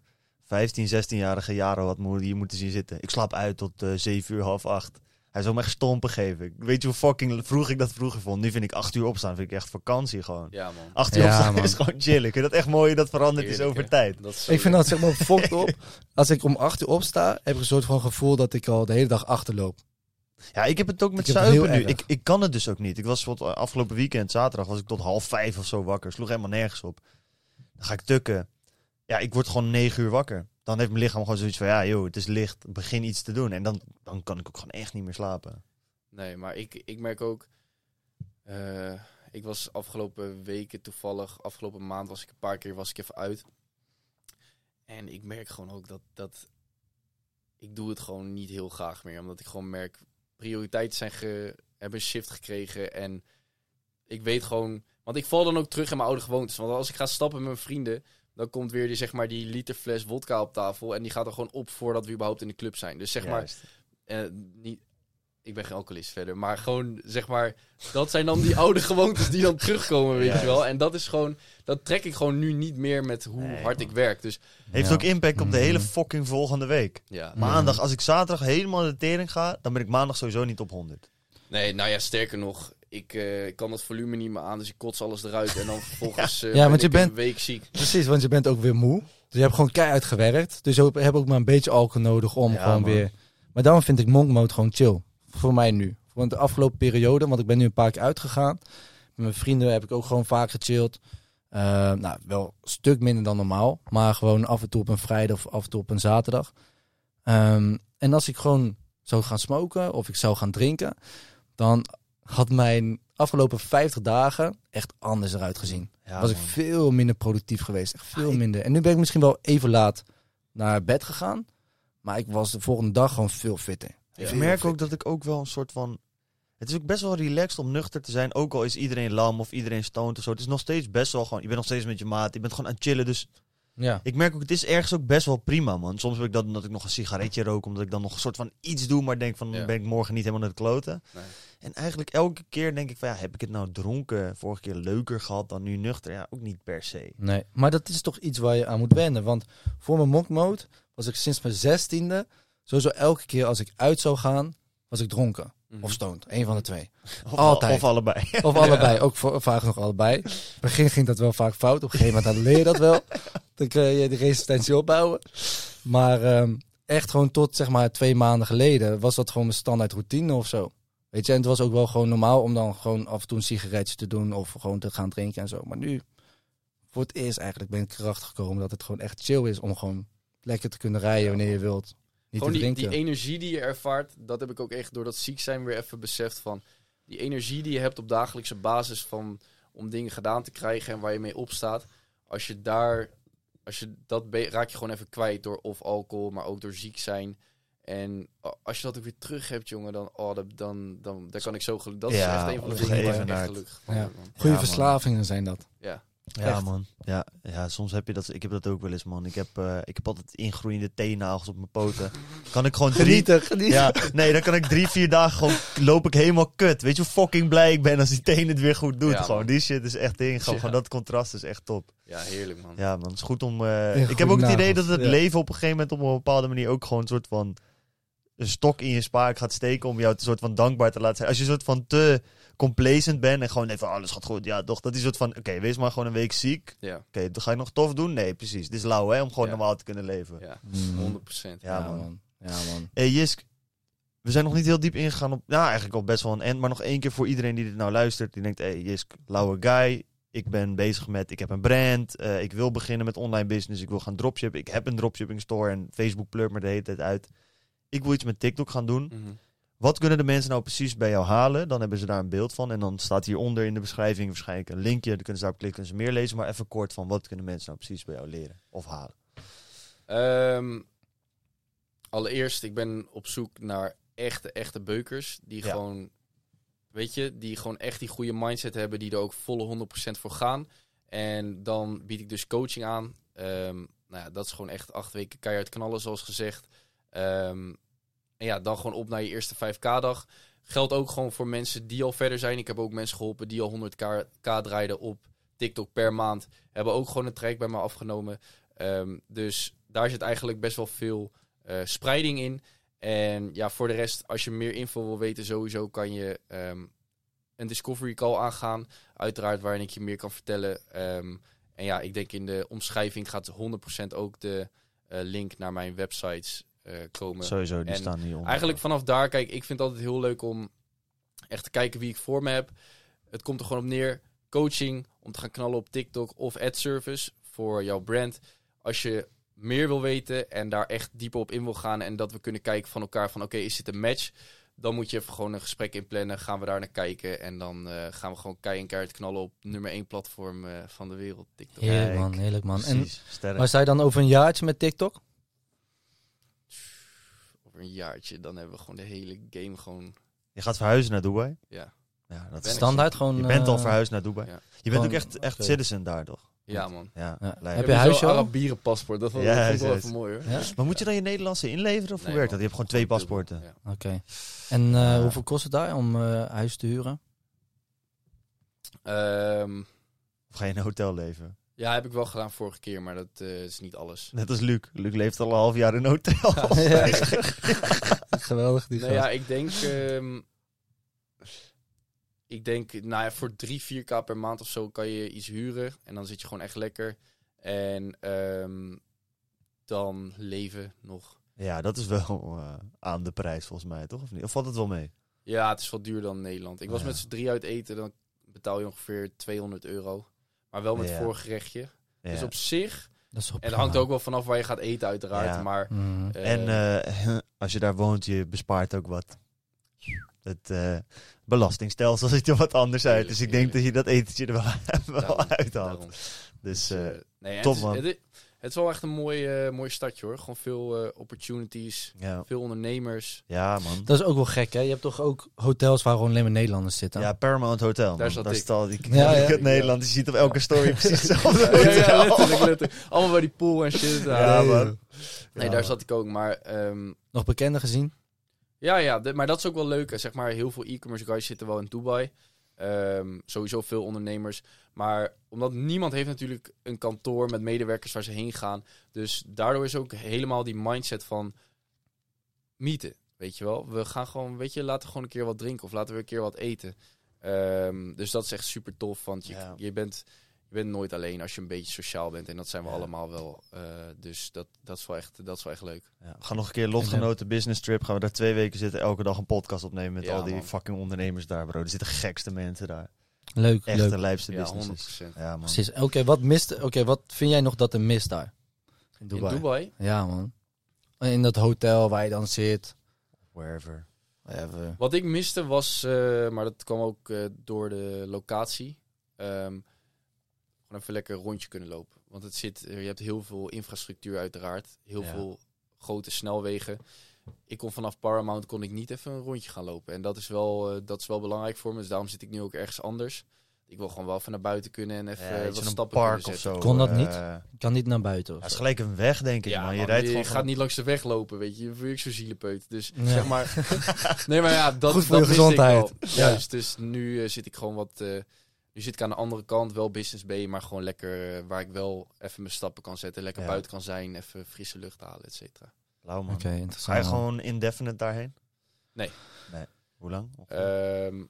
15, 16-jarige jaren wat moet hier moeten zien zitten. Ik slaap uit tot eh 7 uur, half 8. Hij zou me echt stompen geven. Ik Weet je hoe fucking vroeg ik dat vroeger vond? Nu vind ik 8 uur opstaan, vind ik echt vakantie gewoon. Ja, man. 8 uur Ja, opstaan man. is gewoon chillen. Kun je dat echt mooi dat veranderd is Heerlijk, over hè? tijd? Is Ik vind dat zeg maar fokt op. Als ik om acht uur opsta, heb ik een soort van gevoel dat ik al de hele dag achterloop. Ja, ik heb het ook met Ik zuipen nu. erg. Ik, ik kan het dus ook niet. Ik was bijvoorbeeld afgelopen weekend, zaterdag, was ik tot half vijf of zo wakker. Sloeg helemaal nergens op. Dan ga ik tukken. Ja, ik word gewoon negen uur wakker. Dan heeft mijn lichaam gewoon zoiets van, ja joh, het is licht. Begin iets te doen. En dan, dan kan ik ook gewoon echt niet meer slapen. Nee, maar ik, ik merk ook. eh, ik was afgelopen weken toevallig, afgelopen maand was ik een paar keer was ik even uit. En ik merk gewoon ook dat, dat ik doe het gewoon niet heel graag meer. Omdat ik gewoon merk, prioriteiten zijn ge, hebben een shift gekregen. En ik weet gewoon, want ik val dan ook terug in mijn oude gewoontes. Want als ik ga stappen met mijn vrienden, dan komt weer die, zeg maar, die liter fles wodka op tafel. En die gaat er gewoon op voordat we überhaupt in de club zijn. Dus zeg maar, eh, niet, ik ben geen alcoholist verder. Maar gewoon, zeg maar, dat zijn dan die oude gewoontes die dan terugkomen, weet je wel. En dat is gewoon, dat trek ik gewoon nu niet meer met hoe Nee, hard man. ik werk. Dus Heeft Ja. ook impact op de hele Mhm. fucking volgende week. ja. Maandag, als ik zaterdag helemaal de tering ga, dan ben ik maandag sowieso niet op 100. Nee, nou ja, sterker nog, ik eh, kan dat volume niet meer aan, dus ik kots alles eruit. En dan vervolgens eh, Ja, want ben je ik bent- een week ziek. Precies, want je bent ook weer moe. Dus je hebt gewoon keihard gewerkt. Dus je hebt ook maar een beetje alcohol nodig om Ja, gewoon man. weer... Maar daarom vind ik monk mode gewoon chill. Voor mij nu. Want de afgelopen periode, want ik ben nu een paar keer uitgegaan. Met mijn vrienden heb ik ook gewoon vaak gechilled. Eh, nou, wel een stuk minder dan normaal. Maar gewoon af en toe op een vrijdag of af en toe op een zaterdag. Ehm, en als ik gewoon zou gaan smoken of ik zou gaan drinken... dan had mijn afgelopen 50 dagen echt anders eruit gezien Ja, was ik veel minder productief geweest. Echt veel Ah, minder. En nu ben ik misschien wel even laat naar bed gegaan. Maar ik was de volgende dag gewoon veel fitter. Ja. Ik merk ook dat ik ook wel een soort van... Het is ook best wel relaxed om nuchter te zijn. Ook al is iedereen lam of iedereen stoned of zo. Het is nog steeds best wel gewoon... Je bent nog steeds met je maat. Je bent gewoon aan het chillen. Dus Ja. ik merk ook, het is ergens ook best wel prima, man. Soms heb ik dat omdat ik nog een sigaretje rook. Omdat ik dan nog een soort van iets doe. Maar denk van, dan Ja. ben ik morgen niet helemaal naar de kloten. Nee. En eigenlijk elke keer denk ik van, ja, heb ik het nou dronken vorige keer leuker gehad dan nu nuchter? Ja, ook niet per se. Nee, maar dat is toch iets waar je aan moet wennen. Want voor mijn monk mode was ik sinds mijn zestiende... sowieso elke keer als ik uit zou gaan, was ik dronken. Mhm. Of stoned. Een van de twee. Of, Altijd. Of allebei. Of allebei. Ook va- vaak nog allebei. In het begin ging dat wel vaak fout. Op een gegeven moment leer je dat wel. Dan kun je de resistentie opbouwen. Maar ehm, echt gewoon tot zeg maar twee maanden geleden was dat gewoon mijn standaard routine of zo. Weet je, en het was ook wel gewoon normaal om dan gewoon af en toe een sigaretje te doen of gewoon te gaan drinken en zo. Maar nu, voor het eerst eigenlijk ben ik erachter gekomen dat het gewoon echt chill is om gewoon lekker te kunnen rijden wanneer je wilt. Niet Gewoon te die, drinken. die energie die je ervaart, dat heb ik ook echt door dat ziek zijn weer even beseft van... Die energie die je hebt op dagelijkse basis van, om dingen gedaan te krijgen en waar je mee opstaat. Als je daar, als je dat raak je gewoon even kwijt door of alcohol, maar ook door ziek zijn. En als je dat ook weer terug hebt, jongen, dan, oh, dat, dan, dan daar kan ik zo gelukkig. Dat Ja, is echt een van de dingen waar ik echt gelukkig van Ja. Goede Ja, man. verslavingen zijn dat. Ja. Ja, Echt. man. Ja, ja, soms heb je dat. Ik heb dat ook wel eens, man. Ik heb, eh, ik heb altijd ingroeiende teennagels op mijn poten. Kan ik gewoon drie. Genieten, genieten. Ja, nee, dan kan ik drie, vier dagen gewoon loop ik helemaal kut. Weet je hoe fucking blij ik ben als die teen het weer goed doet? Ja, gewoon man. die shit is echt ding. Gewoon, Ja. gewoon dat contrast is echt top. ja, heerlijk man. Ja, man, het is goed om. eh, ik heb ook het idee dat het ja. leven op een gegeven moment op een bepaalde manier ook gewoon een soort van een stok in je spaak gaat steken om jou een soort van dankbaar te laten zijn. Als je een soort van te complacent bent en gewoon even alles gaat goed, ja toch, dat is een soort van, oké, wees maar gewoon een week ziek. Ja, Oké, dan ga je nog tof doen? Nee, precies. Dit is lauw, hè, om gewoon Ja. normaal te kunnen leven. ja, Mm. 100%. Ja, Ja, man. man. Ja, man. Hey Jisk, we zijn nog niet heel diep ingegaan op, nou eigenlijk al best wel een end, maar nog één keer voor iedereen die dit nou luistert, die denkt, hey Jisk, lauwe guy, ik ben bezig met, ik heb een brand, eh, ik wil beginnen met online business, ik wil gaan dropshippen, ik heb een dropshipping store en Facebook pleurt me de hele tijd uit. Ik wil iets met TikTok gaan doen. Mhm. Wat kunnen de mensen nou precies bij jou halen? Dan hebben ze daar een beeld van. En dan staat hieronder in de beschrijving waarschijnlijk een linkje. Dan kunnen ze daarop klikken en ze meer lezen. Maar even kort van wat kunnen mensen nou precies bij jou leren of halen? Ehm, allereerst, ik ben op zoek naar echte, echte beukers. Die Ja. gewoon, weet je, die gewoon echt die goede mindset hebben. Die er ook volle 100% voor gaan. En dan bied ik dus coaching aan. Ehm, nou ja, dat is gewoon echt acht weken keihard knallen, zoals gezegd. Ehm, en ja, dan gewoon op naar je eerste 5K-dag. Geldt ook gewoon voor mensen die al verder zijn. Ik heb ook mensen geholpen die al 100k K draaiden op TikTok per maand. Hebben ook gewoon een traject bij me afgenomen. Ehm, dus daar zit eigenlijk best wel veel eh, spreiding in. En ja, voor de rest, als je meer info wil weten, sowieso kan je ehm, een discovery call aangaan. Uiteraard waarin ik je meer kan vertellen. Ehm, en ja, ik denk in de omschrijving gaat 100% ook de eh, link naar mijn websites komen. Sowieso, die En staan hieronder. Eigenlijk vanaf daar, kijk, ik vind het altijd heel leuk om echt te kijken wie ik voor me heb. Het komt er gewoon op neer. Coaching om te gaan knallen op TikTok of ad service voor jouw brand. Als je meer wil weten en daar echt dieper op in wil gaan en dat we kunnen kijken van elkaar van oké, is dit een match? Dan moet je even gewoon een gesprek inplannen. Gaan we daar naar kijken en dan eh, gaan we gewoon kei en keihard knallen op nummer één platform eh, van de wereld, TikTok. Heerlijk man, heerlijk man. En sterk. je dan over een jaartje met TikTok? Over een jaartje, dan hebben we gewoon de hele game gewoon, Je gaat verhuizen naar Dubai? ja. Ja, dat Ben is Standaard gewoon... Je bent al eh, verhuisd naar Dubai. Ja. Je bent ook echt, echt citizen daar, toch? Ja, man. Ja. Heb je huisje al? Arabieren paspoort. Dat vond ik wel even mooi hoor. Ja? Maar moet je dan je Nederlandse inleveren of hoe werkt dat? Je hebt gewoon twee paspoorten. Oké. En eh, Ja. hoeveel kost het daar om eh, huis te huren? Ehm, Of ga je in een hotel leven? Ja, heb ik wel gedaan vorige keer, maar dat eh, is niet alles. Net als Luc. Luc leeft al een half jaar in een hotel. Geweldig die Nee, ja, ik denk... ehm, ik denk, nou ja, voor 3, 4k per maand of zo kan je iets huren. En dan zit je gewoon echt lekker. En ehm, dan leven nog. Ja, dat is wel eh, aan de prijs volgens mij, toch? Of, niet? of valt het wel mee? Ja, het is wel duur dan Nederland. Ik was Ja. met z'n drie uit eten, dan betaal je ongeveer 200 euro. Maar wel met Ja. voorgerechtje. Ja. Dus op zich... Dat is En het hangt ook wel vanaf waar je gaat eten uiteraard. Ja. Maar Mhm. eh, En eh, als je daar woont, je bespaart ook wat. Het eh, belastingstelsel ziet er wat anders uit. Dus ik denk dat je dat etentje er wel, wel uithaalt. daarom. Dus Dus, nee, top, het, is, man. Het, is, het is wel echt een mooi, mooi stadje hoor. Gewoon veel eh, opportunities, ja. veel ondernemers. ja, man. Dat is ook wel gek, hè? Je hebt toch ook hotels waar gewoon alleen maar Nederlanders zitten? Ja, Paramount Hotel. Daar zat Daar ik. staat ik. Ja, Ja, Nederland. Je ziet op elke story precies hetzelfde. ja, letterlijk, letterlijk. Allemaal bij die pool en shit. Ja. Man. Nee, daar zat ik ook. Maar ehm, Nog bekenden gezien? ja, ja de- maar dat is ook wel leuk. Zeg maar, heel veel e-commerce guys zitten wel in Dubai. Ehm, sowieso veel ondernemers. Maar omdat niemand heeft natuurlijk een kantoor met medewerkers waar ze heen gaan. Dus daardoor is ook helemaal die mindset van meeten. Weet je wel, we gaan gewoon, weet je, laten we gewoon een keer wat drinken of laten we een keer wat eten. Ehm, dus dat is echt super tof, want je, Ja. je, bent, je bent nooit alleen als je een beetje sociaal bent. En dat zijn we Ja. allemaal wel. Eh, dus dat, dat, is wel echt, dat is wel echt leuk. Ja, we gaan nog een keer lotgenoten business trip. Gaan we daar twee weken zitten. Elke dag een podcast opnemen met Ja, al die man. fucking ondernemers daar, bro. Er zitten gekste mensen daar. Leuk, Echt leuk. de lijpste Ja, businesses. 100%. Ja, man. Precies. Oké, wat mist? Oké, wat vind jij nog dat er mist daar? In Dubai. In Dubai? Ja, man. In dat hotel waar je dan zit. Wherever. Whatever. Wat ik miste was, eh, maar dat kwam ook eh, door de locatie. Ehm, gewoon even lekker een rondje kunnen lopen. Want het zit, je hebt heel veel infrastructuur uiteraard. Heel Ja. veel grote snelwegen. Ik kon vanaf Paramount kon ik niet even een rondje gaan lopen. En dat is wel, eh, dat is wel belangrijk voor me. Dus daarom zit ik nu ook ergens anders. Ik wil gewoon wel even naar buiten kunnen en even Ja, eh, wat stappen park kunnen of zo. Kon dat eh, niet? Ik kan niet naar buiten. Of het is gelijk een weg, denk ik. Ja, man. Je man, rijdt je gewoon gaat van- niet langs de weg lopen, weet je. Je je zo zielepeut. Dus Ja. zeg maar... nee, maar ja, dat, Goed voor dat je ik gezondheid. wel. Ja. Juist, dus nu eh, zit ik gewoon wat... nu zit ik aan de andere kant, wel business B, maar gewoon lekker eh, waar ik wel even mijn stappen kan zetten. Lekker Ja. buiten kan zijn, even frisse lucht halen, et cetera. Man. Oké, Ga interessant. je man. gewoon indefinite daarheen? Nee. Nee. Hoe lang? Ehm,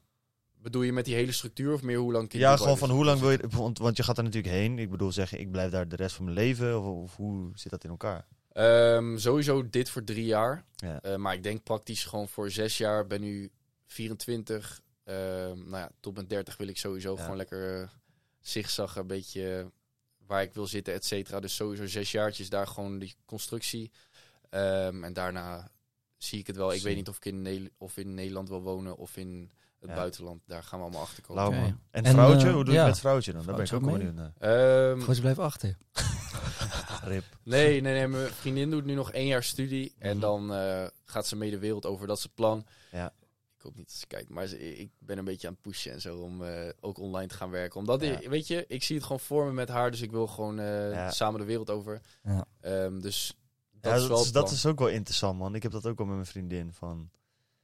bedoel je met die hele structuur of meer hoe lang... ja, gewoon van hoe lang wil je... Want, want je gaat er natuurlijk heen. Ik bedoel zeggen, ik blijf daar de rest van mijn leven. Of, of hoe zit dat in elkaar? Ehm, sowieso dit voor drie jaar. Ja. Eh, maar ik denk praktisch gewoon voor zes jaar. Ben nu 24. Ehm, nou ja, tot mijn 30 wil ik sowieso Ja. gewoon lekker uh, zigzaggen. Een beetje eh, waar ik wil zitten, et cetera. Dus sowieso zes jaartjes daar gewoon die constructie. Ehm, en daarna zie ik het wel. Ik Zie. weet niet of ik in, Ne- of in Nederland wil wonen of in het Ja. buitenland. Daar gaan we allemaal achter komen. En, En, vrouwtje? eh, hoe doe je ja. met vrouwtje dan? Daar ben ik ook benieuwd naar. Ehm, Gewoon, ze blijven achter. Rip. Nee, nee, nee. Mijn vriendin doet nu nog één jaar studie. En Mhm. dan eh, gaat ze mee de wereld over. Dat is het plan. Ja. Ik hoop niet dat ze kijkt. Maar ze- ik ben een beetje aan het pushen en zo. Om eh, ook online te gaan werken. Omdat, Ja. ik- weet je, ik zie het gewoon voor me met haar. Dus ik wil gewoon eh, Ja. samen de wereld over. Ja. Ehm, dus dat ja, is wel dat, is, dat is ook wel interessant, man. Ik heb dat ook wel met mijn vriendin. Van,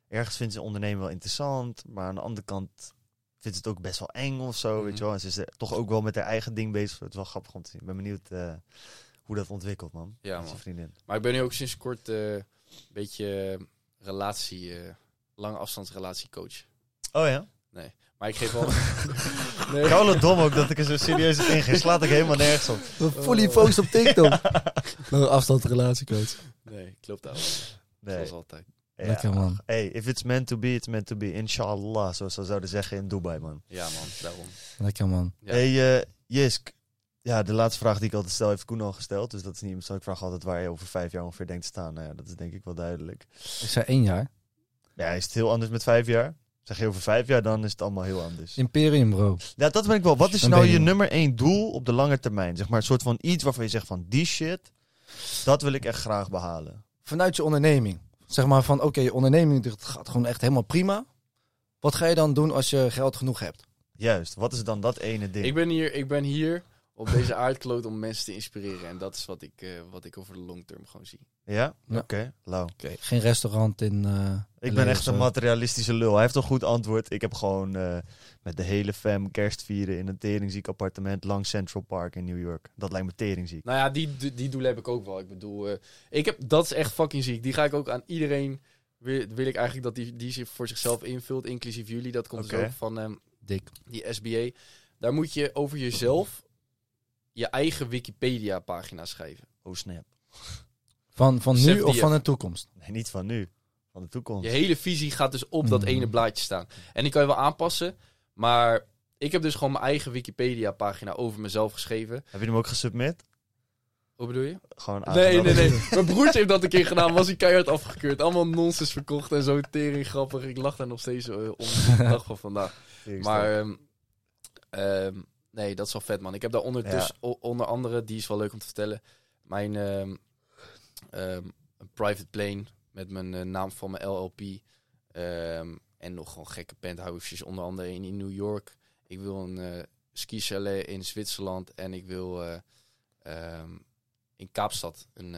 ergens vindt ze ondernemen wel interessant, maar aan de andere kant vindt ze het ook best wel eng of zo, Mhm. weet je wel. En ze is toch ook wel met haar eigen ding bezig. Het is wel grappig om te zien. Ik ben benieuwd eh, hoe dat ontwikkelt, man. Ja, met man. vriendin. Maar ik ben nu ook sinds kort een beetje relatie... lange afstandsrelatiecoach. Oh ja? Maar ik geef wel... Ik nee. hou het dom ook dat ik er zo serieus op inga. Slaat ik helemaal nergens op. Fully focused op TikTok. Een afstandsrelatiecoach. nee, ik loop daar. Nee. Zoals altijd. Ja. Lekker, man. Hey, if it's meant to be, it's meant to be. Inshallah, zoals ze zouden zeggen in Dubai, man. Ja man, daarom. Lekker man. Ja. Hey, eh, Jisk. Ja, de laatste vraag die ik altijd stel, heeft Koen al gesteld. Dus dat is niet zo. Ik vraag altijd waar je over vijf jaar ongeveer denkt te staan. Nou ja, dat is denk ik wel duidelijk. Ik zei één jaar. Ja, is het heel anders met vijf jaar? Zeg je over vijf jaar, dan is het allemaal heel anders. Imperium, bro. Ja, dat ben ik wel. Wat is Dan nou je je- nummer één doel op de lange termijn? Zeg maar een soort van iets waarvan je zegt van die shit, dat wil ik echt graag behalen. Vanuit je onderneming. Zeg maar van, oké, je onderneming gaat gewoon echt helemaal prima. Wat ga je dan doen als je geld genoeg hebt? Juist, wat is dan dat ene ding? Ik ben hier, ik ben hier op deze aardkloot om mensen te inspireren. En dat is wat ik, eh, wat ik over de long term gewoon zie. Ja? Ja. Oké, lauw. Oké, Geen restaurant in... eh, Ik ben echt een materialistische lul. Hij heeft een goed antwoord. Ik heb gewoon eh, met de hele fam kerst vieren in een teringziek appartement langs Central Park in New York. Dat lijkt me teringziek. Nou ja, die, die, die doelen heb ik ook wel. Ik bedoel, eh, ik heb, dat is echt fucking ziek. Die ga ik ook aan iedereen... Wil, wil ik eigenlijk dat die, die zich voor zichzelf invult, inclusief jullie. Dat komt dus ook van ehm, Dik. die SBA. Daar moet je over jezelf je eigen Wikipedia-pagina schrijven. Oh snap. Van, van nu of van de toekomst? Nee, niet van nu. Van de toekomst. Je hele visie gaat dus op dat Mm. ene blaadje staan. En die kan je wel aanpassen, maar ik heb dus gewoon mijn eigen Wikipedia-pagina over mezelf geschreven. Heb je hem ook gesubmit? Hoe bedoel je? Gewoon Nee, nee, nee. Mijn broertje heeft dat een keer gedaan, was hij keihard afgekeurd. Allemaal nonsens verkocht en zo, tering grappig. Ik lach daar nog steeds eh, om de dag van vandaag. Maar ehm, ehm, nee, dat is wel vet, man. Ik heb daar ondertussen, o- onder andere, die is wel leuk om te vertellen, mijn een private plane met mijn eh, naam van mijn LLP. ehm, en nog gewoon gekke penthouses, onder andere in, in New York. Ik wil een eh ski chalet in Zwitserland en ik wil eh, in Kaapstad, een,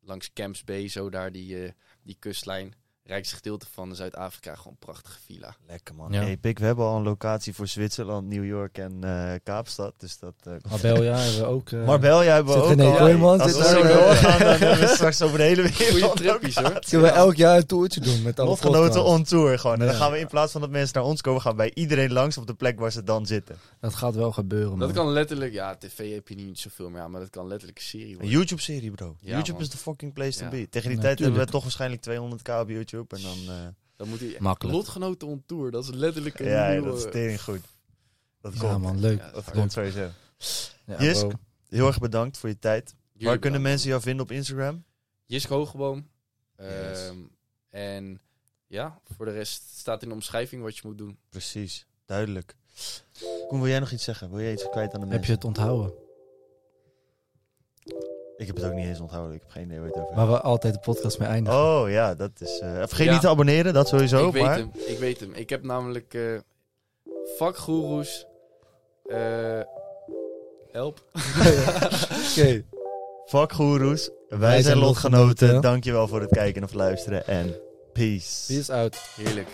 langs Camps Bay, zo daar die, die kustlijn. Rijkste gedeelte van Zuid-Afrika, gewoon een prachtige villa. Lekker man. Ja. Hey, Pik, we hebben al een locatie voor Zwitserland, New York en eh, Kaapstad. Dus dat... eh, Marbella hebben we ook... eh, Marbella hebben we ook Als zit we zo doorgaan, dan hebben we straks over de hele wereld. Trippies, hoor. Kunnen we elk jaar een toertje doen met alle Lotgenoten on tour gewoon. En dan gaan we in plaats van dat mensen naar ons komen, gaan we bij iedereen langs op de plek waar ze dan zitten. Dat gaat wel gebeuren, man. Dat kan letterlijk, ja, tv heb je niet zoveel meer aan, maar dat kan letterlijk een serie Een worden. YouTube-serie, bro. Ja, YouTube man. is the fucking place to Ja. be. Tegen die Ja, tijd hebben we toch waarschijnlijk 200k op YouTube. En dan, eh, Dan moet hij Makkelijk. lotgenoten on tour, dat is letterlijk een ja, nieuwe... dat is tering goed. Dat Ja, komt. man, leuk. Ja, Dat komt sowieso. Ja, Jisk, bro. Heel erg bedankt voor je tijd. Jullie Waar kunnen bedankt. mensen jou vinden op Instagram? Jisk Hoogeboom. Yes. Ehm, en ja, voor de rest staat in de omschrijving wat je moet doen. Precies, duidelijk. Koen, wil jij nog iets zeggen? Wil jij iets kwijt aan de Heb mensen? je het onthouden? Ik heb het ook niet eens onthouden. Ik heb geen idee waar het over Waar we altijd de podcast mee eindigen. Oh ja, dat is... eh, vergeet Ja. niet te abonneren, dat sowieso. ik weet maar... hem, ik weet hem. Ik heb namelijk eh vakgoeroes. eh help. Oké. Fuck goeroes. Wij, Wij zijn zijn lotgenoten. lotgenoten. Dankjewel voor het kijken of luisteren. En peace. Peace out. Heerlijk.